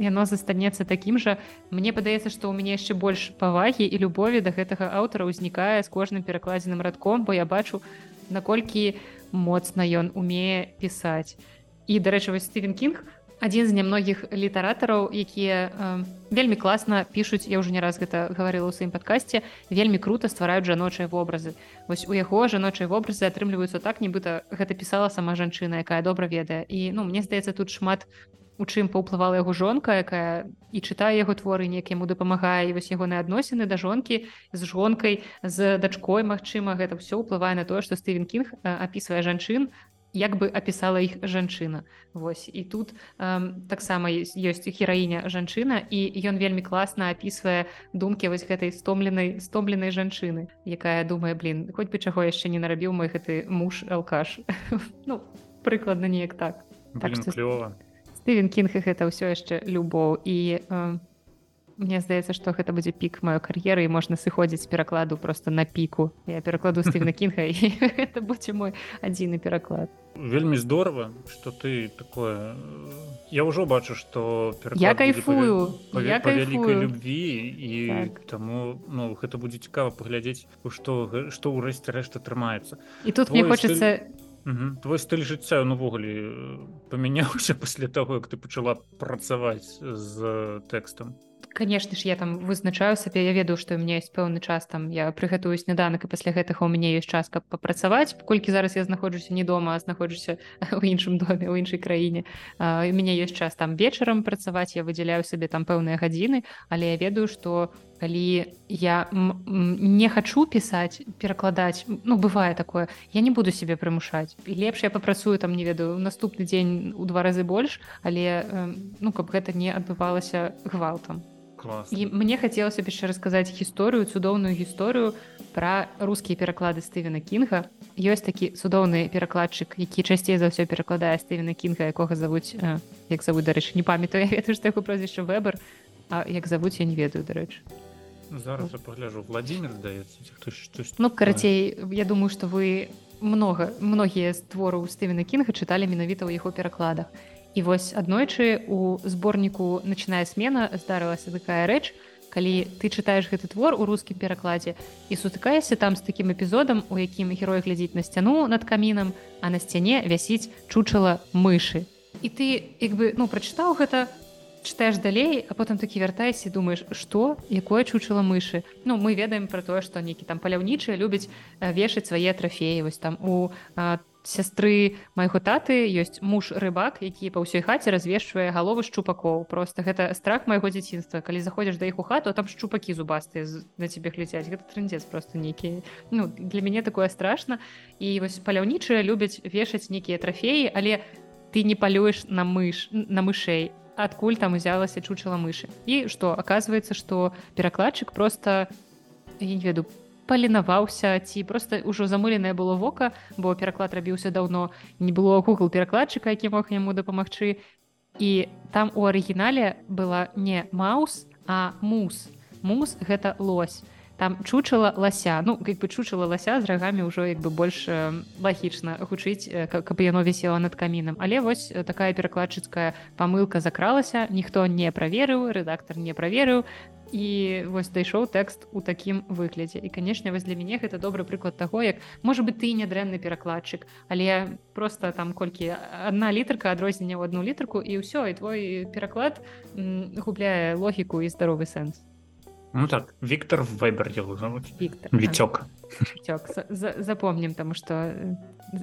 яно застанецца такім жа. Мне падаецца, што ў мяне яшчэ больш павагі і любові да гэтага аўтара ўзнікае з кожным перакладзеным радком, бо я бачу, наколькі моцна ён умее пісаць. І дарэчы, вось Стывен Кінг, адзін з нямногіх літаратараў якія э, вельмі класна пішуць я ўжо не раз гэта гаварыла ў сваім падкасці вельмі круто ствараюць жаночыя вобразы вось у яго жаночыя вобразы атрымліваюцца так нібыта гэта пісала сама жанчына якая добра ведае і ну мне здаецца тут шмат у чым паўплывала яго жонка якая і чытае яго творы неяк яму дапамагае і вось ягоныя адносіны да жонкі з жонкай з дачкой Мачыма гэта все ўплывае на тое што стывен кінг апісвае жанчын як бы апісала іх жанчына. Вось і тут таксама ёсць гераіня жанчына і ён вельмі класна апісвае думкі вось гэтай стомленай стомленай жанчыны якая думае блин хоць бы чаго яшчэ не нарабіў мой гэты муж алкаш [laughs] ну прыкладна неяк так, так што... Стывен кінг гэта ўсё яшчэ любоў. І э, Мне здаецца што гэта будзе пік маёй кар'еры і можна сыходзіць перакладу просто на піку. Я перакладу стывена кінга і [laughs] это будзе мой адзіны пераклад. Вельмі здорово что ты такое я ўжо бачу что я кайфую я вялікай любві і так. таму ну гэта будзе цікава паглядзець што што ў рэшце рэшта трымаецца. І тут Твой мне хочется стыль... твой стыль жыцця увогуле памяняўся [laughs] пасля таго як ты пачала працаваць з тэкстам конечно ж я там вызначаю сабе я ведаю што у меня есть пэўны час там я прыгатую сняданак і пасля гэтага у мяне ёсць час каб папрацаваць колькі зараз я знаходжуся не дома знаходжуся [laughs] у іншым доме у іншай краіне у мяне ёсць час там вечарам працаваць я выдзяляю сабе там пэўныя гадзіны але я ведаю што калі я не хачу пісаць перакладаць ну бывае такое. Я не буду себе прымушаць лепш я папрацую там не ведаю наступны дзень у два разы больш але ну каб гэта не адбывалася гвалтам і мне хацелася яшчэ расказаць гісторыю цудоўную гісторыю пра рускія пераклады стывена кінга ёсць такі цудоўны перакладчык які часцей за ўсё перакладае стывена кінга якога завуць як завуць дарэчы не памятаю [laughs] я ведаю што яго прозвішча вебер А як завуць я не ведаю дарэчы зараз пагляжу владимир здаецца ну карацей я думаю что вы много многія з твораў стывена кінга чыталі менавіта ў яго перакладах І вось аднойчы у зборніку начиная смена здарылася такая рэч, калі ты чытаеш гэты твор у рускім перакладзе і сутыкаешся там з такім эпізодам, у якім герой глядзіць на сцяну над камінам, а на сцяне вясіць чучала мышы. І ты як бы ну прачытаў гэта, чытаеш далей, а потым такі вяртайся думаеш, што якое чучала мышы. Ну мы ведаем пра тое, што нейкі там паляўнічыя любяць вешаць свае трафеі вось там у сястры майго таты ёсць муж рыбак які па ўсёй хаце развешвае галовы шчупакоў просто гэта страх майго дзяцінства калі заходзіш да іх у хату там шчупакі зубастыя на цябе глядзяць гэта трындзец просто нейкі ну для мяне такое страшна і вось паляўнічыя любяць вешаць нейкія трафеі але ты не палюеш на мыш на мышэй адкуль там узялася чучала мышы і што оказывается что перакладчык просто я не веду паленаваўся ці просто ўжо замыленае было вока бо пераклад рабіўся даўно не было google перакладчыка які мог яму дапамагчы і там у арыгінале была не маус а мус. Мус гэта лось там чучала лася ну как бы чучала лася з рагамі ўжо як бы больш лагічна гучыць каб яно вісела над камінам але вось такая перакладчыцкая памылка закралася. Ніхто не праверыў рэдактор не праверыў і вось дайшоў тэкст у такім выглядзе. І канешне вось для мяне гэта добры прыклад таго як можа быть ты не дрэнны перакладчык але просто там колькі одна літарка адрознення ў одну літарку і ўсё і твой пераклад губляе логіку і здаровы сэнс Ну так Віктор вайбер Віцёк запомнім таму што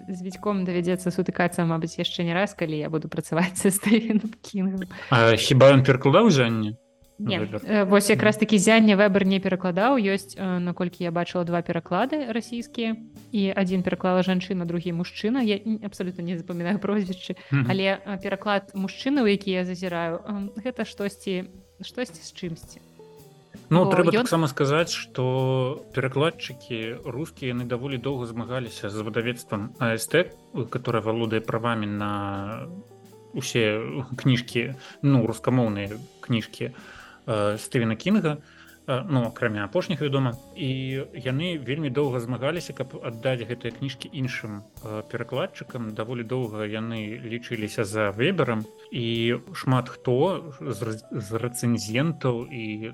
з віцьком давядзецца сутыкацца Мабыць яшчэ не раз калі я буду працаваць са хіба ён перакладаў зянне вось якраз такі зянне вебер. не перакладаў ёсць наколькі я бачыла два пераклады расійскія і адзін пераклала жанчына другі мужчына я абсалютна не запамінаю прозвішчы але пераклад мужчыны у які я зазіраю гэта штосьці штосьці з чымсьці Ну трэба ён... таксама сказаць што перакладчыкі рускія яны даволі доўга змагаліся з выдавецтвам АСТ которая валодае правамі на усе кніжкі ну рускамоўныя кніжкі Э, Стывена Кінга ну акрамя апошніх вядома. І яны вельмі доўга змагаліся каб аддаць гэтыя кніжкі іншым перакладчыкам. Даволі доўга яны лічыліся за веберам і шмат хто з рэцэнзентаў і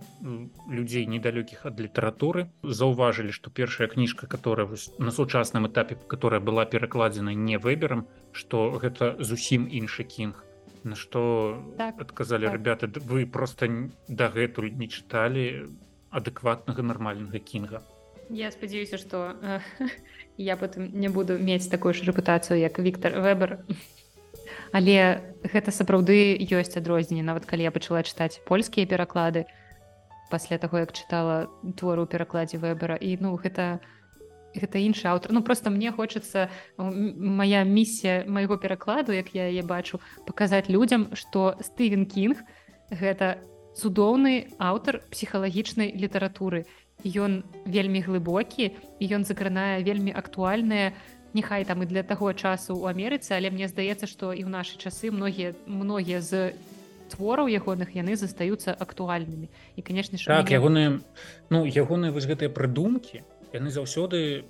людзей недалёкіх ад літаратуры заўважылі што першая кніжка которая на сучасным этапе которая была перакладзена не выберам што гэта зусім іншы кінг на что так, адказалі так. ребята вы просто дагэтуль не чыталі адэкватнага нармальнага кінга я спадзяюся что э, [laughs] я потым не буду мець такую ж рэпутацыю як Віктор вебер але гэта сапраўды ёсць адрозненне. Нават калі я пачала чытаць польскія пераклады пасля таго як чытала твору перакладзе вебера і ну гэта не гэта іншы аўтар. Ну просто мне хочется моя місія майго перакладу як я яе бачу паказаць людзям что стывен кінг гэта цудоўны аўтар псіхалагічнай літаратуры. Ён вельмі глыбокі ён закранае вельмі актуальныя няхай там і для таго часу у Амерыцы але мне здаецца што і ў нашы часы многія многія з твораў ягоных яны застаюцца актуальнымі. І конечно так ягоныя ну ягоныя вось гэтыя прыдумкі яны заўсёды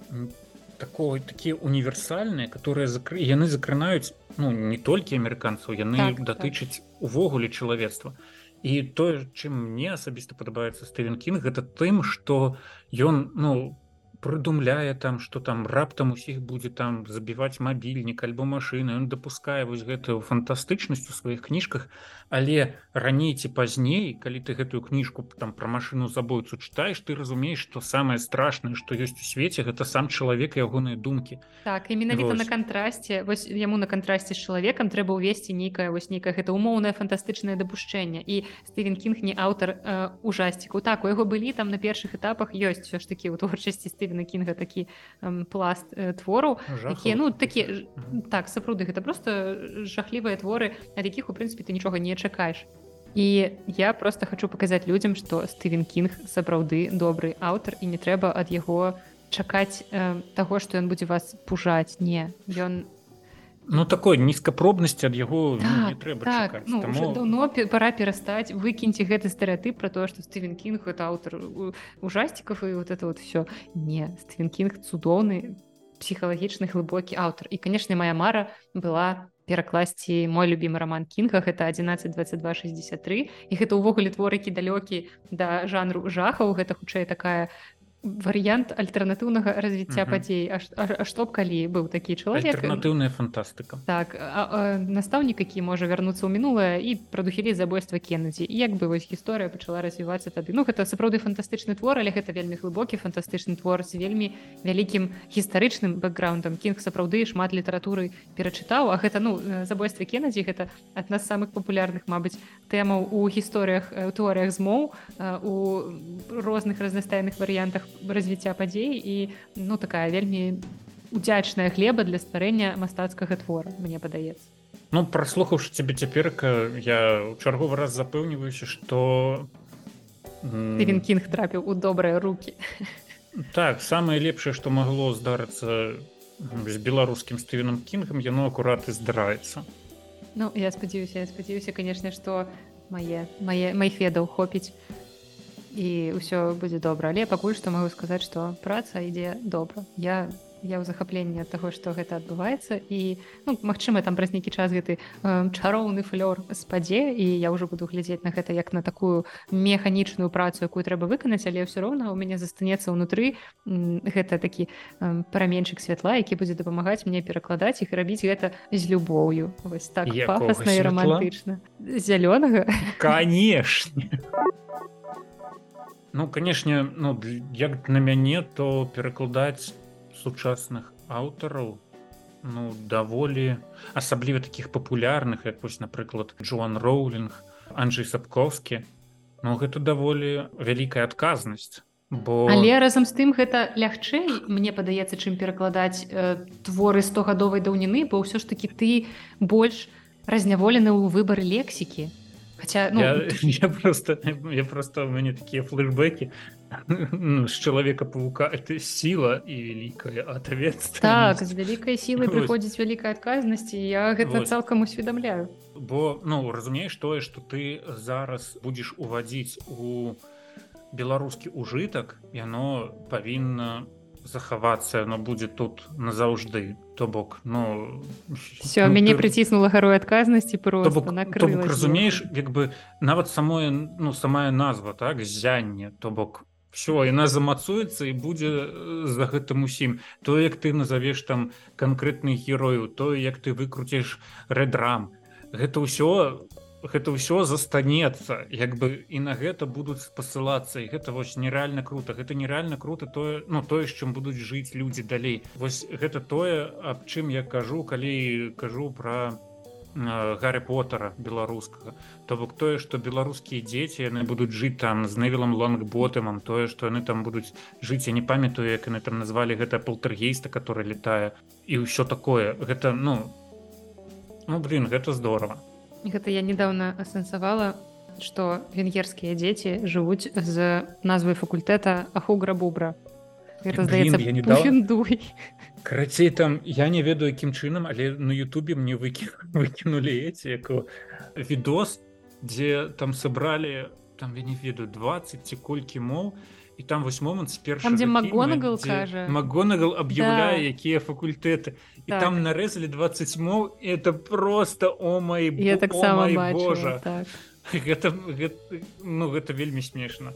такой такія універсальныя которые закры яны закранаюць ну не толькі амерыканцаў яны так, датычаць так. увогуле чалавецтва. І тое чым мне асабіста падабаецца стывен кінг гэта тым что ён ну прыдумляе там что там раптам усіх будзе там забіваць мабільнік альбо машины он допускае вось гэтую фантастычнасць у сваіх кніжках але раней ці пазней калі ты гэтую кніжку там про машину забойцу чытаеш ты разумееш что самое страшное что ёсць у свеце гэта сам чалавек ягоныя думкі. Так і менавіта на кантрасце вось яму на кантрасце з чалавекам трэба ўвесці нейкая вось нейкая гэта умоўнае фантастычнае дапушчэнне. І стывен кінг не аўтар э, ужасціку так у яго былі там на першых этапах ёсць все ж таки у творчасці стывен на кінга такі эм, пласт э, твораў якія ну такі так сапраўды гэта просто жахлівыя творы ад якіх у прынцыпе ты нічога не чакаеш. І я просто хочу паказаць людзям што стывен кінг сапраўды добры аўтар і не трэба ад яго чакаць э, таго што ён будзе вас пужаць. Не ён не Ну такой нізкапробнасці ад яго так, ну, трэба так, ну, Таму... давно пора перастаць выкіньце гэты стэеатып про тое што стывен кінг это аўтар ужасцікаў і вот это вот все не стывен кінг цудоўны псіхалагічны глыбокі аўтар. І канешне моя мара была перакласці мой любімы роман кінга гэта 112263 і гэта ўвогуле творыкі далёкі да жанру жахаў гэта хутчэй такая варыянт альтэрнатыўнага развіцця падзей. А што б калі быў такі чалавек? Альтэрнатыўная фантастыка. Так настаўнік які можа вярнуцца ў мінулае і прадухілі забойства кеннедзі як бы вось гісторыя пачала развівацца тады. Ну гэта сапраўды фантастычны твор але гэта вельмі глыбокі фантастычны твор з вельмі вялікім гістарычным бэкграундам. Кінг сапраўды шмат літаратуры перачытаў. А гэта ну забойства кеннедзі гэта адна з самых папулярных Мабыць тэмаў у гісторыях тэорыях змоў у розных разнастайных варыянтах развіцця падзей і ну такая вельмі удзячная глеба для стварэння мастацкага твора мне падаецца. Ну праслухаўшы цябе цяперка я ў чарговы раз запэўніваюся что Стывен кінг трапіў у добрыя руки так самае лепшае што магло здарыцца з беларускім стывеном кінгам яно акурат і здараецца. Ну я спадзяюся я спадзяюся канешне што мае мае майфедаў хопіць і ўсё будзе добра але пакуль што магу сказаць што праца ідзе добра. Я я ў захапленні ад таго што гэта адбываецца і ну, Мачыма там праз нейкі час гэты э, чароўны флёр спадзе і я ўжо буду глядзець на гэта як на такую механічную працу якую трэба выканаць але ўсё роўна у мяне застанецца ўнутры гэта такі э, параменчык святла які будзе дапамагаць мне перакладаць іх рабіць гэта з любоўю. Вось так пафасна і романтычна. Зялёнага. Канешне Ну канешне ну як на мяне то перакладаць сучасных аўтараў ну даволі асабліва таких папулярных як вось напрыклад Джоан роулинг Анджей сапковскі Ну гэта даволі вялікая адказнасць бо але разам з тым гэта лягчэй мне падаецца чым перакладаць э, творы стогадовай даўніны бо ўсё ж таки ты больш разняволены ў выбары лексікі Хотя, ну... я, [laughs] [laughs] я просто я просто у мяне такія флешбеки. Ну, з чалавека павука это сила і вялікая ответственность. Так з вялікай сілай прыходзіць вялікая адказнасці я гэта вот. цалкам усведамляю бо ну разумееш тое что ты зараз будзеш увадзіць у беларускі ужытак яно павінна захавацца но будзе тут назаўжды то бок ну все ну, мяне ты... прыціснула гарой адказнасці просто бок, бок, разумееш як бы нават самое ну самая назва так зянне то бок все яна замацуецца і будзе за гэтым усім. То як ты назовеш там канкрэтных герою то як ты выкруціш рэдрам гэта ўсё гэта ўсё застанецца. Як бы і на гэта будуць спасылацца і гэта вось нереальна круто гэта нереальна круто тое ну тое з чым будуць жыць людзі далей. Вось гэта тое аб чым я кажу калі кажу про гарри поттера беларускага. То бок тое што беларускія дзеці яны будуць жыць там з невілам лонгботэмам тое што яны там будуць жыць я не памятаю як яны там назвалі гэта полтергейста который летае і ўсё такое. Гэта ну ну блин гэта здорово гэта я недавно асэнсавала что венгерскія дзеці жывуць з назвай факультэта ахугра бубра это здаецца недуй карацей там я не ведаю якім чынам але на Ютубе мне выкі [laughs] выкінули эти відос дзе там сабралі там я не ведаю 20 ці колькі моў і там вось момант з першым дзе магонагал кажа магонагал аб'яўляе да. якія факультэты і так. там нарэзалі 20 моў это просто о май я таксама божа так. гэта, [laughs] гэта ну гэта вельмі смешна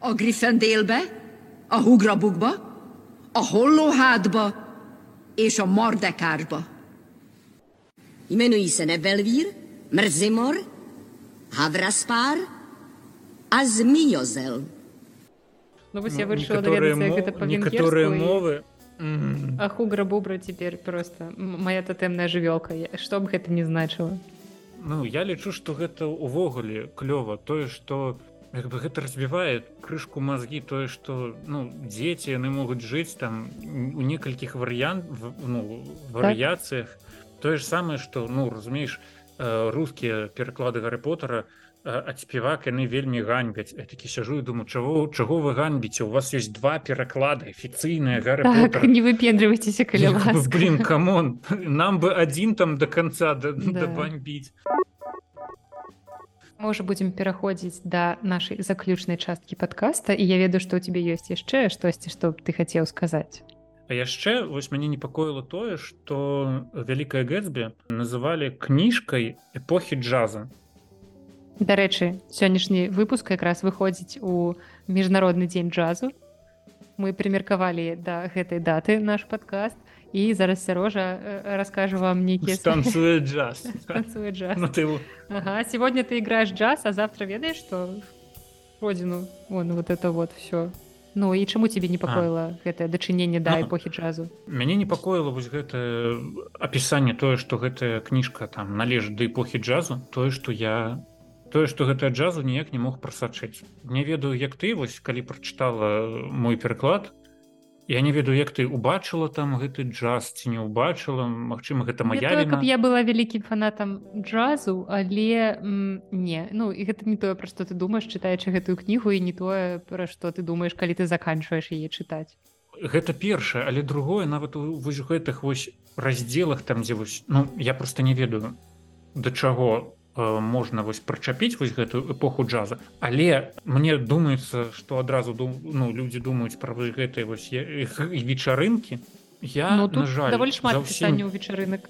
a Griffendélbe, a Hugrabukba, a Hollóhátba és a Mardekárba. Jmenují se Nebelvír, Mrzimor, Havraspár а зміёзел Ну вось я вырашыла даведацца як гэта па-венгерскую мовы. А хугра бубра цяпер просто моя тотэмная жывёлка што б гэта не значыла Ну я лічу што гэта ўвогуле клёва тое што бы гэта разбівае крышку мазгі тое што ну дзеці яны могуць жыць там у некалькіх варыянт ну, варыяцыях. так? Тое ж самае што ну разумееш э, рускія пераклады гары потара то а спевак яны вельмі ганьбяць. Я такі сяжу і думаю чаго чаго вы ганьбіце? У вас есть два пераклады афіцыйныя гары так, не выпендрывайцеся каля блин камон нам бы адзін там до конца дабаньбіць можа будзем пераходзіць да нашай заключнай часткі подкаста і я ведаю што у тебе ёсць яшчэ штосьці што ты хацеў сказаць А яшчэ вось мяне непакоіла тое што вялікая гэтсбе называлі кніжкай эпохі джаза Дарэчы, сённяшні выпуск якраз выходзіць у міжнародны дзень джазу. Мы прымеркавалі да гэтай даты наш падкаст і зараз сярожа раскажу вам нейкі [laughs] станцуе джаз джаз. Ну, ага, сегодня ты играешь джаз, а завтра ведаеш што родзіну вон вот это вот все. Ну і чаму тебе непакоіла гэтае дачыненне да ну, эпохі джазу? мяне непакоіла вось гэта апісанне тое што гэтая кніжка там належыць да эпохі джазу тое што я тое што гэта джазу ніяк не мог прасачыць. Не ведаю як ты вось калі прачытала мой пераклад я не ведаю як ты убачыла там гэты джаз ці не ўбачыла Мачыма гэта моя каб я была вялікім фанатам джазу але не. Ну і гэта не тое пра што ты думаешь чытаючы гэтую кнігу і не тое пра што ты думаешь калі ты заканчваеш яе чытаць. Гэта першае але другое нават у гэтых вось раздзелах там дзе вось ну я просто не ведаю да чаго можна вось прычапіць вось гэтую эпоху джаза. Але мне думаецца что адразу дум ну людзі думаюць пра вы гэтай вось вечарынкі. Я ну, на жаль даволі шмат пісання ў вечарынак.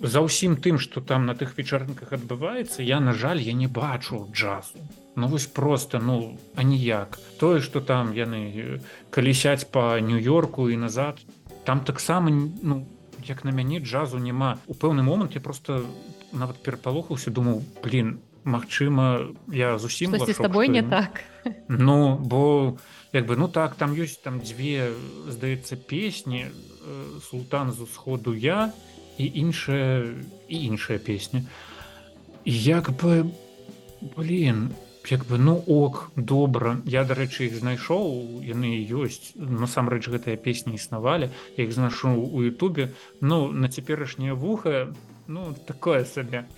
За ўсім тым что там на тых вечарынках адбываецца я на жаль я не бачу джазу. Ну вось просто ну а ніяк тое что там яны калісяць по нью-йорку і назад там таксама ну як на мяне джазу няма. У пэўны момант я просто нават перапалохаўся думаў блин Мачыма я зусім з тобой не так. Ну бо як бы ну так там ёсць там дзве здаецца песні э, султан з усходу я і іншая і іншая песня. Як бы блин як бы ну ок добра. Я дарэчы іх знайшоў яны ёсць. Насамрэч гэтыя песні існавалі. Я іх знашу у Ютубе. Ну на цяперашняе вуха ну такое сабе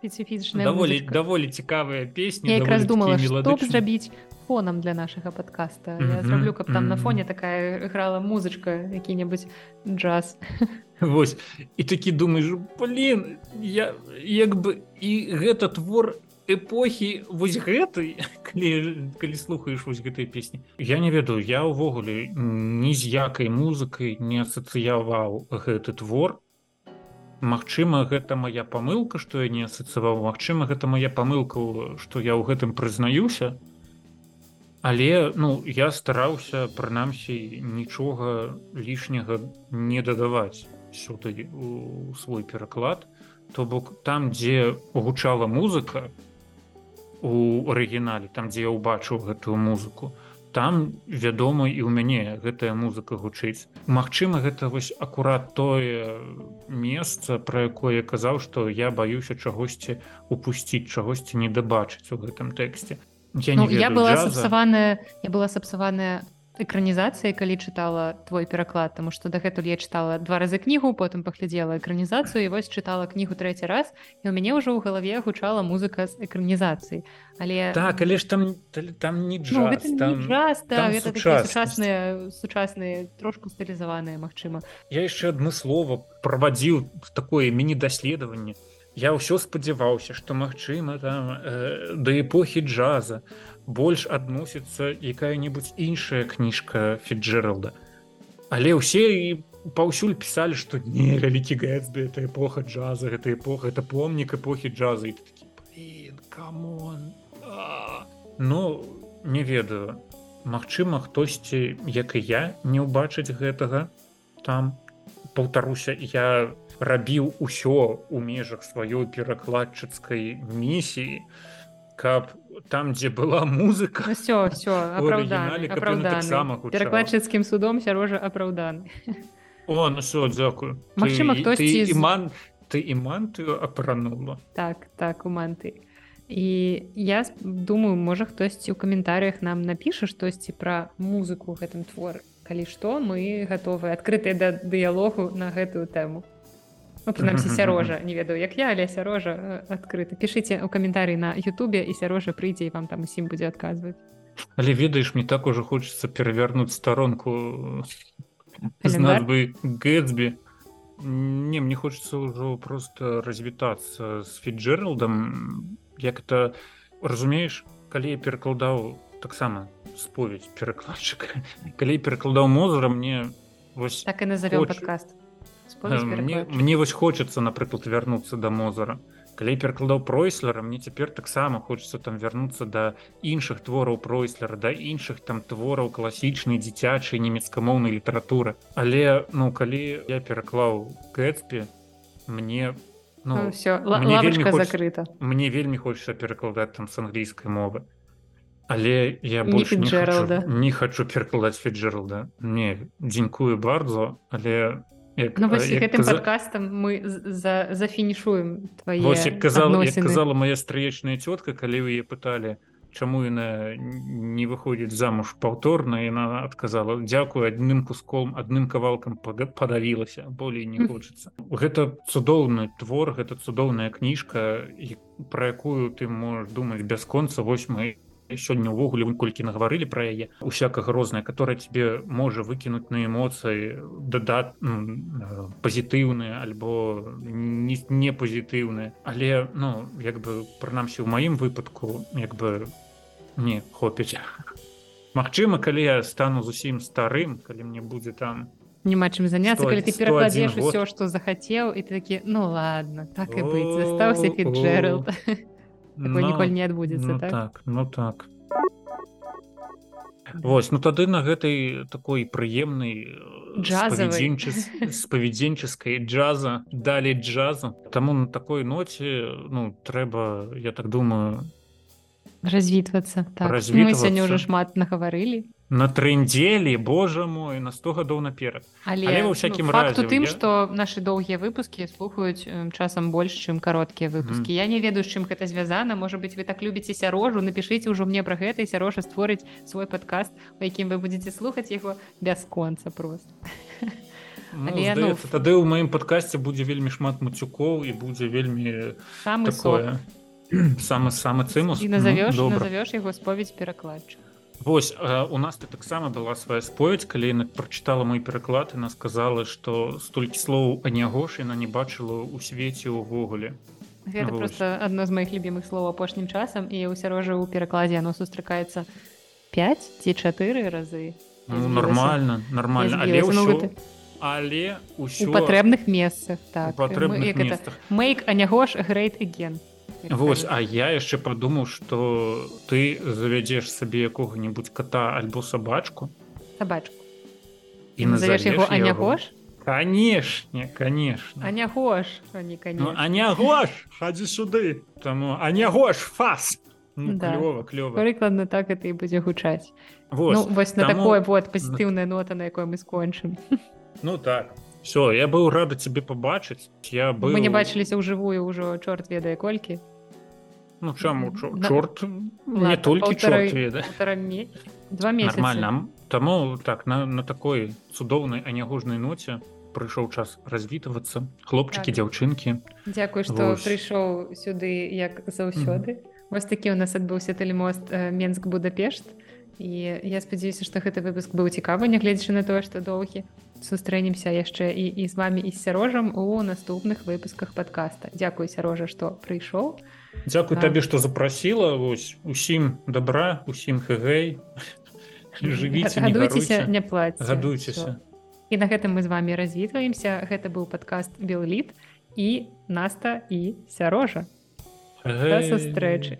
спецыфічная даволі музычка. даволі цікавыя песні я якраз думала што б зрабіць фонам для нашага подкаста. Я Мгм, зраблю каб там на мгм. фоне такая грала музычка які-небудзь джаз. Вось і такі думаеш блин я як бы і гэта твор эпохі вось гэтай [laughs] калі, калі слухаеш вось гэтай песні я не ведаю я ўвогуле ні з якай музыкай не асацыяваў гэты твор. Магчыма гэта моя памылка што я не асацыяваў Магчыма гэта моя памылка што я ў гэтым прызнаюся. Але ну я стараўся прынамсі нічога лішняга не дадаваць сюды свой пераклад. То бок там дзе гучала музыка у арыгінале там дзе я ўбачыў гэтую музыку. Там вядома і ў мяне гэтая музыка гучыць. Магчыма гэта вось акурат тое месца пра якое я казаў што я баюся чагосьці упусціць чагосьці не дабачыць у гэтым тэксце. Я ну, не я ведаю была джаза. сапсаваная я была сапсаваная экранізацыяй калі чытала твой пераклад тому что дагэтуль я чытала два разы кнігу потым паглядзела экранізацыю і вось чытала кнігу трэці раз і у мяне ўжо ў галаве гучала музыка з экранізацыі. Але так але ж там там не джаз, ну, там, не джаз, да, там сучасныя сучасныя трошку стылізаваныя Мачыма я яшчэ адмыслова правадзіў такое міні-даследаванне. Я ўсё спадзяваўся што магчыма там э, да эпохі джаза больш адносіцца якая-небудзь іншая кніжка фіджералда але ўсе і паўсюль пісалі што не вялікі гэтсбі это эпоха джаза гэта эпоха это помнік эпохі джаза. І такі «Блін, камон а». ну не ведаю Магчыма хтосьці як і я не ўбачыць гэтага там. Паўтаруся я рабіў усё у межах сваёй перакладчыцкай місіі каб там дзе была музыка. Ну, все все апраўданы гучала. перакладчыцкім судом сярожа апраўданы о ну все дзякую Магчыма, Ты- хтосьці ты з- іман ты імантыю апранула так так у манты. І я думаю можа хтосьці ў каментарях нам напіша штосьці пра музыку гэтым твор. Калі што мы гатовы адкрытыя да дыялогу на гэтую тэму ну, прынамсі сярожа не ведаю як я але сярожа э, адкрыта пішыце ў каментарый на Ютубе і сярожа прыйдзе і вам там усім будзе адказваць але ведаеш мне так ужо хочется перавярнуць старонку з назвы гэтсбі не мне хочется ўжо просто развітацца з фіджералдам як это разумееш калі я перакладаў таксама споведь перакладчыка [laughs] калі перакладаў мозара мне вось так і назовём Хоч- падкаст Э, мне, мне вось хочется напрыклад вярнуцца да мозара калі перакладаў пройслера мне цяпер таксама хочется там вярнуцца да іншых твораў пройслера да іншых там твораў класічнай дзіцячай нямецкамоўнай літаратуры але ну калі я пераклаў гэтспі мне ну, все мне вельмі хочется- закрыта. мне вельмі хочется перакладаць там з англійскай мовы. Але я Не больш не, хочу, не хочу перакладаць фіджералда не дзенькую бардзо але як, Ну, вось як гэтым каза- падкастам мы за зафінішуем твае Вось як казала, як казала моя стрыечная цётка калі вы яе пыталі чаму яна не выходзіць замуж паўторна яна адказала дзякую адным куском адным кавалкам падавілася болей не хочацца гэта цудоўны твор гэта цудоўная кніжка пра якую ты можаш думаць бясконца вось мы сёння ўвогуле колькі нагаварылі пра яе усякага розная которая тебе можа выкінуць на эмоцыі дадат ну, пазітыўныя альбо не, не пазітыўныя але ну як бы прынамсі ў маім выпадку як бы не хопіць. Магчыма калі я стану зусім старым калі мне будзе там няма чым заняцца калі ты 101 перакладзеш усё што захацеў і ты такі ну ладно так і быць застаўся фіджеральд [laughs] такой ніколі не адбудзецца ну, так? так ну так. Вось ну тады на гэтай такой прыемнай Джазавай. спавядзенчаскай [laughs] джаза далі джаза Таму на такой ноце ну трэба я так думаю развітвацца так. Мы Развітвацца. сёння ўжо шмат нагаварылі на трындзелі Божа мой на 100 гадоў наперад. Але, Але ва ўсякім ну, разе тым я- што нашы доўгія выпускі слухаюць часам больш чым кароткія выпускі. Я не ведаю з чым гэта звязана. Можа быть вы так любіце сярожу напішыце ўжо мне пра гэта і сярожа створыць свой падкаст у якім вы будете слухаць яго бясконца просто ну, Але, ну, здаецца, тады ў маім падкасці будзе вельмі шмат мацюкоў і будзе вельмі самы такое. самы самы цымус. І назовеш Ну, назовеш яго споведь перакладчык Вось э, у нас ты таксама была свая споведь калі яна прачытала мой пераклад яна сказала што столькі слоў анягош яна не бачыла ў свеце ўвогуле. Гэта Вось. просто адно з маіх любімых слоў апошнім часам і ў сярожа ў перакладзе яно сустракаецца 5 ці 4 разы. Ну, нормально нормально але. Ну, ўсё гэта але у ўсё патрэбных месцах так. У патрэбных месцах. Make анягош great again як Вось а я яшчэ падумаў што ты завядзеш сабе якога-небудзь кота альбо сабачку сабачку і назовеш яго анягош канешне конечно анягош а не Ну, анягош хадзі сюды таму анягош фас! Ну, Да. клёва клёва прыкладна так это і будзе гучаць Вось, ну вось на таму- такое вот пазітыўная нота на якой мы скончым ну так все я быў рада цябе пабачыць я быў мы не бачыліся ўжывую ўжо чорт ведае колькі. Ну чаму чор- На- чорт не толькі чорт веда паўтара ме- два нормально. Ам- таму так на, на такой цудоўнай анягожнай ноце прыйшоў час развітвацца. Хлопчыкі Так. дзяўчынкі. Дзякуй што Вось. прыйшоў сюды як заўсёды. Вось такі у нас адбыўся тэлемост э, менск будапешт і я спадзяюся што гэты выпуск быў цікавы нягледзячы на тое што доўгі сустрэнемся яшчэ і, і з вами і з сярожам у наступных выпусках подкаста Дзякуй сярожа што прыйшоў. Дзякуй Так. табе што запрасіла. Вось усім добра усім хэгэй жывіце не гадуйцеся гаруйце. не плаце гадуйцеся. І на гэтым мы з вами развітваемся. Гэта быў падкаст белліт і наста і сярожа. Сустрэчы